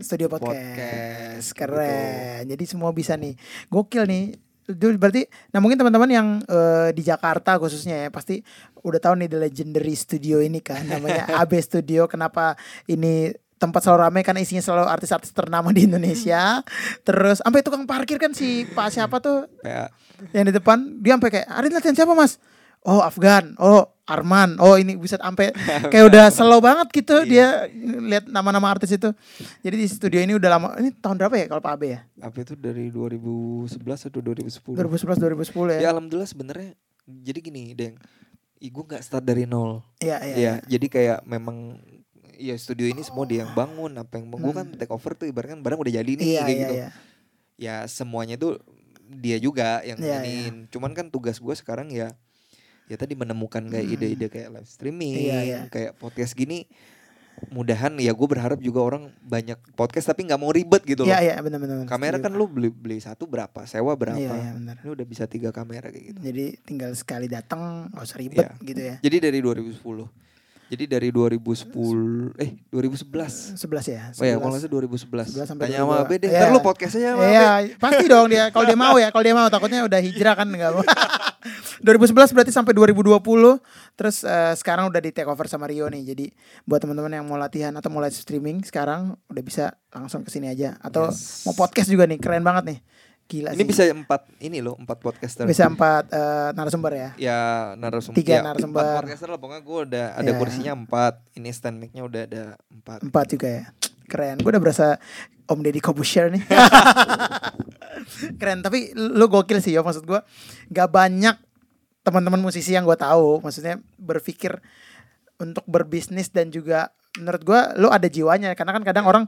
Studio podcast, Podcast, gitu. keren. Jadi semua bisa nih. Gokil nih. Itu berarti nah mungkin teman-teman yang eh, di Jakarta khususnya ya pasti udah tahu nih the legendary studio ini kan namanya AB Studio. Kenapa ini tempat selalu ramai karena isinya selalu artis-artis ternama di Indonesia. Terus sampai tukang parkir kan si Pak siapa tuh? PA yang di depan dia sampai kayak Arin latihan siapa mas? Oh Afgan. Oh Arman. Oh ini bisa sampai kayak udah slow banget gitu dia lihat nama-nama artis itu. Jadi di studio ini udah lama ini tahun berapa ya kalau Pak Abe ya? Apa itu dari 2011 atau 2010 2011 2010 ya. Ya alhamdulillah sebenarnya jadi gini deng. Gue nggak start dari nol. Iya iya ya jadi kayak memang ya studio ini semua dia yang bangun apa yang gue kan take over tuh ibaratnya barang udah jadi nih Hmm. iya kayak iya gitu. iya. Ya semuanya tuh dia juga yang Iya, iniin cuman kan tugas gue sekarang ya ya tadi menemukan kayak Hmm. ide-ide kayak live streaming Iya, iya. kayak podcast gini mudahan ya gue berharap juga orang banyak podcast tapi nggak mau ribet gitu loh. Iya iya benar benar kamera kan lu beli beli satu berapa sewa berapa. Iya iya benar ini udah bisa tiga kamera kayak gitu. Jadi tinggal sekali datang nggak usah ribet Iya. gitu ya. Jadi dari 2010 Jadi dari 2010 eh 2011. 11 ya. Oh ya, kalau 11. nggak salah 2011. 11 sampai Tanya sama 22. Abe deh. Ntar lu podcastnya sama Abe. Iya, pasti dong dia. Kalau dia mau ya, kalau dia mau takutnya udah hijrah kan enggak mau. 2011 berarti sampai 2020. Terus eh, sekarang udah di take over sama Rio nih. Jadi buat teman-teman yang mau latihan atau mau live streaming sekarang udah bisa langsung ke sini aja atau Yes. mau podcast juga nih. Keren banget nih. Gila Ini sih. bisa empat ini loh, empat podcaster. bisa empat eh, narasumber ya. Ya narasumber. Tiga ya, narasumber. Empat podcaster lah pokoknya gue udah ada Ya. kursinya empat. Ini stand mic-nya udah ada empat. Empat juga ya. Keren. Gue udah berasa Om Deddy Kobusher nih. Keren. Tapi lu gokil sih ya maksud gue. Gak banyak teman-teman musisi yang gue tahu. Maksudnya berpikir untuk berbisnis dan juga menurut gue lu ada jiwanya. Karena kan kadang orang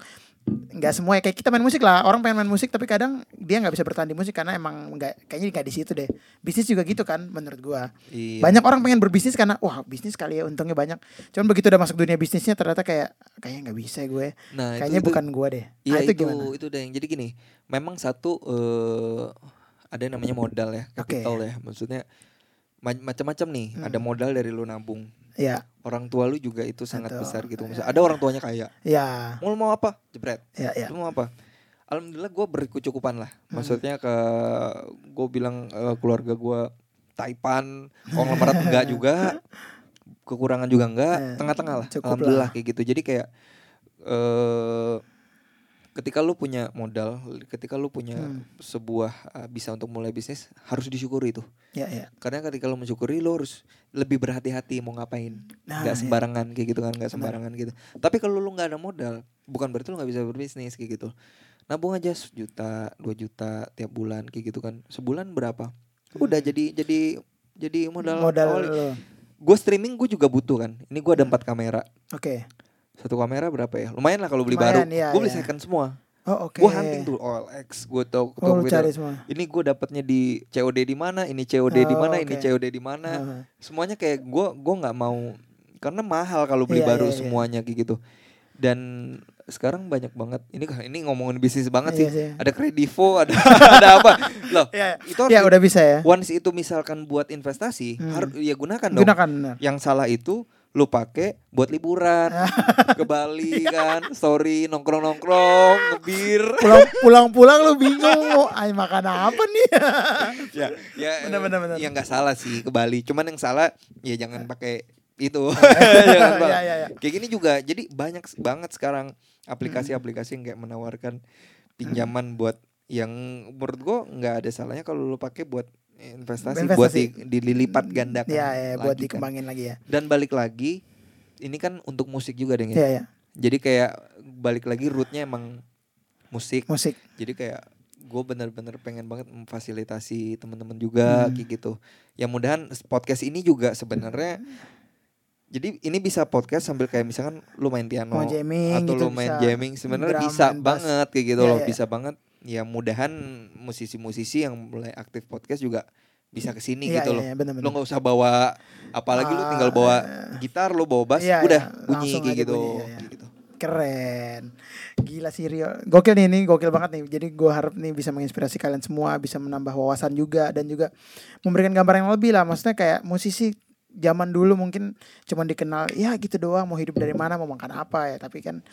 nggak semua ya kayak kita main musik lah orang pengen main musik tapi kadang dia nggak bisa bertahan di musik karena emang nggak kayaknya nggak di situ deh bisnis juga gitu kan menurut gua Iya. banyak orang pengen berbisnis karena wah bisnis kali ya untungnya banyak cuman begitu udah masuk dunia bisnisnya ternyata kayak kayaknya nggak bisa gue Nah, kayaknya itu- bukan gua deh Iya nah, itu itu, gimana itu deh. Jadi gini, memang satu eh ada yang namanya modal ya, Oke. kapital ya. Maksudnya ma- macam-macam nih. Hmm. Ada modal dari lu nabung. Ya Orang tua lu juga itu sangat Betul. besar gitu. Ya, Misalnya ada orang tuanya kaya. ya Mau mau apa? Jebret. ya ya Lu mau apa? Alhamdulillah gue berkecukupan lah. Hmm. Maksudnya ke gue bilang eh, keluarga gue Taipan, konglomerat enggak juga, kekurangan juga enggak, Eh, tengah-tengah lah. cukup Alhamdulillah lah. kayak gitu. Jadi kayak eh ketika lu punya modal, ketika lu punya Hmm. sebuah eh, bisa untuk mulai bisnis, harus disyukuri tuh. ya ya Karena ketika lu mensyukuri, lu harus lebih berhati-hati mau ngapain. Nah, Nggak iya. sembarangan kayak gitu kan, nggak sembarangan gitu. Tapi kalau lu nggak ada modal, bukan berarti lu nggak bisa berbisnis kayak gitu. Nabung aja sejuta, dua juta tiap bulan kayak gitu kan. Sebulan berapa? Udah jadi jadi jadi modal. Hmm. modal. Gue streaming gue juga butuh kan. Ini gue ada empat kamera. oke Satu kamera berapa ya? Lumayan lah kalau beli Lumayan, baru. iya, gue beli iya. second semua. oh oke Gue hunting tuh OLX. Gue tau. oh lu tau- cari semua Ini gue dapatnya di COD di mana? Ini COD di Oh, mana? Ini oke. COD di mana? Heeh. semuanya kayak gue gue nggak mau karena mahal kalau beli Iya, baru iya, iya. semuanya kayak gitu dan sekarang banyak banget ini ini ngomongin bisnis banget Iya sih sih. ada kredivo ada ada apa loh Iya, itu harus ya udah bisa ya once itu misalkan buat investasi Hmm. harus ya gunakan dong gunakan benar yang salah itu lu pakai buat liburan. Ke Bali kan? Story nongkrong nongkrong ngebir. Pulang pulang pulang lu bingung mau ay makan apa nih? Ya ya Benar, benar, benar. ya nggak salah sih ke Bali. Cuman yang salah ya jangan pakai itu. Jangan, Pak. iya, iya. kayak gini juga jadi banyak banget sekarang aplikasi-aplikasi yang kayak menawarkan pinjaman buat yang menurut gua nggak ada salahnya kalau lu pakai buat investasi, Investasi. buat di, dililipat gandakan ya ya buat lagi kan. dikembangin lagi ya dan balik lagi ini kan untuk musik juga deh ya ya jadi kayak balik lagi rootnya emang musik musik jadi kayak gue bener-bener pengen banget memfasilitasi teman-teman juga Hmm. kayak gitu ya mudahan podcast ini juga sebenarnya jadi ini bisa podcast sambil kayak misalkan lu main piano jamming atau gitu lu main jamming sebenarnya bisa banget kayak gitu Iya, loh iya. bisa banget ya mudahan musisi-musisi yang mulai aktif podcast juga bisa ke sini Iya, gitu iya, loh. iya, bener, bener. nggak usah bawa apalagi lu Ah, tinggal bawa eh. gitar lu bawa bass Iya, udah iya, bunyi kayak gitu bunyi, iya, iya. kayak gitu. Keren. Gila sih Rio. Gokil nih ini gokil banget nih. Jadi gue harap nih bisa menginspirasi kalian semua bisa menambah wawasan juga dan juga memberikan gambaran yang lebih lah. Maksudnya kayak musisi zaman dulu mungkin cuma dikenal ya gitu doang mau hidup dari mana mau makan apa ya? Tapi kan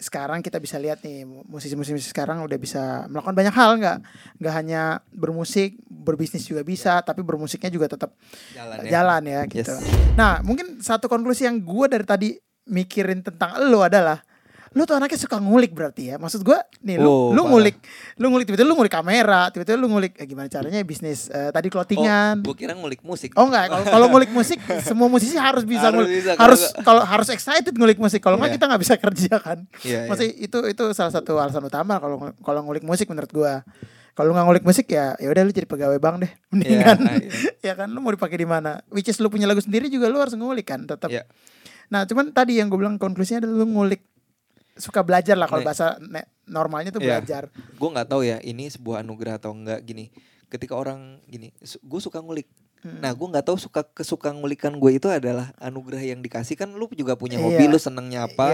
sekarang kita bisa lihat nih musisi-musisi sekarang udah bisa melakukan banyak hal nggak nggak hanya bermusik berbisnis juga bisa tapi bermusiknya juga tetap jalan ya jalan ya gitu. Yes. Nah mungkin satu konklusi yang gue dari tadi mikirin tentang lo adalah lu tuh anaknya suka ngulik berarti ya maksud gue nih lu Oh, lu parah. ngulik lu ngulik tiba-tiba lu ngulik kamera tiba-tiba lu ngulik eh, gimana caranya bisnis eh, tadi clothingan oh, gue kira ngulik musik Oh enggak, kalau kalau ngulik musik semua musisi harus bisa Harus ngulik. bisa, harus kalau harus excited ngulik musik. Kalau enggak Iya. kita nggak bisa kerja kan. Iya, iya. Maksudnya itu itu salah satu alasan utama kalau kalau ngulik musik menurut gua. Kalau nggak ngulik musik ya ya udah lu jadi pegawai bank deh. Mendingan. Iya, iya. ya kan lu mau dipakai di mana? Which is lu punya lagu sendiri juga lu harus ngulik kan tetap. Iya. Nah, cuman tadi yang gue bilang konklusinya adalah lu ngulik suka belajar lah kalau bahasa ne- normalnya tuh Iya. belajar. gue nggak tahu ya ini sebuah anugerah atau enggak gini ketika orang gini gue suka ngulik Hmm. nah gue nggak tahu suka kesuka ngulikan gue itu adalah anugerah yang dikasih kan lu juga punya hobi Iya. lu senengnya Iya. apa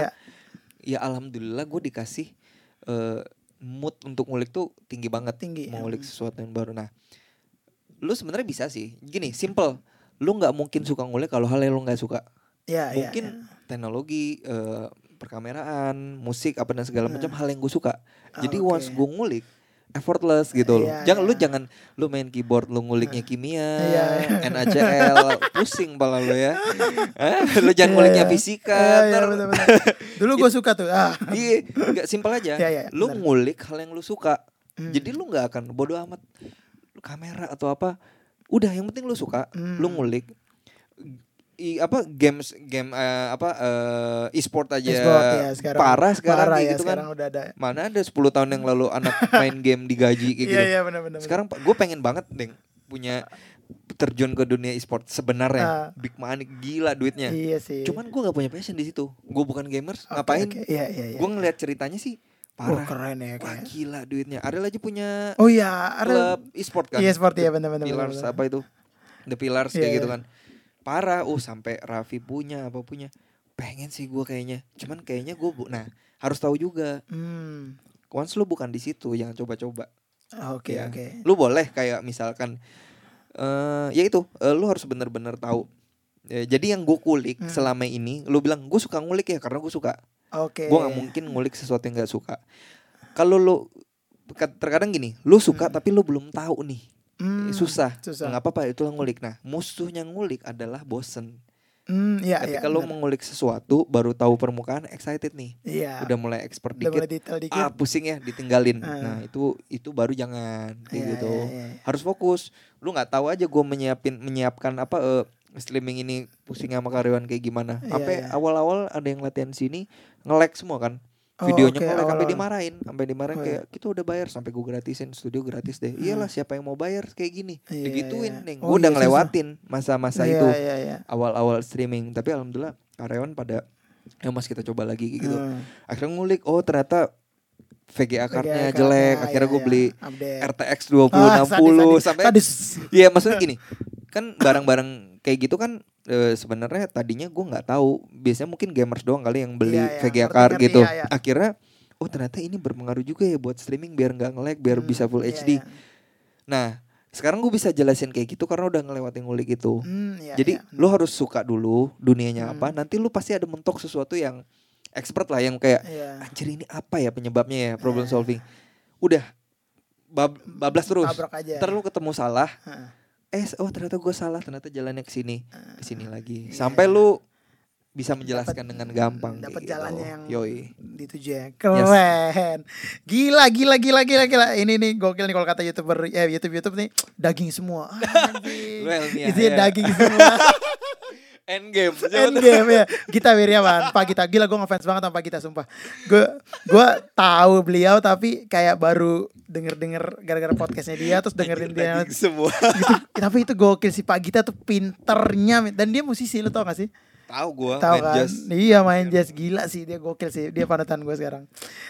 ya alhamdulillah gue dikasih eh, mood untuk ngulik tuh tinggi banget Tinggi, mau hmm. ngulik sesuatu yang baru nah lu sebenarnya bisa sih gini simple lu nggak mungkin suka ngulik kalau hal yang lu nggak suka Iya, iya, mungkin teknologi eh, perkameraan musik apa dan segala macam hal yang gue suka Ah, jadi oke. once gue ngulik effortless gitu loh Iya, jangan lu iya. jangan lu main keyboard lu nguliknya kimia Iya, iya. NaCl pusing pala lu ya Eh, lu jangan Iya, nguliknya iya. fisika Iya, iya, ntar bener-bener. Dulu gue suka tuh. Ah. Iya, nggak simpel aja. Iya, iya, lu benar. ngulik hal yang lu suka. Hmm. Jadi lu nggak akan bodoh amat lu kamera atau apa. Udah yang penting lu suka, Hmm. lu ngulik. I, apa games game eh, apa eh, e-sport aja E-sport, ya, sekarang. parah sekarang Parah ya, gitu sekarang kan. udah ada. Mana ada 10 tahun yang lalu anak main game digaji kayak Iya, gitu. iya benar-benar. Sekarang gue pengen banget deng punya terjun ke dunia e-sport sebenarnya Ah. big money gila duitnya. Iya sih. Cuman gue gak punya passion di situ. Gue bukan gamers, Oke, ngapain? oke. Iya, iya, iya. Gue ngeliat ceritanya sih parah. keren ya Wah gila duitnya. Ariel aja punya Oh iya, ada klub e-sport kan. Iya, sport ya benar-benar. Pillars benar-benar. apa itu? The Pillars Iya, kayak gitu iya. kan. Parah. Uh sampai Raffi punya apa punya. Pengen sih gue kayaknya. Cuman kayaknya gue bu nah harus tahu juga. Hmm. Once lu bukan di situ jangan coba-coba. Oke, Ya. oke. Lu boleh kayak misalkan eh ya itu eh, lu harus bener-bener tahu. Ya, jadi yang gue kulik Hmm. selama ini, lu bilang gue suka ngulik ya karena gue suka. Oke. Gue nggak mungkin ngulik sesuatu yang nggak suka. Kalau lu ka- terkadang gini, lu suka tapi lu belum tahu nih, Hmm, susah. Susah. Nggak apa-apa itulah ngulik. Nah musuhnya ngulik adalah bosen. Hmm, iya. Ketika lu benar. mengulik sesuatu, baru tahu permukaan, excited nih, Iya. udah mulai expert Udah mulai dikit, detail dikit. ah pusing ya, ditinggalin. Ah. Nah itu itu baru jangan kayak Iya, gitu. iya, iya. Harus fokus. Lu nggak tahu aja gue menyiapin menyiapkan apa eh, streaming ini pusing sama karyawan kayak gimana. Iya, Sampai iya. awal-awal ada yang latihan sini nge-lag semua kan. Oh, Videonya oke, nge-lag sampai dimarahin, sampai dimarahin Oh, kayak kita udah bayar sampai gue gratisin studio gratis deh. Iyalah siapa yang mau bayar kayak gini. Iya, Digituin, iya. Neng. Oh, Gue udah iya, ngelewatin masa-masa Iya, itu Iya, iya. awal-awal streaming. Tapi alhamdulillah karyawan pada ya mas kita coba lagi gitu. Hmm. Akhirnya ngulik, oh ternyata VGA cardnya VGA jelek. cardnya, Akhirnya iya, gue iya. beli Update. RTX Ah, 2060 sadis, sadis. sampai. Iya maksudnya gini kan barang-barang kayak gitu kan eh, sebenarnya tadinya gue nggak tahu biasanya mungkin gamers doang kali yang beli Iya, iya, VGA gitu iya, iya. akhirnya oh ternyata ini berpengaruh juga ya buat streaming biar nggak nge-lag biar Hmm, bisa full iya, HD iya. nah sekarang gue bisa jelasin kayak gitu karena udah ngelewatin ngulik itu Hmm, iya, jadi iya. lu harus suka dulu dunianya Hmm. apa nanti lu pasti ada mentok sesuatu yang expert lah yang kayak Iya. anjir ini apa ya penyebabnya ya problem Eh. solving udah bab- bablas terus lu ketemu salah Heeh. Eh oh ternyata gue salah ternyata jalannya ke sini ke sini lagi Iya. sampai lu bisa menjelaskan Dapat- dengan gampang dapat kayak jalannya gitu. yang yoi dituju ya. Keren. Gila gila gila gila gila. Ini nih gokil nih kalau kata YouTuber eh YouTube YouTube nih daging semua. Lu ilmiah, Isinya ya. daging semua. endgame Endgame ya. Gita Wiryawan, Pak Gita. Gila gue ngefans banget sama Pak Gita sumpah. Gue gue tahu beliau tapi kayak baru denger-denger gara-gara podcastnya dia terus dengerin dia. Semua Gitu. Tapi itu gokil sih Pak Gita tuh pinternya dan dia musisi lu tau gak sih? tahu gue Tahu kan? jazz Iya main jazz gila sih dia gokil sih dia panutan gue sekarang.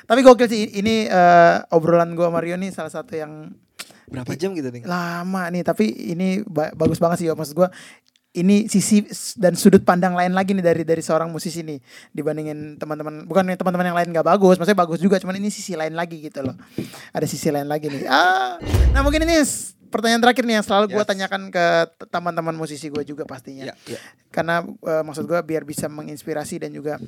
Tapi gokil sih ini eh, obrolan gue Mario nih salah satu yang berapa jam gitu nih lama nih tapi ini ba- bagus banget sih ya maksud gue ini sisi dan sudut pandang lain lagi nih dari dari seorang musisi nih dibandingin teman-teman bukan teman-teman yang lain nggak bagus maksudnya bagus juga cuman ini sisi lain lagi gitu loh ada sisi lain lagi nih ah nah mungkin ini pertanyaan terakhir nih yang selalu gue Yes. tanyakan ke teman-teman musisi gue juga pastinya ya, ya. karena eh, maksud gue biar bisa menginspirasi dan juga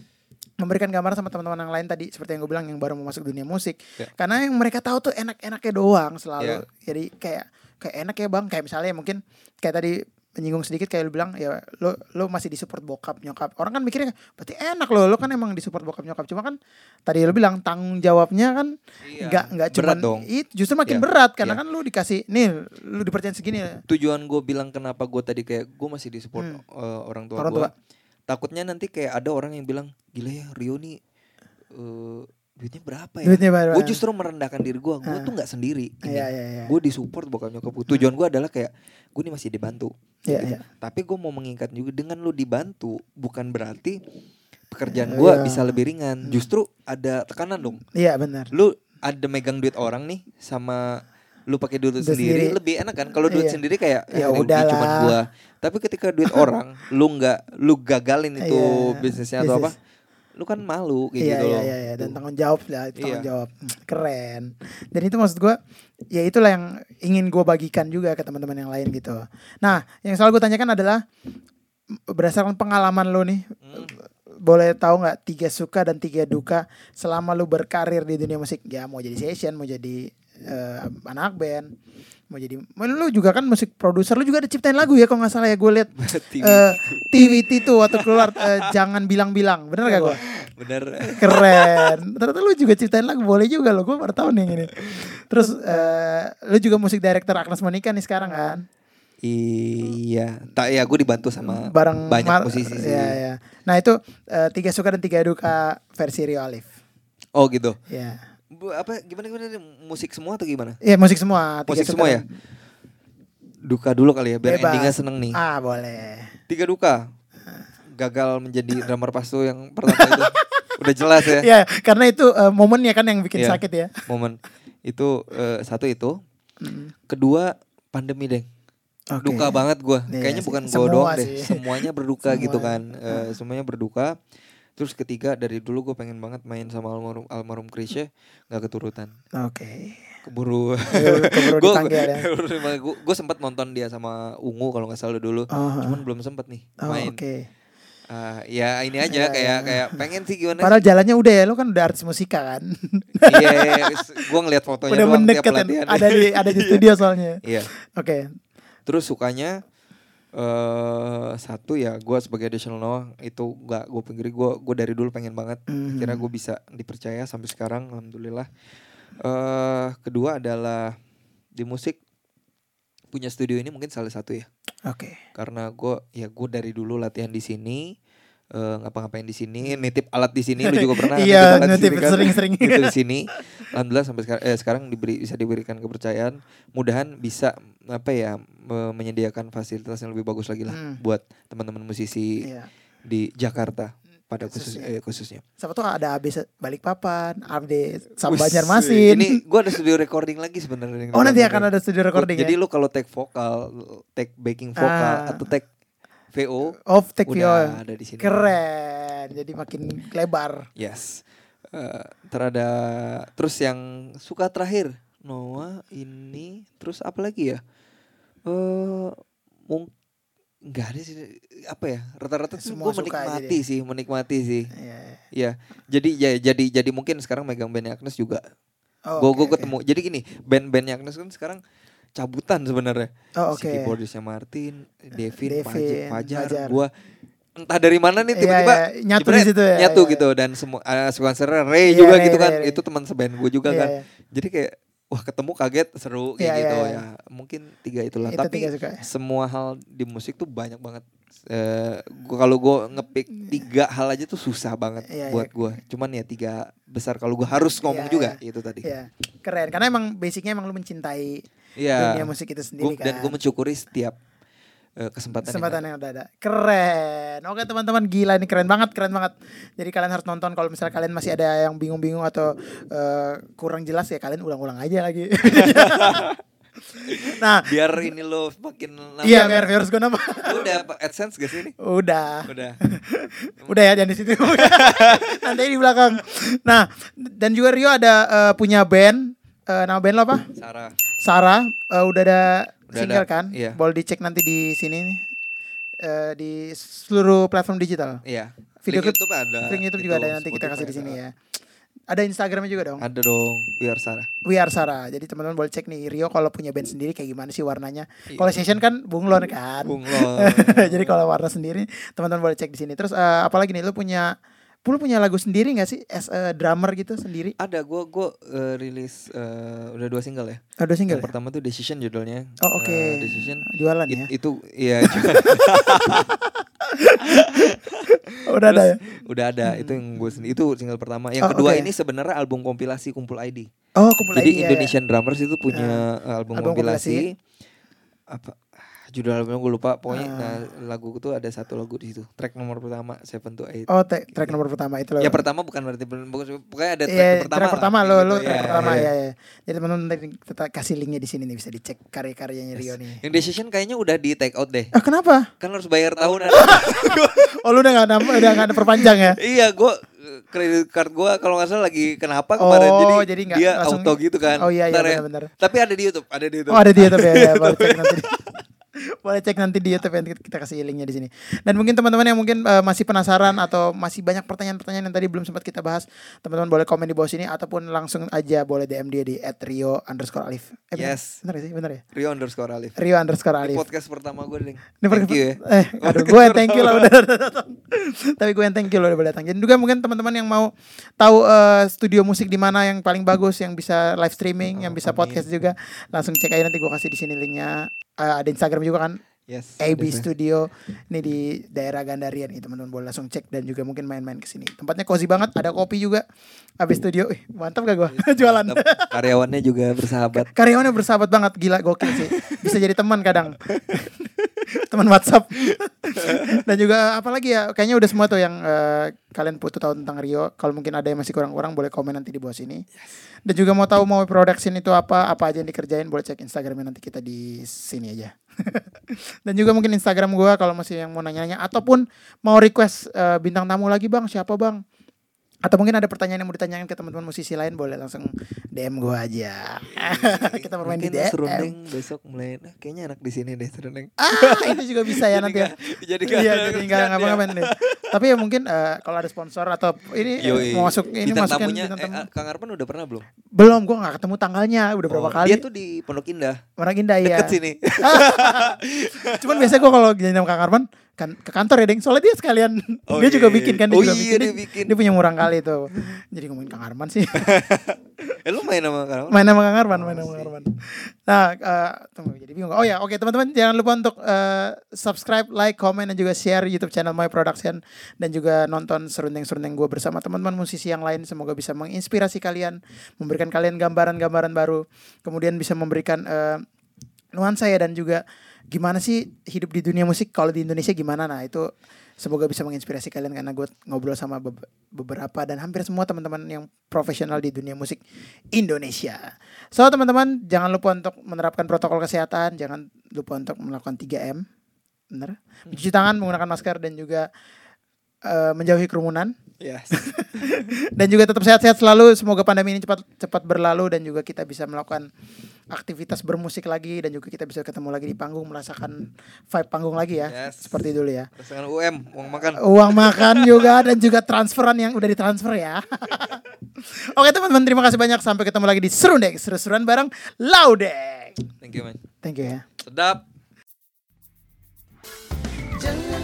memberikan gambaran sama teman-teman yang lain tadi seperti yang gue bilang yang baru mau masuk dunia musik Ya. karena yang mereka tahu tuh enak-enaknya doang selalu Ya. jadi kayak kayak enak ya bang kayak misalnya mungkin kayak tadi menyinggung sedikit kayak lu bilang ya lo lo masih disupport bokap nyokap orang kan mikirnya berarti enak lo lo kan emang disupport bokap nyokap cuma kan tadi lu bilang tanggung jawabnya kan Iya. nggak nggak cuma itu justru makin Ya. berat karena Ya. kan lu dikasih nih lu dipercayain segini tujuan gue bilang kenapa gue tadi kayak gue masih di support Hmm. eh, orang tua Orang gue tua. takutnya nanti kayak ada orang yang bilang gila ya Rio nih eh, duitnya berapa ya duitnya berapa gue justru merendahkan diri gue gue Ah. tuh nggak sendiri iya iya iya gue disupport bokap nyokap gue tujuan gue adalah kayak gue nih masih dibantu iya gitu. iya tapi gue mau mengingat juga dengan lu dibantu bukan berarti pekerjaan gue Iya. bisa lebih ringan justru ada tekanan dong iya benar lu ada megang duit orang nih sama lu pakai duit Duit sendiri, sendiri. lebih enak kan kalau duit Iya. sendiri kayak Ya "Ah, ini udahlah." cuma gua tapi ketika duit orang lu nggak lu gagalin itu Iya, bisnisnya atau apa. Lu kan malu iya, gitu iya, loh iya, iya. dan tanggung jawab lah itu tanggung Iya. jawab Hmm, keren dan itu maksud gue ya itulah yang ingin gue bagikan juga ke teman-teman yang lain gitu nah yang selalu gue tanyakan adalah berdasarkan pengalaman lo nih, Hmm. boleh tahu nggak tiga suka dan tiga duka selama lu berkarir di dunia musik? Ya mau jadi session, mau jadi eh, anak band, mau jadi, lu juga kan musik produser, lu juga ada ciptain lagu ya kalau nggak salah ya gue lihat TV. eh TWT tuh waktu keluar eh, jangan bilang-bilang, bener gak gue? Bener. Keren. Ternyata lu juga ciptain lagu boleh juga lo. Gue baru tahu nih yang ini. Terus eh, lu juga musik director Agnes Monica nih sekarang kan? Iya, tak ya gue dibantu sama Bareng banyak Mar- musisi sih. Iya, iya. Nah, itu eh, tiga suka dan tiga duka versi Rio Alif. Oh gitu. Ya. Bu, apa gimana gimana musik semua atau gimana? Iya, musik semua. Tiga Musik semua ya? Duka dulu kali ya biar Bebas. endingnya seneng nih. Ah, boleh. Tiga duka. Gagal menjadi drummer pastu yang pertama itu. Udah jelas ya. Iya, karena itu eh, momennya kan yang bikin Iya. sakit ya. Momen itu eh, satu itu. Kedua pandemi deng. Oke. Duka banget gua. Iya Kayaknya bukan Semua doang deh. Semuanya berduka Semua. gitu kan. Eh, semuanya berduka. Terus ketiga dari dulu gue pengen banget main sama almarhum almarhum Krisye nggak keturutan. Oke. Keburu Keburu gue dipanggil ya. gue sempat nonton dia sama Ungu kalau nggak salah dulu. Oh, Cuman belum sempet nih oh, main. oke. Ah, ya ini aja Iya, kayak iya. kayak pengen sih gimana Padahal jalannya udah ya, lu kan udah artis musika kan. Iya, gue ngeliat fotonya udah mendekat. Ada di ada di studio soalnya. Iya. Oke. Terus sukanya eh satu ya gue sebagai additional Noah itu gak gue pikir gue gue dari dulu pengen banget Mhm. kira gue bisa dipercaya sampai sekarang alhamdulillah. eh kedua adalah di musik punya studio ini mungkin salah satu ya Oke. karena gue ya gue dari dulu latihan di sini eh, ngapa-ngapain di sini nitip alat di sini lu juga pernah kan Iya, di nitip sini kan? sering-sering. Gitu di sini alhamdulillah sampai sekarang eh, sekarang diberi bisa diberikan kepercayaan mudahan bisa apa ya me- menyediakan fasilitas yang lebih bagus lagi lah Hmm. buat teman-teman musisi Iya. di Jakarta pada khusus Khususnya. eh, khususnya Siapa tuh ada abis Balikpapan, update Sam Wus, Banjarmasin. ini gue ada studio recording lagi sebenarnya oh nanti akan ada studio recording jadi ya. lu kalau take vokal take backing vokal Ah. atau take VO Off take udah view. ada di sini Keren. Jadi makin lebar. Yes. Eh, terada terus yang suka terakhir Noah ini terus apa lagi ya? Eh mung nggak ada sih apa ya rata-rata tuh Semua gue menikmati sih menikmati sih Iya. ya jadi ya jadi jadi mungkin sekarang megang bandnya Agnes juga Oh, gue oke, gue ketemu jadi gini band-bandnya Agnes kan sekarang cabutan sebenarnya Oh, si oke. keyboardisnya Martin Devin, Devin, Fajar, Fajar, Fajar. gue entah dari mana nih Iya, tiba-tiba iya, nyatu jebret, di situ ya, nyatu iya, gitu dan semua uh, sequencernya Ray Iya, juga Ray, gitu kan. Ray, Ray. itu teman seband gue juga Iya, kan. jadi kayak wah ketemu kaget seru kayak gitu. ya mungkin tiga itulah. Itu tapi tiga suka. semua hal di musik tuh banyak banget. Eh gua kalau gue ngepick tiga hal aja tuh susah banget buat gue cuman ya tiga besar kalau gue harus ngomong juga itu tadi. Keren. Karena emang basicnya emang lu mencintai dunia musik itu sendiri Gua- kan. dan gue mencukuri setiap eh, kesempatan, yang kesempatan ada. yang udah ada. Keren. Oke teman-teman gila ini keren banget, keren banget. Jadi kalian harus nonton kalau misalnya kalian masih ada yang bingung-bingung atau eh, kurang jelas ya kalian ulang-ulang aja lagi. nah, biar ini lo makin nambah. iya biar viewers gue nambah. Udah AdSense gak sih ini Udah. udah Udah ya jangan di situ. Nanti di belakang. Nah, dan juga Rio ada eh, punya band Eh, nama band lo apa? Sarah Sarah eh, udah ada Udah single ada, kan? iya. Boleh dicek nanti di sini. Eh, di seluruh platform digital. iya Video Link YouTube ada Link YouTube juga itu, ada nanti kita kasih di sini ada. ya. Ada Instagramnya juga dong. ada dong biar Sarah We Are Sarah. Jadi teman-teman boleh cek nih Rio kalau punya band sendiri kayak gimana sih warnanya. Iya. Kalau session kan bunglon kan. bunglon Jadi kalau warna sendiri teman-teman boleh cek di sini. Terus eh, apalagi nih lu punya lu punya lagu sendiri gak sih as a drummer gitu sendiri? ada gue gue rilis eh, udah dua single ya Ada single. yang pertama tuh Decision judulnya Oh, oke. Eh, Decision Jualan It- ya. itu iya juga. Udah ada ya. udah ada itu yang gue sendiri itu single pertama yang Oh, kedua oke. ini sebenarnya album kompilasi kumpul ID Oh, kumpul jadi ID, ya, ya. Indonesian Drummers itu punya eh, album, album kompilasi apa ah, judul albumnya gue lupa pokoknya Ah. nah lagu itu ada satu lagu di situ track nomor pertama Seven to Eight Oh, te- track nomor pertama itu loh. ya pertama bukan berarti belum- bukan- pokoknya ada track Iya, pertama track lah, pertama lo, gitu. lo Iya, track iya, pertama iya. ya, ya. Jadi teman-teman kita kasih linknya di sini nih bisa dicek karya-karyanya Rio nih. yang Decision kayaknya udah di take out deh Ah kenapa? kan harus bayar tahunan Oh lu udah gak, nambah- udah gak ada perpanjang ya? iya gue kredit card gue kalau nggak salah lagi kenapa kemarin Oh, jadi, jadi nggak dia langsung- auto gitu kan Oh iya iya ya. benar-benar. tapi ada di YouTube ada di YouTube Oh ada di YouTube ya, ya baru cek nanti. Boleh cek nanti di YouTube nanti kita kasih linknya di sini. Dan mungkin teman-teman yang mungkin eh, masih penasaran atau masih banyak pertanyaan-pertanyaan yang tadi belum sempat kita bahas, teman-teman boleh komen di bawah sini ataupun langsung aja boleh DM dia di @rio underscore alif. Eh? Yes. Bener sih, bener ya. Rio underscore Alif. Rio underscore Ini alif. podcast pertama gue nih. Ini Thank you ya. Eh, aduh, gue yang thank you lah udah datang. Tapi gue yang thank you loh udah boleh datang. Dan juga mungkin teman-teman yang mau tahu eh, studio musik di mana yang paling bagus, yang bisa live streaming, yang bisa amin. podcast juga, langsung cek aja nanti gue kasih di sini linknya. Eh, ada Instagram juga kan, Yes. AB ada. Studio ini di daerah Gandaria nih teman-teman boleh langsung cek dan juga mungkin main-main ke sini. Tempatnya cozy banget, ada kopi juga. AB Studio, Ih, mantap gak gua jualan. Mantap. Karyawannya juga bersahabat. Karyawannya bersahabat banget, gila gokil sih. Bisa jadi teman kadang. teman WhatsApp. dan juga apalagi ya, kayaknya udah semua tuh yang eh, kalian butuh tahu tentang Rio. Kalau mungkin ada yang masih kurang-kurang boleh komen nanti di bawah sini. Dan juga mau tahu mau production itu apa, apa aja yang dikerjain boleh cek Instagramnya nanti kita di sini aja. Dan juga mungkin Instagram gua kalau masih yang mau nanya-nanya ataupun mau request eh, bintang tamu lagi bang, siapa bang? Atau mungkin ada pertanyaan yang mau ditanyakan ke teman-teman musisi lain boleh langsung DM gua aja. kita bermain di Mungkin DM. serundeng besok mulai nah, kayaknya enak di sini deh serundeng. Ah, itu juga bisa ya nanti ya. Jadi Iya, jadi nggak ngapa-ngapain deh. Tapi ya mungkin eh, kalau ada sponsor atau ini eh, Yoi. mau masuk ini Bintang masukin tamunya, bintang eh, tamu. ah, Kang Arpan udah pernah belum? Belum, gua nggak ketemu tanggalnya. Udah berapa Oh, kali? Dia tuh di Pondok Indah. Orang Indah ya. Deket sini. Cuman biasanya gua kalau janjian sama Kang Arman kan ke kantor ya, Deng. Soalnya dia sekalian Oh, dia juga iya. bikin kan dia Oh, juga iya, bikin. dia bikin. Dia punya murang kali tuh. Jadi ngomongin Kang Arman sih. eh lu main sama Kang Arpan? main sama Kang Arman, main Oh, sama Kang. Arman. Nah, eh, tunggu jadi bingung. Oh ya, oke teman-teman jangan lupa untuk eh, subscribe, like, comment dan juga share YouTube channel My Production dan juga nonton serundeng-serundeng gue bersama teman-teman musisi yang lain. Semoga bisa menginspirasi kalian, memberikan kalian gambaran-gambaran baru, kemudian bisa memberikan eh, nuansa ya dan juga gimana sih hidup di dunia musik kalau di Indonesia gimana. Nah, itu semoga bisa menginspirasi kalian karena gue ngobrol sama be- beberapa dan hampir semua teman-teman yang profesional di dunia musik Indonesia. So teman-teman jangan lupa untuk menerapkan protokol kesehatan, jangan lupa untuk melakukan 3M. Benar? Mencuci tangan, menggunakan masker dan juga eh, menjauhi kerumunan Yes. dan juga tetap sehat-sehat selalu. Semoga pandemi ini cepat cepat berlalu dan juga kita bisa melakukan aktivitas bermusik lagi dan juga kita bisa ketemu lagi di panggung merasakan vibe panggung lagi ya. Yes. Seperti dulu ya. Merasakan UM, uang makan. Uang makan juga dan juga transferan yang udah ditransfer ya. Oke teman-teman, terima kasih banyak. Sampai ketemu lagi di Serundeng, seru-seruan bareng Laudeng. Thank you, man. Thank you ya. Sedap. Jangan